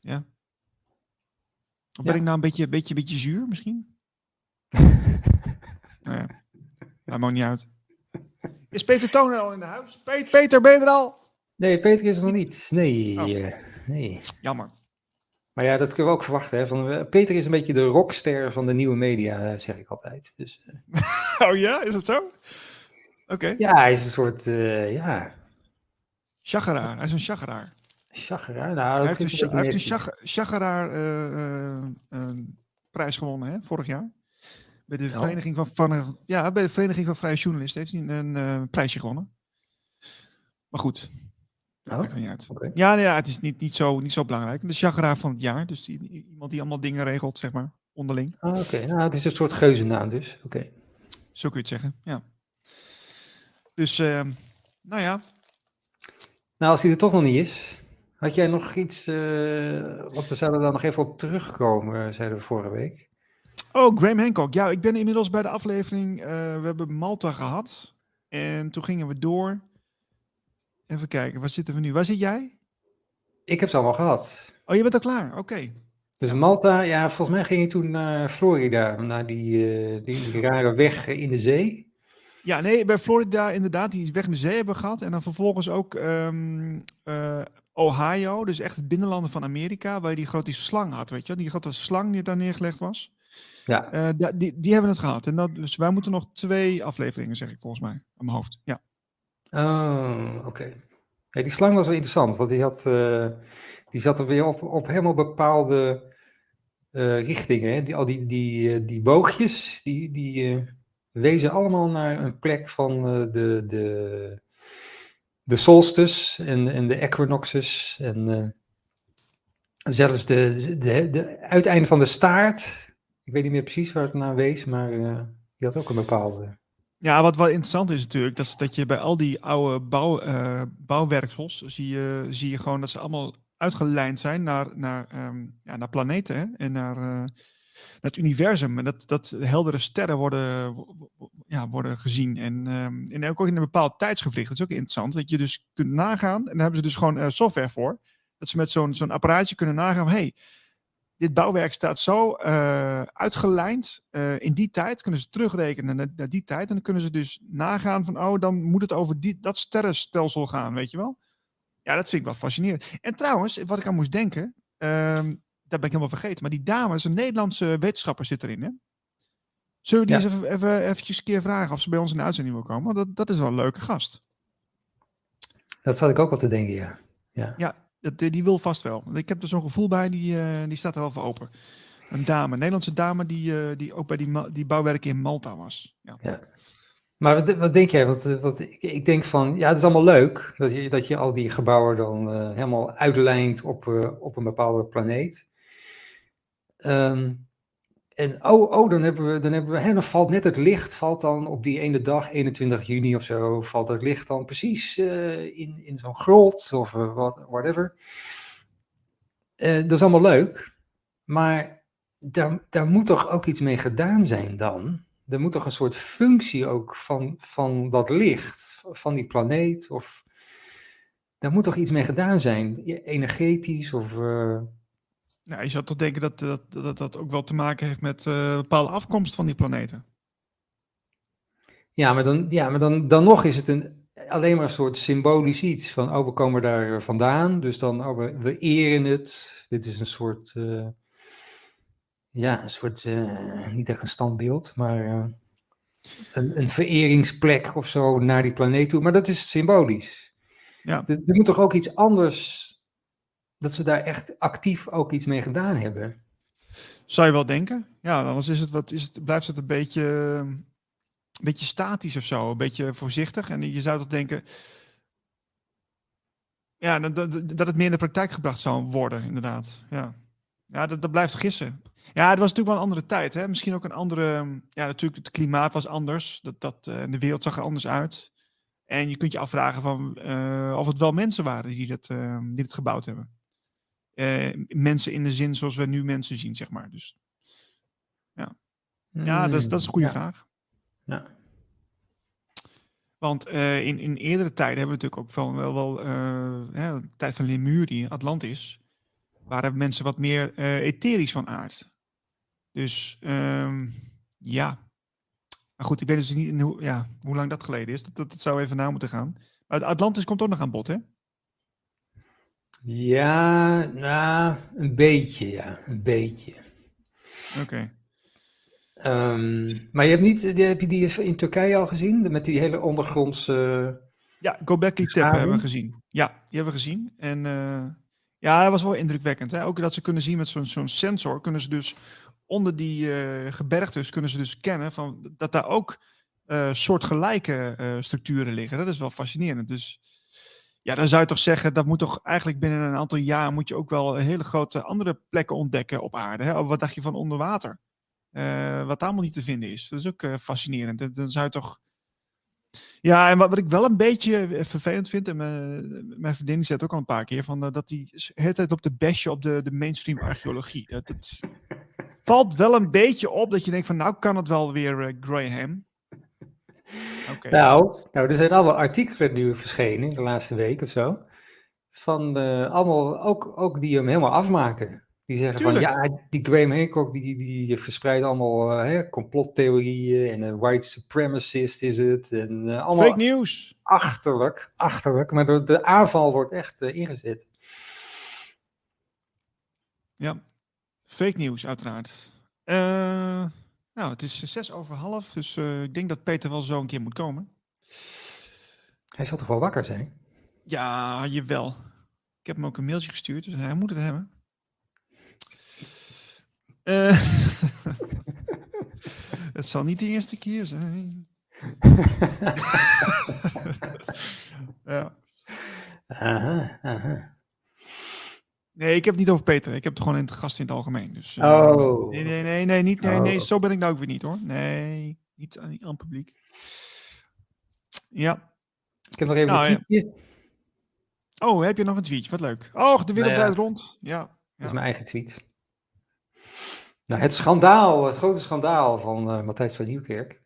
Ja. Of ben ik nou een beetje, beetje, beetje zuur misschien? nou ja, dat maakt niet uit. Is Peter Toner al in de huis? Peter, ben je er al? Nee, Peter is er nog niet. Nee, oh. Eh, nee. Jammer. Maar ja, dat kunnen we ook verwachten. Hè? Van, uh, Peter is een beetje de rockster van de nieuwe media, zeg ik altijd. Dus, uh... oh ja, is dat zo? Oké. Ja, hij is een soort, ja... Chageraar, hij is een chageraar. Chageraar? Nou, hij heeft een, hij heeft een chageraar prijs gewonnen, hè, vorig jaar. Bij de, vereniging van, van, ja, bij de Vereniging van Vrije Journalisten heeft hij een, uh, prijsje gewonnen. Maar goed, oh, maakt niet uit. Ja, ja, het is niet, niet, zo, niet zo belangrijk. De chageraar van het jaar, dus die, iemand die allemaal dingen regelt, zeg maar, onderling. Ah, Oké, nou, het is een soort geuzennaam dus. Oké. Zo kun je het zeggen, ja. Dus, uh, nou ja. Nou, als hij er toch nog niet is, had jij nog iets, uh, wat we zouden dan nog even op terugkomen, zeiden we vorige week. Oh, Graham Hancock. Ja, ik ben inmiddels bij de aflevering. eh, we hebben Malta gehad. En toen gingen we door. Even kijken, waar zitten we nu? Waar zit jij? Ik heb ze allemaal gehad. Oh, je bent al klaar. Oké. Dus Malta, ja, volgens mij ging je toen naar Florida, naar die, eh, die, die rare weg in de zee. Ja, nee, bij Florida inderdaad, die weg in de zee hebben gehad. En dan vervolgens ook ehm, eh, Ohio, dus echt het binnenlanden van Amerika, waar je die grote slang had, weet je? Die grote slang die daar neergelegd was. Ja, Eh, die, die hebben het gehad. En dat, dus wij moeten nog twee afleveringen, zeg ik volgens mij, aan mijn hoofd. Ja. Oh, oké. Die slang was wel interessant, want die, had, eh, die zat er weer op, op helemaal bepaalde eh, richtingen. Die, al die, die, eh, die boogjes, die, die wezen allemaal naar een plek van de, de, de en, en de equinoxes. En zelfs de, de, de uiteinde van de staart, ik weet niet meer precies waar het naar wees, maar die had ook een bepaalde... Ja, wat wel interessant is natuurlijk, dat, dat je bij al die oude bouw, eh, bouwwerksels zie je, zie je gewoon dat ze allemaal uitgelijnd zijn naar, naar, ehm, ja, naar planeten hè, en naar, eh, naar het universum. En dat, dat heldere sterren worden, wo- wo- ja, worden gezien. En, ehm, en ook in een bepaald tijdsgevricht. Dat is ook interessant, dat je dus kunt nagaan, en daar hebben ze dus gewoon eh, software voor, dat ze met zo'n zo'n apparaatje kunnen nagaan, hey, dit bouwwerk staat zo eh, uitgelijnd. eh, in die tijd kunnen ze terugrekenen naar, naar die tijd. En dan kunnen ze dus nagaan van, oh, dan moet het over die, dat sterrenstelsel gaan, weet je wel? Ja, dat vind ik wel fascinerend. En trouwens, wat ik aan moest denken, ehm, dat ben ik helemaal vergeten. Maar die dame, is een Nederlandse wetenschapper, zit erin, hè? Zullen we die Ja. eens even, even eventjes een keer vragen of ze bij ons in de uitzending wil komen? Want dat, dat is wel een leuke gast. Dat zat ik ook al te denken, ja. ja. Ja, die wil vast wel. Ik heb er zo'n gevoel bij, die, eh, die staat er wel voor open. Een dame, een Nederlandse dame die, eh, die ook bij die, die bouwwerken in Malta was. Ja. Maar wat, wat denk jij? Want, wat, ik, ik denk van, ja, het is allemaal leuk dat je, dat je al die gebouwen dan eh, helemaal uitlijnt op, op een bepaalde planeet. Ehm, en oh, oh, dan hebben we, dan hebben we, dan valt net het licht, valt dan op die ene dag, 21 juni of zo, valt het licht dan precies eh, in, in zo'n grot of eh, whatever. Eh, dat is allemaal leuk, maar daar, daar moet toch ook iets mee gedaan zijn dan? Er moet toch een soort functie ook van, van dat licht, van die planeet, of daar moet toch iets mee gedaan zijn, energetisch of... eh, Nou, je zou toch denken dat dat, dat dat ook wel te maken heeft met eh bepaalde afkomst van die planeten. Ja, maar dan, ja, maar dan, dan nog is het een, alleen maar een soort symbolisch iets. Van, oh, we komen daar vandaan, dus dan, oh, we, we eren het. Dit is een soort, eh, ja, een soort, eh, niet echt een standbeeld, maar eh, een, een vereringsplek of zo naar die planeet toe. Maar dat is symbolisch. Ja. Er, er moet toch ook iets anders, dat ze daar echt actief ook iets mee gedaan hebben. Zou je wel denken? Ja, anders is het wat, is het, blijft het een beetje, een beetje statisch of zo. Een beetje voorzichtig. En je zou toch denken. Ja, dat, dat, dat het meer in de praktijk gebracht zou worden, inderdaad. Ja, ja dat, dat blijft gissen. Ja, het was natuurlijk wel een andere tijd. Hè? Misschien ook een andere. Ja, natuurlijk, het klimaat was anders. Dat, dat, eh, de wereld zag er anders uit. En je kunt je afvragen van, eh, of het wel mensen waren die het, eh, die het gebouwd hebben. Eh, mensen in de zin zoals we nu mensen zien, zeg maar. Dus ja, dat is, dat is een goede Ja, vraag. Ja. Want eh, in, in eerdere tijden hebben we natuurlijk ook wel, wel, wel eh, de tijd van Lemurie, Atlantis, waren mensen wat meer etherisch van aard. Dus ehm, ja. Maar goed, ik weet dus niet in hoe, ja, hoe lang dat geleden is. Dat, dat, dat zou even na moeten gaan. Maar Atlantis komt ook nog aan bod, hè? Ja, nou, een beetje, ja, een beetje. Oké. Ehm, maar je hebt niet, die, heb je die in Turkije al gezien? Met die hele ondergrondse... Ja, Gobekli Tepe hebben we gezien. Ja, die hebben we gezien. En eh, ja, dat was wel indrukwekkend. Hè? Ook dat ze kunnen zien met zo'n zo'n sensor, kunnen ze dus onder die eh, gebergtes kunnen ze dus scannen van dat daar ook eh, soortgelijke structuren liggen. Dat is wel fascinerend. Dus ja, dan zou je toch zeggen, dat moet toch eigenlijk binnen een aantal jaar moet je ook wel hele grote andere plekken ontdekken op aarde. Hè? Wat dacht je van onder water? Eh, wat allemaal niet te vinden is. Dat is ook eh, fascinerend. Dan- zou je toch ja, en wat, wat ik wel een beetje eh, vervelend vind, en mijn, mijn vriendin die het ook al een paar keer, van, dat hij de hele tijd op de besje op de, de mainstream archeologie. Dat, dat, valt wel een beetje op dat je denkt van nou kan het wel weer Graham. Okay. Nou, nou, er zijn allemaal artikelen nu verschenen de laatste week of zo. Van allemaal, ook, ook die hem helemaal afmaken. Die zeggen van ja, die Graham Hancock die, die verspreidt allemaal uh, hè, complottheorieën en een white supremacist is het. En, uh, allemaal Fake news. Achterlijk, achterlijk. Maar de, de aanval wordt echt uh, ingezet. Ja, fake news uiteraard. Nou, het is zes over half, dus ik denk dat Peter wel zo een keer moet komen. Hij zal toch wel wakker zijn? Ja, jawel. Ik heb hem ook een mailtje gestuurd, dus hij moet het hebben. Uh, het zal niet de eerste keer zijn. ja. Aha, aha. Nee, ik heb het niet over Peter. Ik heb het gewoon in het gast in het algemeen. Dus, uh, oh. Nee, nee, nee, nee, niet, nee, nee, oh. zo ben ik nou ook weer niet hoor. Nee, niet aan, aan het publiek. Ja. Ik heb nog even nou, een tweetje. Oh, heb je nog een tweetje? Wat leuk. Oh, de wereld draait rond. Ja. ja. Dat is mijn eigen tweet. Nou, het schandaal, het grote schandaal van uh, Matthijs van Nieuwkerk.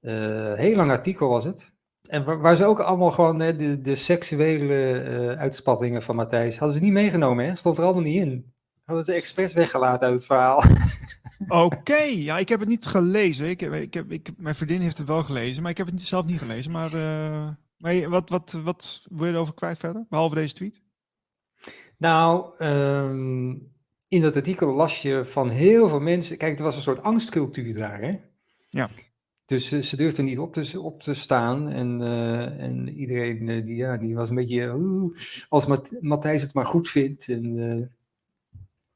Uh, heel lang artikel was het. En waar, waar ze ook allemaal gewoon uh, de, de, seksuele uitspattingen van Matthijs hadden ze niet meegenomen, hè? Stond er allemaal niet in. Hadden ze expres weggelaten uit het verhaal. Oké, ja, ik heb het niet gelezen. Ik heb, ik heb, ik, mijn vriendin heeft het wel gelezen, maar ik heb het zelf niet gelezen. Maar, maar wat, wat, wat wil je erover kwijt verder, behalve deze tweet? Nou, um, in dat artikel las je van heel veel mensen. Kijk, er was een soort angstcultuur daar. Hè? Ja. Dus ze durfden niet op te, op te staan. En, uh, en iedereen uh, die, ja, die was een beetje. als Mat Matthijs het maar goed vindt. En,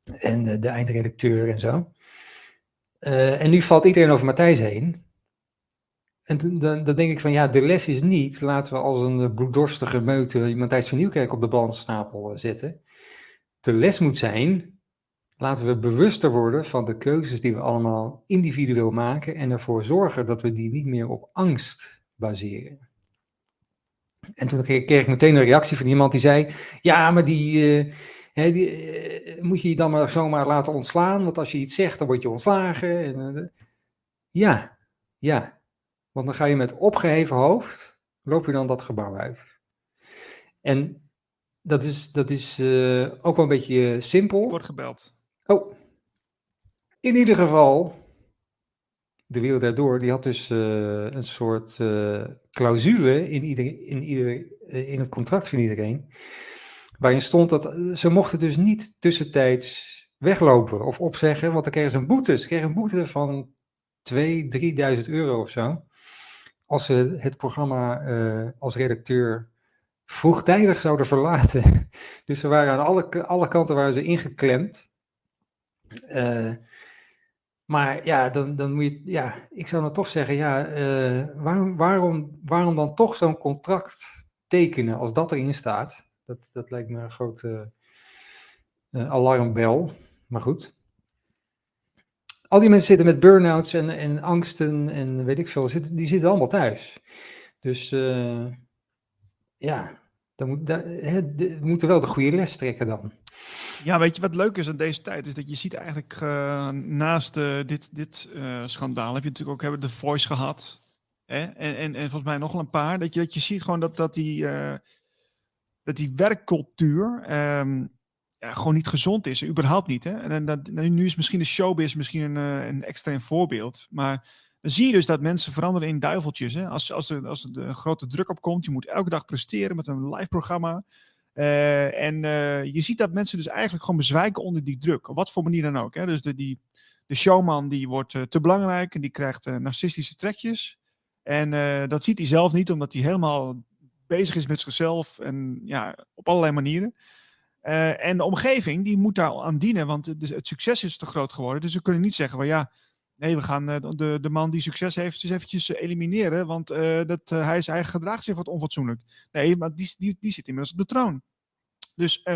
en de eindredacteur en zo. en nu valt iedereen over Matthijs heen. En dan, dan denk ik van ja, de les is niet. Laten we als een bloeddorstige meute Matthijs van Nieuwkerk op de balanstapel zetten. De les moet zijn Laten we bewuster worden van de keuzes die we allemaal individueel maken en ervoor zorgen dat we die niet meer op angst baseren. En toen kreeg ik meteen een reactie van iemand die zei: Ja, maar die, uh, die uh, moet je je dan maar zomaar laten ontslaan, want als je iets zegt, dan word je ontslagen. En, uh, ja, ja. Want dan ga je met opgeheven hoofd, loop je dan dat gebouw uit. En dat is, dat is ook wel een beetje simpel. Wordt gebeld. Oh, in ieder geval, de wereld daardoor, die had dus uh, een soort uh, clausule in, ieder, in, ieder, uh, in het contract van iedereen, waarin stond dat ze mochten dus niet tussentijds weglopen of opzeggen, want dan kregen ze een boete. Ze kregen een boete van 2.000, 3.000 euro of zo, als ze het programma als redacteur vroegtijdig zouden verlaten. Dus ze waren aan alle, alle kanten waren ze ingeklemd. Uh, maar ja, dan, dan moet je, ja, ik zou dan toch zeggen, ja, uh, waarom, waarom, waarom dan toch zo'n contract tekenen als dat erin staat? Dat, dat lijkt me een grote uh, alarmbel. Maar goed. Al die mensen zitten met burn-outs en, en angsten en weet ik veel, die zitten allemaal thuis. Dus ja, dan moet, we moeten wel de goede les trekken dan. Ja, weet je wat leuk is aan deze tijd? Is dat je ziet eigenlijk uh, naast uh, dit, dit uh, schandaal heb je natuurlijk ook hebben The Voice gehad. Hè? En, en, en volgens mij nog een paar. Dat je, dat je ziet gewoon dat, dat, die, dat die werkcultuur um, ja, gewoon niet gezond is. Überhaupt niet. Hè? En, en dat, nu is misschien de showbiz misschien een, een extreem voorbeeld. Maar dan zie je dus dat mensen veranderen in duiveltjes. Hè? Als, als, er, als er een grote druk op komt, je moet elke dag presteren met een live programma. Uh, en uh, je ziet dat mensen dus eigenlijk gewoon bezwijken onder die druk. Op wat voor manier dan ook. Hè? Dus de, die, de showman die wordt uh, te belangrijk en die krijgt narcistische trekjes. En dat ziet hij zelf niet, omdat hij helemaal bezig is met zichzelf en ja, op allerlei manieren. en de omgeving die moet daar aan dienen, want het, het succes is te groot geworden. Dus we kunnen niet zeggen van ja, nee, we gaan de, de man die succes heeft, dus eventjes elimineren, want dat, hij, is, hij gedraagt zich wat onfatsoenlijk. Nee, maar die, die, die zit inmiddels op de troon. Dus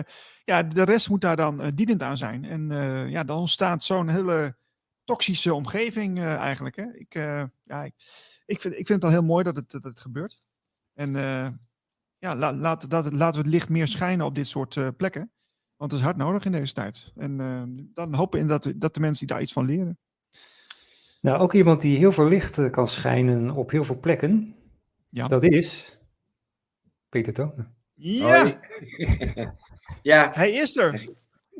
ja, de rest moet daar dan dienend aan zijn. En ja, dan ontstaat zo'n hele toxische omgeving eigenlijk. Hè? Ik, ja, ik, vind, ik vind het al heel mooi dat het, dat het gebeurt. En ja, dat, laten we het licht meer schijnen op dit soort plekken. Want het is hard nodig in deze tijd. En dan hopen we dat, dat de mensen daar iets van leren. Nou, ook iemand die heel veel licht kan schijnen op heel veel plekken. Ja. Dat is Peter Tonen. Ja! ja! Hij is er!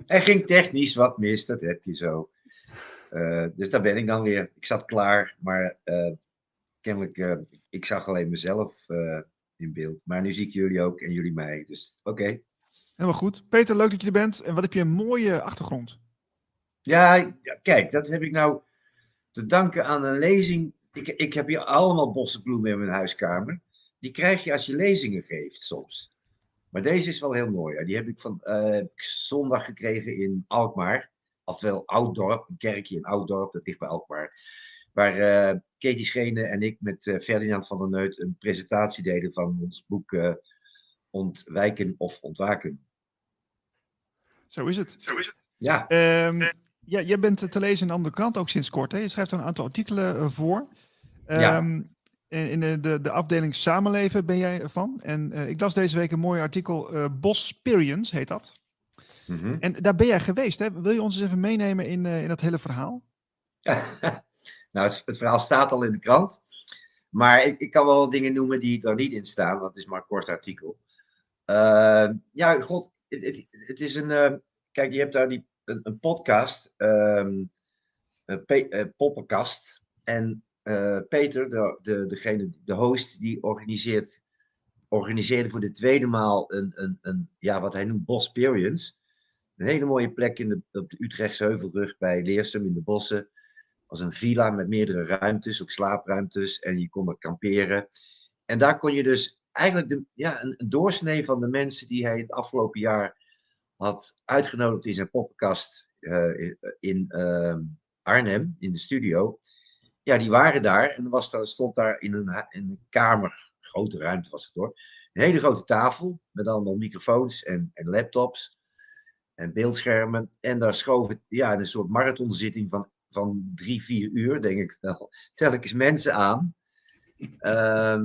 Er ging technisch wat mis, dat heb je zo. Uh, dus daar ben ik dan weer. Ik zat klaar, maar uh, kennelijk, uh, ik zag alleen mezelf in beeld. Maar nu zie ik jullie ook en jullie mij. Dus oké. Okay. Helemaal goed. Peter, leuk dat je er bent. En wat heb je een mooie achtergrond? Ja kijk, dat heb ik nou te danken aan een lezing. Ik, ik heb hier allemaal bossenbloemen in mijn huiskamer. Die krijg je als je lezingen geeft soms. Maar deze is wel heel mooi. Die heb ik van uh, zondag gekregen in Alkmaar. Ofwel Ouddorp, een kerkje in Ouddorp, dat ligt bij Alkmaar. Waar uh, Katie Schene en ik met uh, Ferdinand van der Neut een presentatie deden van ons boek Ontwijken of Ontwaken. Zo is het. Zo is het. Ja. Um, ja, jij bent te lezen in andere krant ook sinds kort. Hè? Je schrijft er een aantal artikelen voor. Um, ja. Ehm, in de, de, de afdeling Samenleven ben jij van. En uh, ik las deze week een mooi artikel, uh, Bosperience heet dat. Mm -hmm. En daar ben jij geweest. Hè? Wil je ons eens even meenemen in, uh, in dat hele verhaal? nou, het, het, verhaal staat al in de krant. Maar ik, ik kan wel dingen noemen die er niet in staan, want het is maar een kort artikel. ja, god, het, het, het is een. kijk, je hebt daar die, een, een podcast, um, een poppenkast. En uh, Peter, de, de, degene, de host, die organiseert, organiseerde voor de tweede maal een, een, een ja, wat hij noemt Bosperience. Een hele mooie plek in de, op de Utrechtse Heuvelrug bij Leersum in de bossen. was een villa met meerdere ruimtes, ook slaapruimtes. En je kon er kamperen. En daar kon je dus eigenlijk de, ja, een, een doorsnee van de mensen die hij het afgelopen jaar had uitgenodigd in zijn poppenkast uh, in uh, Arnhem, in de studio ja, die waren daar. En was, stond daar in een, een kamer, grote ruimte was het hoor, een hele grote tafel met allemaal microfoons en, en laptops en beeldschermen. En daar schoven ja, een soort marathonzitting van, van drie, vier uur, denk ik wel, telkens mensen aan. Ehm,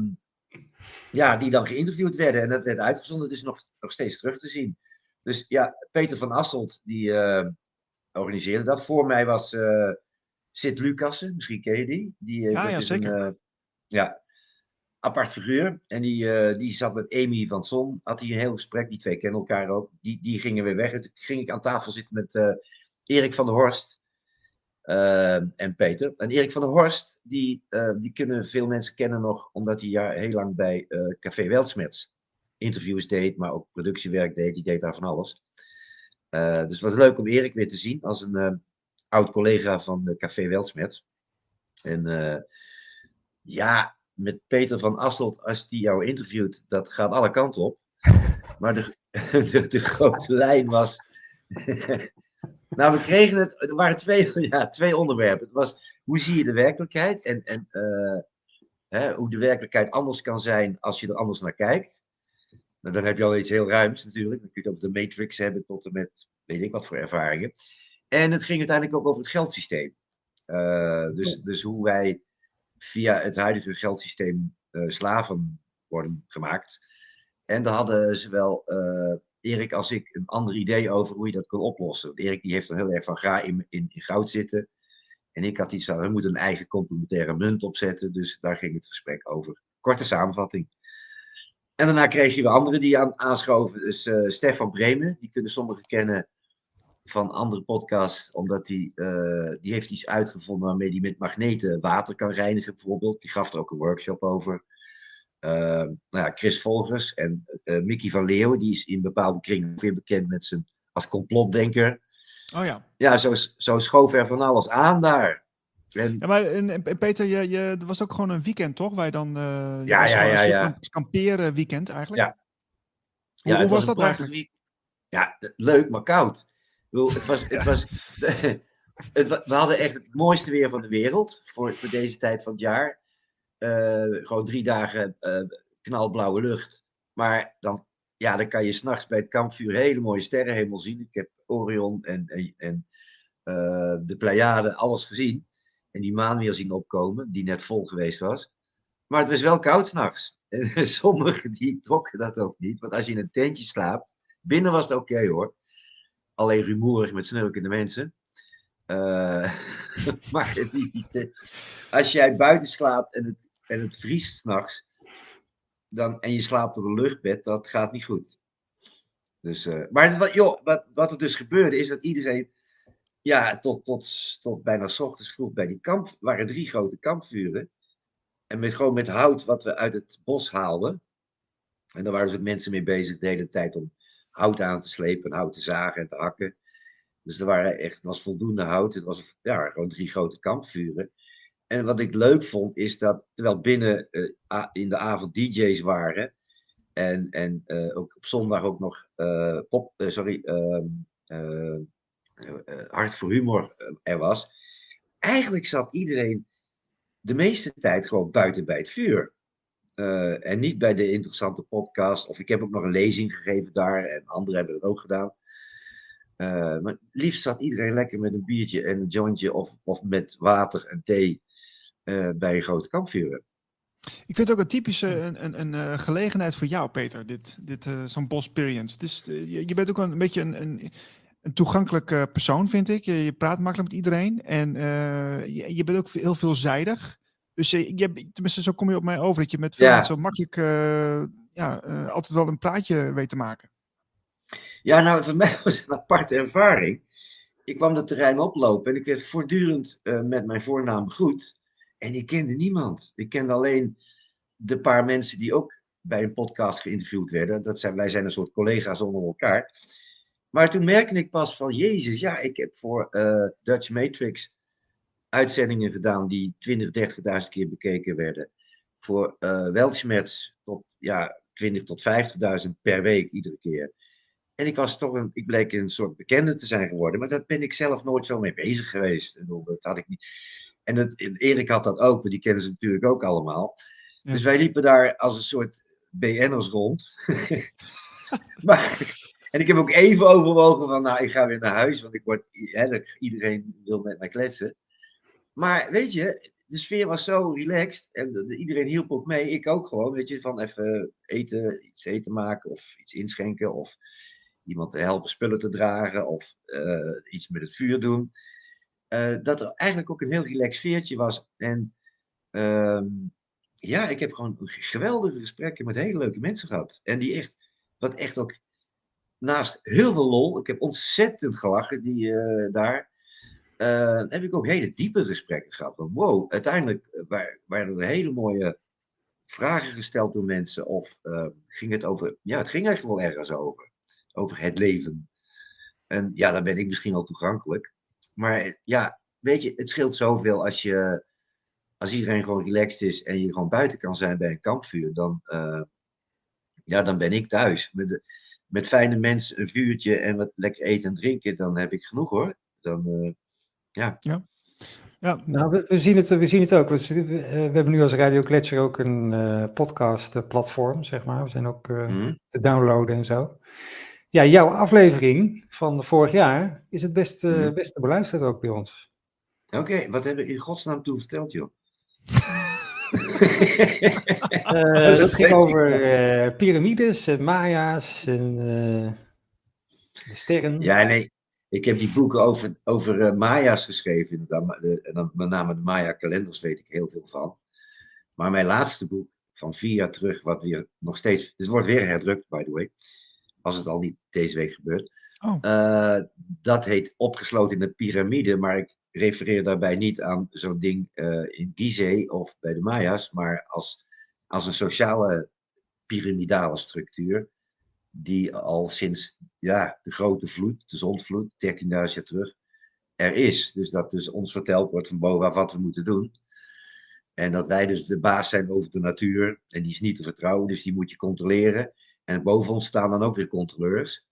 ja, die dan geïnterviewd werden. En dat werd uitgezonden. Het is nog, nog steeds terug te zien. Dus ja, Peter van Asselt, die uh, organiseerde dat. Voor mij was uh, Sid Lucassen, misschien ken je die. die ja, ja zeker. Een, ja, apart figuur. En die, die zat met Amy van Son, had hij een heel gesprek. Die twee kennen elkaar ook. Die, die gingen weer weg. En toen ging ik aan tafel zitten met Erik van der Horst en Peter. En Erik van der Horst, die, die kunnen veel mensen kennen nog, omdat hij ja, heel lang bij Café Weltsmets interviews deed, maar ook productiewerk deed. Die deed daar van alles. dus het was leuk om Erik weer te zien als een oud-collega van de Café Weltsmet. En ja, met Peter van Asselt, als die jou interviewt, dat gaat alle kanten op. Maar de, de, de grote lijn was. nou, we kregen het. Er waren twee, ja, twee onderwerpen. Het was hoe zie je de werkelijkheid en, en uh, hè, hoe de werkelijkheid anders kan zijn als je er anders naar kijkt. Nou, dan heb je al iets heel ruims natuurlijk. Dan kun je het over de Matrix hebben tot en met weet ik wat voor ervaringen. En het ging uiteindelijk ook over het geldsysteem. Uh, dus, dus hoe wij via het huidige geldsysteem uh, slaven worden gemaakt. En daar hadden zowel uh, Erik als ik een ander idee over hoe je dat kon oplossen. Erik die heeft er heel erg van ga in, in, in goud zitten. En ik had iets van, we moeten een eigen complementaire munt opzetten. Dus daar ging het gesprek over. Korte samenvatting. En daarna kreeg je weer anderen die aan, aanschoven. Dus Stefan Bremen, die kunnen sommigen kennen van andere podcasts, omdat hij uh, die heeft iets uitgevonden waarmee hij met magneten water kan reinigen, bijvoorbeeld. Die gaf er ook een workshop over. Uh, nou ja, Chris Volgers en uh, Mickey van Leeuwen, die is in bepaalde kringen weer bekend met zijn als complotdenker. Oh ja. Ja, zo, zo schoof er van alles aan daar. En... Ja, maar en, en Peter, je, je, er was ook gewoon een weekend, toch? Waar je dan. ja, ja, ja, ja. Kamperen weekend eigenlijk. Ja. Hoe, ja, hoe was, was dat eigenlijk? Ja, leuk, maar koud het was, het was, het, we hadden echt het mooiste weer van de wereld voor, voor deze tijd van het jaar. Uh, gewoon drie dagen uh, knalblauwe lucht. Maar dan, ja, dan kan je s'nachts bij het kampvuur hele mooie sterrenhemel zien. Ik heb Orion en, en, en uh, de Pleiade, alles gezien. En die maan weer zien opkomen, die net vol geweest was. Maar het was wel koud s'nachts. En sommigen die trokken dat ook niet. Want als je in een tentje slaapt, binnen was het oké hoor. alleen rumoerig met snurkende mensen. Uh, maar niet, als jij buiten slaapt en het, en het vriest s'nachts, en je slaapt op een luchtbed, dat gaat niet goed. Dus, uh, maar wat, joh, wat, wat er dus gebeurde, is dat iedereen, ja, tot, tot, tot bijna s ochtends vroeg bij die kamp, waren drie grote kampvuren. En met, gewoon met hout wat we uit het bos haalden. En daar waren dus ook mensen mee bezig de hele tijd om hout aan te slepen, hout te zagen en te hakken. Dus er waren echt, het was voldoende hout. Het was ja, gewoon drie grote kampvuren. En wat ik leuk vond, is dat terwijl binnen uh, in de avond DJ's waren. En, en uh, ook op zondag ook nog uh, pop, sorry, ehm, Hart voor Humor er was. Eigenlijk zat iedereen de meeste tijd gewoon buiten bij het vuur. en niet bij de interessante podcast. Of ik heb ook nog een lezing gegeven daar. En anderen hebben het ook gedaan. maar liefst zat iedereen lekker met een biertje en een jointje. Of, of met water en thee bij grote kampvuren. Ik vind het ook een typische een, een, een gelegenheid voor jou, Peter, dit, dit, zo'n Bosperience. Je, je, bent ook een, een beetje een, een, een toegankelijke persoon, vind ik. Je, je, praat makkelijk met iedereen en je, je, bent ook heel veelzijdig. Dus je, je, tenminste, zo kom je op mij over, dat je met veel ja. mensen makkelijk ja, altijd wel een praatje weet te maken. Ja, nou, voor mij was het een aparte ervaring. Ik kwam het terrein oplopen en ik werd voortdurend met mijn voornaam goed. En ik kende niemand. Ik kende alleen de paar mensen die ook bij een podcast geïnterviewd werden. Dat zijn, wij zijn een soort collega's onder elkaar. Maar toen merkte ik pas van, Jezus, ja, ik heb voor uh, Dutch Matrix uitzendingen gedaan die 20, 30.000 keer bekeken werden. Voor uh, Weltschmerz tot ja, 20 tot 50.000 per week iedere keer. En ik was toch een, ik bleek een soort bekende te zijn geworden, maar daar ben ik zelf nooit zo mee bezig geweest. Dat had ik niet. En het, Erik had dat ook, want die kennen ze natuurlijk ook allemaal. Ja. Dus wij liepen daar als een soort BN'ers rond. maar, en ik heb ook even overwogen van, nou, ik ga weer naar huis, want ik word, hè, iedereen wil met mij kletsen. Maar weet je, de sfeer was zo relaxed en de, de, iedereen hielp ook mee. Ik ook gewoon, weet je, van even eten, iets eten maken of iets inschenken of iemand te helpen spullen te dragen of uh, iets met het vuur doen. Uh, dat er eigenlijk ook een heel relaxed sfeertje was. En uh, ja, ik heb gewoon geweldige gesprekken met hele leuke mensen gehad. En die echt, wat echt ook naast heel veel lol, ik heb ontzettend gelachen die, uh, daar, heb ik ook hele diepe gesprekken gehad. Want wow, uiteindelijk waren er hele mooie vragen gesteld door mensen. Of ging het over, ja, het ging echt wel ergens over. Over het leven. En ja, dan ben ik misschien al toegankelijk. Maar ja, weet je, het scheelt zoveel als je, als iedereen gewoon relaxed is en je gewoon buiten kan zijn bij een kampvuur, dan, ja, dan ben ik thuis. Met, de, met fijne mensen, een vuurtje en wat lekker eten en drinken, dan heb ik genoeg hoor. Dan, uh, ja. ja. Ja. Nou, we, we, zien het, we zien het ook. We, we hebben nu als Radio Gletscher ook een uh, podcast platform, zeg maar. We zijn ook uh, mm. te downloaden en zo. Ja, jouw aflevering van vorig jaar is het best, mm. beste beluisterd ook bij ons. Oké, okay, wat hebben we in godsnaam toen verteld, joh? uh, dat ging over uh, piramides en Maya's en de sterren. Ja, nee. Ik heb die boeken over, over Maya's geschreven. En dan met name de Maya-kalenders weet ik heel veel van. Maar mijn laatste boek van vier jaar terug, wat weer nog steeds. Het wordt weer herdrukt, by the way als het al niet deze week gebeurt. Oh. Uh, dat heet opgesloten in de piramide, maar ik refereer daarbij niet aan zo'n ding uh, in Gizeh of bij de Maya's, maar als, als een sociale piramidale structuur die al sinds ja, de grote vloed, de zondvloed, 13.000 jaar terug, er is. Dus dat dus ons verteld wordt van bovenaf wat we moeten doen. En dat wij dus de baas zijn over de natuur. En die is niet te vertrouwen, dus die moet je controleren. En boven ons staan dan ook weer controleurs.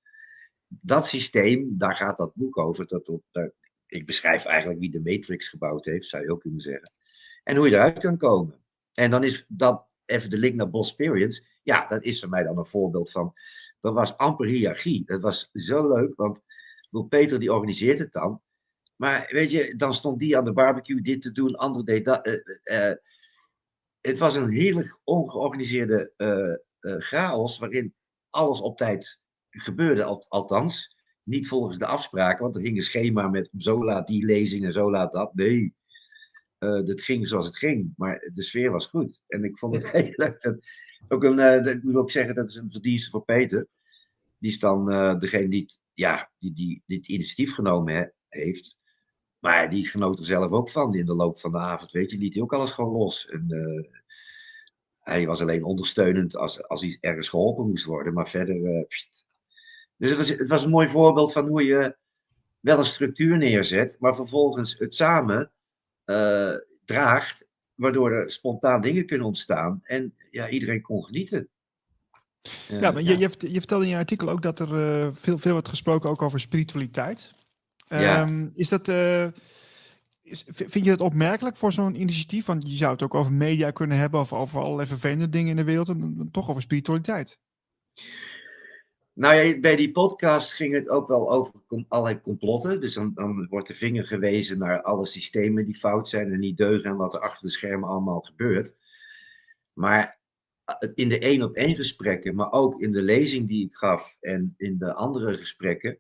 Dat systeem, daar gaat dat boek over. Dat, dat, ik beschrijf eigenlijk wie de Matrix gebouwd heeft, zou je ook kunnen zeggen. En hoe je eruit kan komen. En dan is dat even de link naar Bosperience. Ja, dat is voor mij dan een voorbeeld van. Dat was amper hiërarchie. Dat was zo leuk, want Peter die organiseert het dan. Maar weet je, dan stond die aan de barbecue dit te doen, ander deed dat. Uh, uh, het was een heerlijk ongeorganiseerde chaos waarin alles op tijd gebeurde, al, althans. Niet volgens de afspraken, want er ging een schema met zo laat die lezing en zo laat dat. Nee, uh, dat ging zoals het ging, maar de sfeer was goed. En ik vond het heel leuk. Dat, ook een, uh, ik moet ook zeggen, dat is een verdienste voor Peter. Die is dan uh, degene die, ja, die, die dit initiatief genomen he, heeft. Maar die genoot er zelf ook van in de loop van de avond. Weet je, liet hij ook alles gewoon los. En, hij was alleen ondersteunend als, als hij ergens geholpen moest worden. Maar verder. Pst. Dus het was, het was een mooi voorbeeld van hoe je wel een structuur neerzet, maar vervolgens het samen uh, draagt, waardoor er spontaan dingen kunnen ontstaan en ja, iedereen kon genieten. Uh, ja, maar ja. Je, je, je, vertelde in je artikel ook dat er uh, veel, veel wordt gesproken ook over spiritualiteit. Ja. Um, is dat, is, vind je dat opmerkelijk voor zo'n initiatief? Want je zou het ook over media kunnen hebben of over allerlei vervelende dingen in de wereld en toch over spiritualiteit. Nou ja, bij die podcast ging het ook wel over allerlei complotten. Dus dan, dan, wordt de vinger gewezen naar alle systemen die fout zijn en niet deugen en wat er achter de schermen allemaal gebeurt. Maar eh, in de één op één gesprekken, maar ook in de lezing die ik gaf en in de andere gesprekken,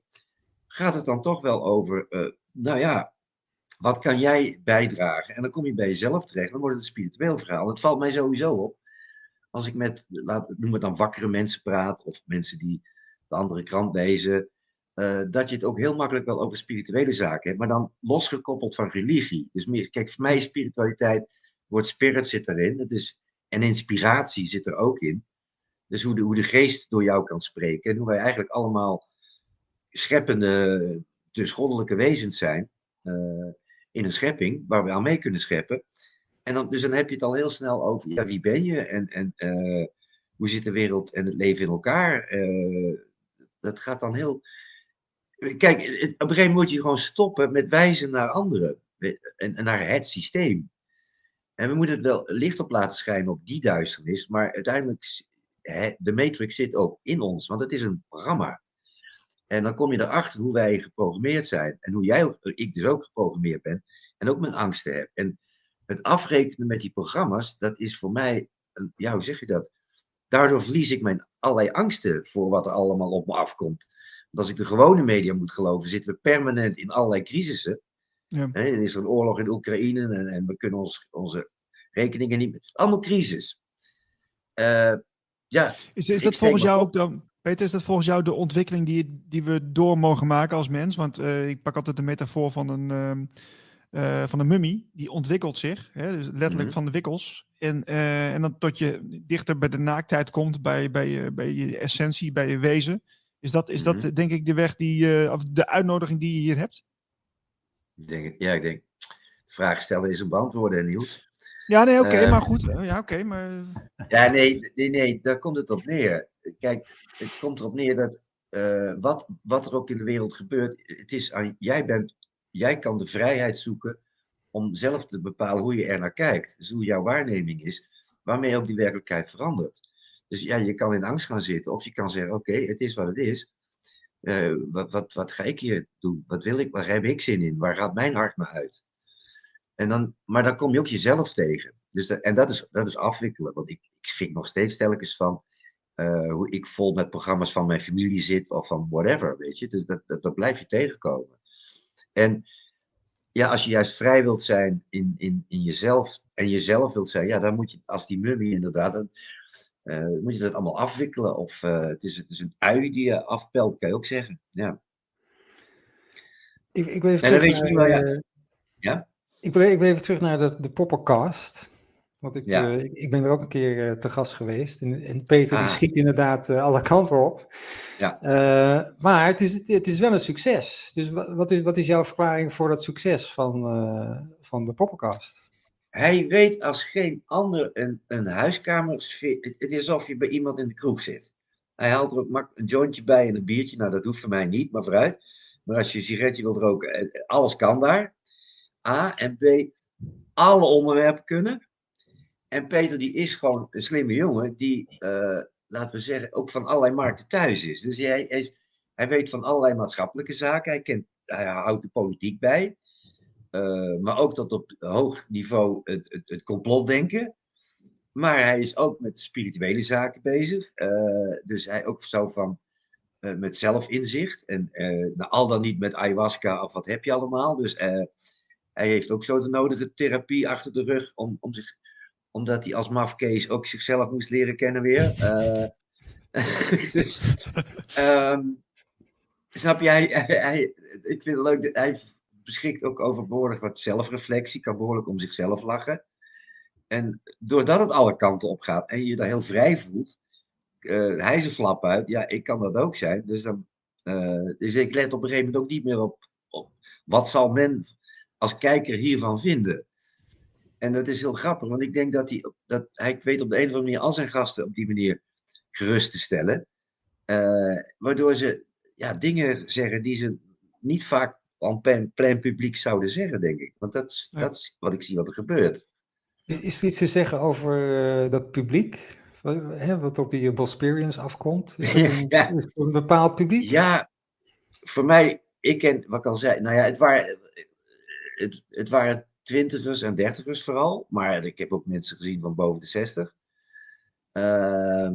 gaat het dan toch wel over, uh, nou ja, wat kan jij bijdragen? En dan kom je bij jezelf terecht, dan wordt het een spiritueel verhaal. Het valt mij sowieso op, als ik met, laat, noem het dan wakkere mensen praat, of mensen die de andere krant lezen, uh, dat je het ook heel makkelijk wel over spirituele zaken hebt, maar dan losgekoppeld van religie. Dus meer, kijk, voor mij spiritualiteit, woord spirit zit erin, het is, en inspiratie zit er ook in. Dus hoe de, hoe de geest door jou kan spreken en hoe wij eigenlijk allemaal scheppende, dus goddelijke wezens zijn uh, in een schepping waar we aan mee kunnen scheppen. En dan, dus dan heb je het al heel snel over ja, wie ben je en, en uh, hoe zit de wereld en het leven in elkaar. Dat gaat dan heel. Kijk, op een gegeven moment moet je gewoon stoppen met wijzen naar anderen en, naar het systeem. En we moeten het wel licht op laten schijnen op die duisternis, maar uiteindelijk, hè, de matrix zit ook in ons, want het is een programma. En dan kom je erachter hoe wij geprogrammeerd zijn en hoe jij, ik dus ook geprogrammeerd ben en ook mijn angsten heb. En het afrekenen met die programma's, dat is voor mij, ja, hoe zeg je dat? Daardoor verlies ik mijn allerlei angsten voor wat er allemaal op me afkomt. Want als ik de gewone media moet geloven, zitten we permanent in allerlei crisissen. Ja. er is een oorlog in Oekraïne en, en we kunnen ons, onze rekeningen niet. Allemaal crisis. Uh, ja, is, is dat volgens jou ook dan. Peter, is dat volgens jou de ontwikkeling die, die we door mogen maken als mens? Want uh, ik pak altijd de metafoor van een, uh, van een mummie. Die ontwikkelt zich, hè, dus letterlijk mm -hmm. van de wikkels. En, uh, en dan tot je dichter bij de naaktheid komt, bij, bij, bij je essentie, bij je wezen. Is dat, is dat denk ik de weg die, uh, of de uitnodiging die je hier hebt? Ik denk, ja, ik denk, vraag stellen is een beantwoorden, Niels. Ja, nee, oké, okay, maar goed. Ja, oké, okay, maar... Ja, nee, nee, nee, daar komt het op neer. Kijk, het komt erop neer dat wat, wat er ook in de wereld gebeurt, het is aan, jij bent, jij kan de vrijheid zoeken om zelf te bepalen hoe je er naar kijkt. Dus hoe jouw waarneming is, waarmee ook die werkelijkheid verandert. Dus ja, je kan in angst gaan zitten of je kan zeggen, oké, het is wat het is. Uh, wat, wat, wat ga ik hier doen? Wat wil ik? Waar heb ik zin in? Waar gaat mijn hart naar uit? En dan, maar dan kom je ook jezelf tegen. Dus en dat is, dat is afwikkelen. Want ik, ik nog steeds telkens van uh, hoe ik vol met programma's van mijn familie zit of van whatever, weet je. Dus dat, dat, dat blijf je tegenkomen. En ja, als je juist vrij wilt zijn in, in, in jezelf en jezelf wilt zijn, ja, dan moet je, als die mummy inderdaad, dan uh, moet je dat allemaal afwikkelen. Of uh, het, is, het is een ui die je afpelt, kan je ook zeggen. Ja. Ik, ik wil even en terug naar, ja. ja? Ik, wil, ik wil even terug naar de, de Poppercast. Want ik, ja. uh, ik ben er ook een keer uh, te gast geweest. En, en Peter ah. die schiet inderdaad uh, alle kanten op. Ja. maar het is, het is wel een succes. Dus wat is, wat is jouw verklaring voor dat succes van, van de Poppenkast? Hij weet als geen ander een, een huiskamersfeer. Het, het is alsof je bij iemand in de kroeg zit. Hij haalt er ook een jointje bij en een biertje. Nou, dat hoeft voor mij niet, maar vooruit. Maar als je een sigaretje wilt roken, alles kan daar. A. En B. Alle onderwerpen kunnen. En Peter die is gewoon een slimme jongen die, uh, laten we zeggen, ook van allerlei markten thuis is. Dus hij, is, hij weet van allerlei maatschappelijke zaken. Hij, kent, hij houdt de politiek bij. Uh, maar ook tot op hoog niveau het, het, het complotdenken. Maar hij is ook met spirituele zaken bezig. Uh, dus hij ook zo van, met zelfinzicht. En nou, al dan niet met ayahuasca of wat heb je allemaal. Dus hij heeft ook zo de nodige therapie achter de rug om, om zich, omdat hij als mafkees ook zichzelf moest leren kennen weer. dus, um, snap je, hij, ik vind leuk, dat hij beschikt ook over behoorlijk wat zelfreflectie, kan behoorlijk om zichzelf lachen. En doordat het alle kanten op gaat en je je daar heel vrij voelt, uh, hij een flap uit. Ja, ik kan dat ook zijn. Dus, dan, uh, dus ik let op een gegeven moment ook niet meer op, op wat zal men als kijker hiervan vinden. En dat is heel grappig, want ik denk dat hij, dat hij weet op de een of andere manier al zijn gasten op die manier gerust te stellen. Uh, waardoor ze ja, dingen zeggen die ze niet vaak aan plein, plein publiek zouden zeggen, denk ik. Want dat, ja. dat is wat ik zie wat er gebeurt. Is er iets te zeggen over uh, dat publiek? Hè, wat op die Bosperians afkomt? Is het een, ja. is het een bepaald publiek? Ja, voor mij, ik ken, wat ik al zei, nou ja, het waren, het, het waren twintigers en dertigers vooral, maar ik heb ook mensen gezien van boven de zestig. Uh,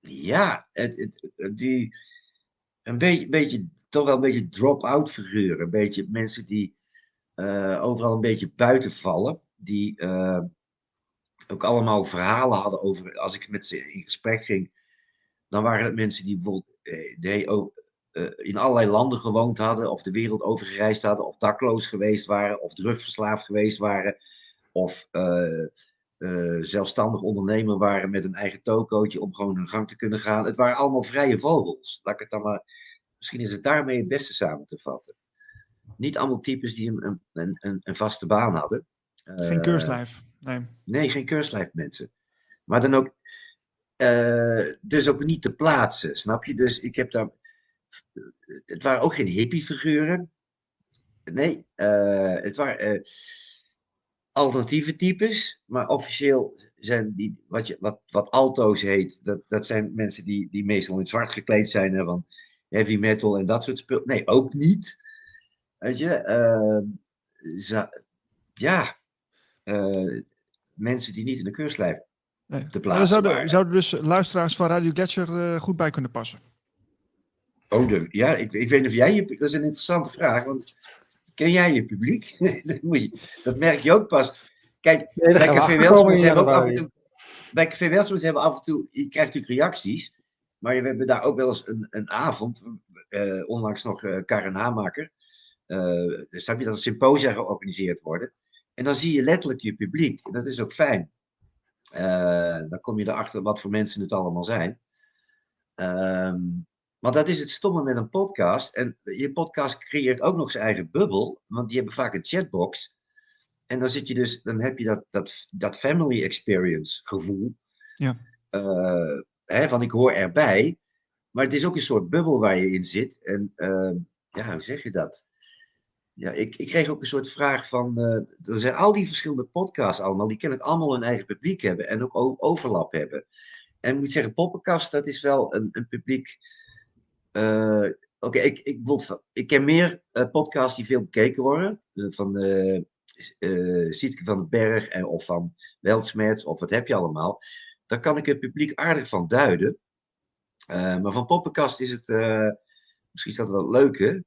ja, het, het, die, een beetje, toch wel een beetje drop-out figuren. Een beetje mensen die uh, overal een beetje buiten vallen. Die uh, ook allemaal verhalen hadden over, als ik met ze in gesprek ging, dan waren het mensen die bijvoorbeeld eh, die ook, uh, in allerlei landen gewoond hadden, of de wereld overgereisd hadden, of dakloos geweest waren, of drugverslaafd geweest waren, of uh, zelfstandig ondernemer waren met een eigen tokootje om gewoon hun gang te kunnen gaan. Het waren allemaal vrije vogels. Laat ik het dan maar, misschien is het daarmee het beste samen te vatten. Niet allemaal types die een, een, een, een vaste baan hadden. Geen keurslijf. Nee. nee, geen keurslijf mensen. Maar dan ook, dus ook niet te plaatsen, snap je? Dus ik heb daar, het waren ook geen hippie-figuren. Nee, uh, het waren uh, alternatieve types, maar officieel zijn die, wat, je, wat, wat alto's heet, dat, dat zijn mensen die, die meestal in zwart gekleed zijn, hè, van heavy metal en dat soort spullen. Nee, ook niet. Weet je, ja, mensen die niet in de keurslijf nee. te plaatsen. Zouden, zouden dus luisteraars van Radio Gletscher goed bij kunnen passen? Oh, de, ja, ik, ik weet niet of jij je. Dat is een interessante vraag, want ken jij je publiek? dat, moet je, dat merk je ook pas. Kijk, nee, bij Café Welsmans hebben ook af en toe. Bij Café Welsmans hebben we af en toe. Je krijgt natuurlijk reacties. Maar we hebben daar ook wel eens een, een avond. Uh, onlangs nog uh, Karen Hamaker. Uh, heb je dat een symposia georganiseerd worden. En dan zie je letterlijk je publiek. En dat is ook fijn. Uh, dan kom je erachter wat voor mensen het allemaal zijn. Um, maar dat is het stomme met een podcast. En je podcast creëert ook nog zijn eigen bubbel. Want die hebben vaak een chatbox. En dan zit je dus, dan heb je dat, dat, dat family experience gevoel. Ja. Uh, hè, van ik hoor erbij. Maar het is ook een soort bubbel waar je in zit. En uh, ja, hoe zeg je dat? Ja, ik, ik kreeg ook een soort vraag van. Uh, er zijn al die verschillende podcasts allemaal, die kennelijk allemaal een eigen publiek hebben en ook overlap hebben. En ik moet zeggen, Poppenkast, dat is wel een, een publiek. Uh, Oké, okay, ik, ik, ik ken meer uh, podcasts die veel bekeken worden. van Sietke van den Berg en, of van Weltsmerts, of wat heb je allemaal. Daar kan ik het publiek aardig van duiden. maar van Poppenkast is het. misschien is dat wel leuk, hè?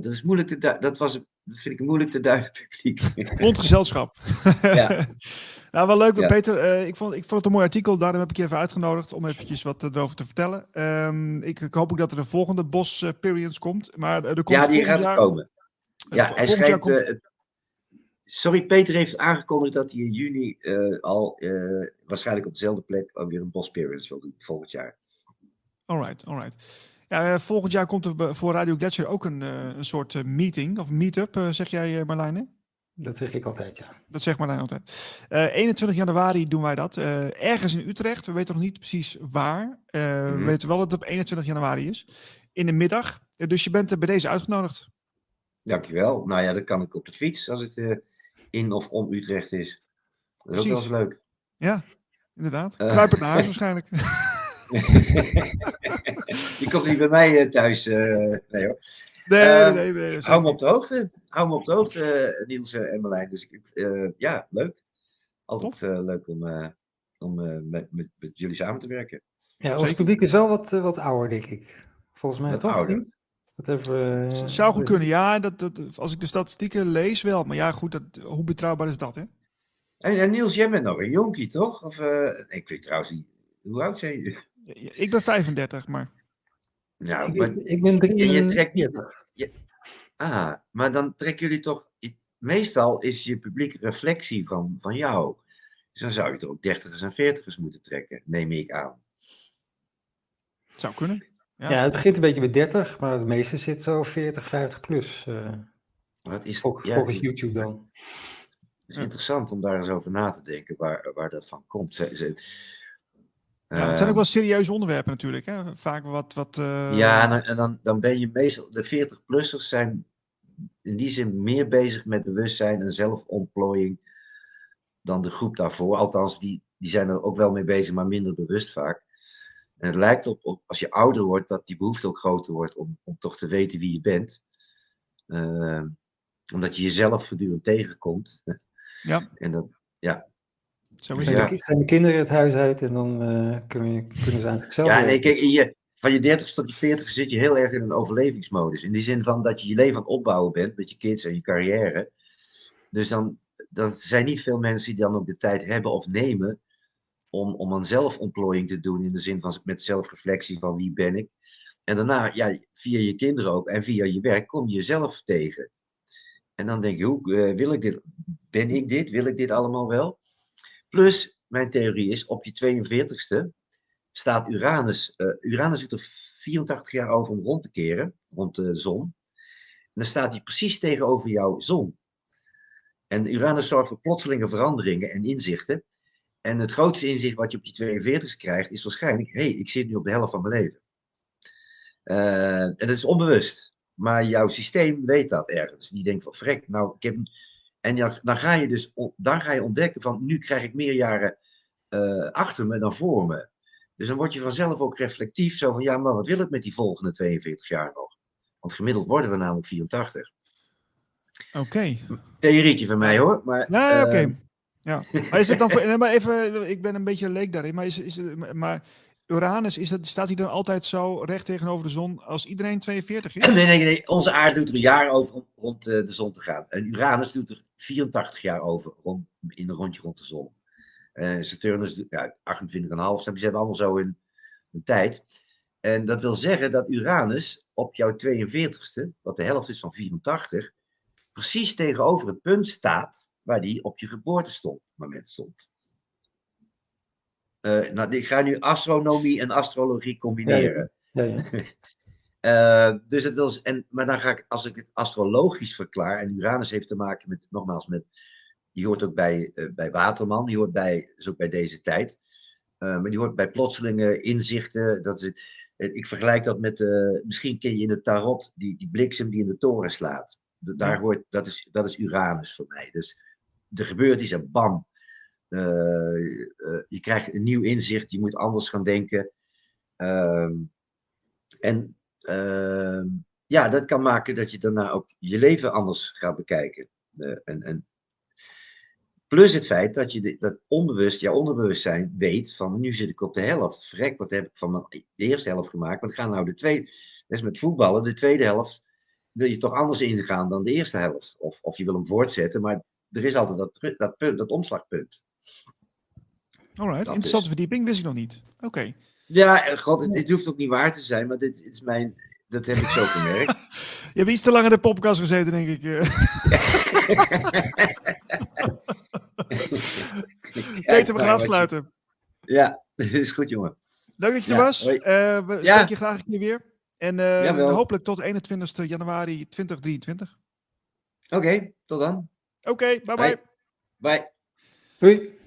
Dat is moeilijk te dat was dat vind ik moeilijk te duiden publiek. Rondgezelschap. ja. nou, wel leuk, ja. Peter. Uh, ik, vond, ik vond het een mooi artikel. Daarom heb ik je even uitgenodigd om eventjes wat erover te vertellen. Um, ik, ik, hoop ook dat er een volgende Bos uh, Perience komt. Maar er komt ja, die gaat jaar, komen. Ja, hij schrijft. Komt... sorry, Peter heeft aangekondigd dat hij in juni al waarschijnlijk op dezelfde plek alweer een Bos Perience wil doen volgend jaar. Alright, alright. Ja, volgend jaar komt er voor Radio Gletscher ook een, een soort meeting of meet-up, zeg jij Marlijne? Dat zeg ik altijd, ja. Dat zegt Marlijn altijd. Uh, 21 januari doen wij dat. Uh, ergens in Utrecht. We weten nog niet precies waar. Uh. We weten wel dat het op 21 januari is. In de middag. dus je bent bij deze uitgenodigd. Dankjewel. Nou ja, dat kan ik op de fiets als het in of om Utrecht is. Dat is precies. ook wel eens leuk. Ja, inderdaad. Kruipend naar huis waarschijnlijk. je komt niet bij mij thuis. nee hoor. Nee, nee, nee, hou me op de hoogte. Hou me op de hoogte, uh, Niels en Marlijn. Dus uh, ja, leuk. Altijd leuk om, om met, met, met, jullie samen te werken. Ja, ons publiek is wel wat, eh, wat ouder, denk ik. Volgens mij Wat toch ouder. Dat hebben we, eh, Zou goed kunnen, ja. Dat, dat, als ik de statistieken lees wel. Maar ja, goed, dat, hoe betrouwbaar is dat, hè? En, en Niels, jij bent nog een jonkie, toch? Of, eh, ik weet trouwens niet, hoe oud zijn jullie? Ik ben 35, maar... Nou, Ik, maar, ik, ben en je 43. trekt niet... Ah, maar dan trekken jullie toch... Meestal is je publiek reflectie van, van jou. Dus dan zou je toch ook dertigers en veertigers moeten trekken, neem ik aan. Het zou kunnen. Ja. Ja, het begint een beetje met 30, maar het meeste zit zo 40, 50 plus. eh, Wat is, vol- ja, volgens het YouTube dan. is interessant om daar eens over na te denken, waar, waar dat van komt. Ze, ze- Ja, het zijn ook eh, wel serieuze onderwerpen natuurlijk. Hè? Vaak wat... wat eh, Ja, en dan, en dan, dan ben je meestal. De 40-plussers zijn in die zin meer bezig met bewustzijn en zelfontplooiing dan de groep daarvoor. Althans, die, die zijn er ook wel mee bezig, maar minder bewust vaak. En het lijkt op, op als je ouder wordt, dat die behoefte ook groter wordt om, om toch te weten wie je bent. Eh, omdat je jezelf voortdurend tegenkomt. Ja. En dat, ja. Zo is Dan het. Ja. gaan de kinderen het huis uit en dan eh, kunnen, kunnen ze aan zichzelf Ja, nee, kijk, in je, van je 30 tot je 40 zit je heel erg in een overlevingsmodus. In die zin van dat je je leven aan het opbouwen bent met je kids en je carrière. Dus dan, dan zijn niet veel mensen die dan ook de tijd hebben of nemen om, om een zelfontplooiing te doen. In de zin van met zelfreflectie van wie ben ik. En daarna, ja, via je kinderen ook en via je werk kom je jezelf tegen. En dan denk je, hoe eh, wil ik dit? Ben ik dit? Wil ik dit allemaal wel? Plus, mijn theorie is, op je 42ste staat Uranus. eh, Uranus doet er 84 jaar over om rond te keren, rond de zon. En dan staat hij precies tegenover jouw zon. En Uranus zorgt voor plotselinge veranderingen en inzichten. En het grootste inzicht wat je op je 42 krijgt, is waarschijnlijk: hé, hey, ik zit nu op de helft van mijn leven. Eh, en dat is onbewust. Maar jouw systeem weet dat ergens. Die denkt van, vrek, nou, ik heb... En ja, dan ga je dus dan ga je ontdekken van, nu krijg ik meer jaren eh, achter me dan voor me. Dus dan word je vanzelf ook reflectief. Zo van, ja, maar wat wil ik met die volgende 42 jaar nog? Want gemiddeld worden we namelijk 84. Oké. Theorietje van mij hoor. Maar, Ja, oké. eh, Ja. Maar is het dan voor, nee, maar even, ik ben een beetje leek daarin, maar, is, is het, maar Uranus, is dat, staat hij dan altijd zo recht tegenover de zon als iedereen 42 is? Nee, nee, nee. Onze aarde doet er een jaar over om rond eh, de zon te gaan. En Uranus doet er 84 jaar over rond, in een rondje rond de zon. Eh, Saturnus doet ja, 28,5. Ze hebben allemaal zo hun, hun tijd. En dat wil zeggen dat Uranus op jouw 42ste, wat de helft is van 84, precies tegenover het punt staat waar die op je geboortemoment stond. Eh, nou, ik ga nu astronomie en astrologie combineren. Ja, ja. Eh, dus het wil, en, maar dan ga ik, als ik het astrologisch verklaar, en Uranus heeft te maken met, nogmaals, met, die hoort ook bij, eh, bij Waterman, die hoort bij, ook bij deze tijd, maar die hoort bij plotselinge inzichten. Dat is het, ik vergelijk dat met, misschien ken je in het tarot, die, die bliksem die in de toren slaat. Da- Daar hoort, dat, is, dat is Uranus voor mij. Dus er gebeurt iets en bam. Eh, eh, je krijgt een nieuw inzicht, je moet anders gaan denken. Ehm, en Ehm, ja, dat kan maken dat je daarna ook je leven anders gaat bekijken. Eh, en, en plus het feit dat je dat onbewust, jouw onderbewustzijn weet van nu zit ik op de helft. Vrek, wat heb ik van mijn de eerste helft gemaakt? Wat gaan nou de tweede? Dat is met voetballen, de tweede helft wil je toch anders ingaan dan de eerste helft. Of, of je wil hem voortzetten, maar er is altijd dat, dat, punt, dat omslagpunt. Alright, Dat interessante is- verdieping, wist ik nog niet. Oké. Ja, god, het, het hoeft ook niet waar te zijn, maar dit, dit is mijn, dat heb ik zo gemerkt. Je hebt iets te lang in de podcast gezeten, denk ik. eh. Peter, we gaan afsluiten. Ja, is goed, jongen. Dank dat je er was. Eh, we Ja. spreken je graag een keer weer. En eh, hopelijk tot 21 januari 2023. Oké, tot dan. Oké, bye bye. Hoi. Bye. Doei.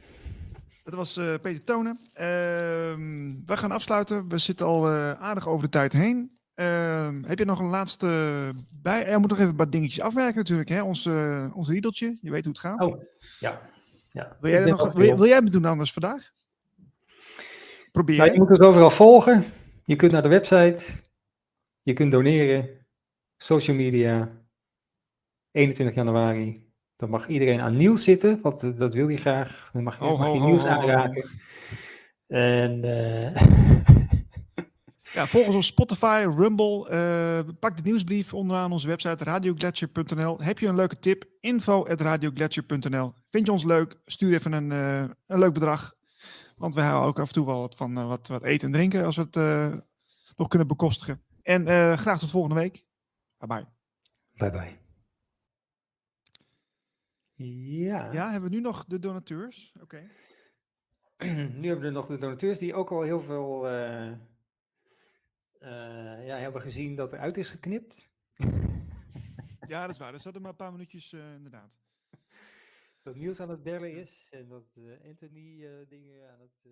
Dat was eh, Peter Tonen. Ehm, we gaan afsluiten. We zitten al eh, aardig over de tijd heen. Ehm, heb je nog een laatste bij? Er moet nog even een paar dingetjes afwerken natuurlijk. Hè? Ons, eh, ons riedeltje. Je weet hoe het gaat. Oh, ja. ja. wil, jij er nog, wil jij het doen anders vandaag? Probeer. Nou, je moet ons overal volgen. Je kunt naar de website. Je kunt doneren. Social media. 21 januari. Dan mag iedereen aan Niels zitten, want eh, dat wil hij graag. Dan mag, je- Ho, mag je Niels ho. aanraken. En eh, Ja, volg ons op Spotify, Rumble. Uh, pak de nieuwsbrief onderaan onze website radioglacier.nl. Heb je een leuke tip? Info. Vind je ons leuk? Stuur even een, uh, een leuk bedrag. Want we houden ook af en toe wel wat van uh, wat, wat eten en drinken als we het nog kunnen bekostigen. En graag tot volgende week. Bye bye. Bye bye. Ja. Ja, hebben we nu nog de donateurs? Oké. Okay. nu hebben we nog de donateurs die ook al heel veel uh, uh, ja, hebben gezien dat er uit is geknipt. ja, dat is waar. Er zaten maar een paar minuutjes uh, inderdaad. Dat Niels aan het bellen is en dat Anthony dingen aan het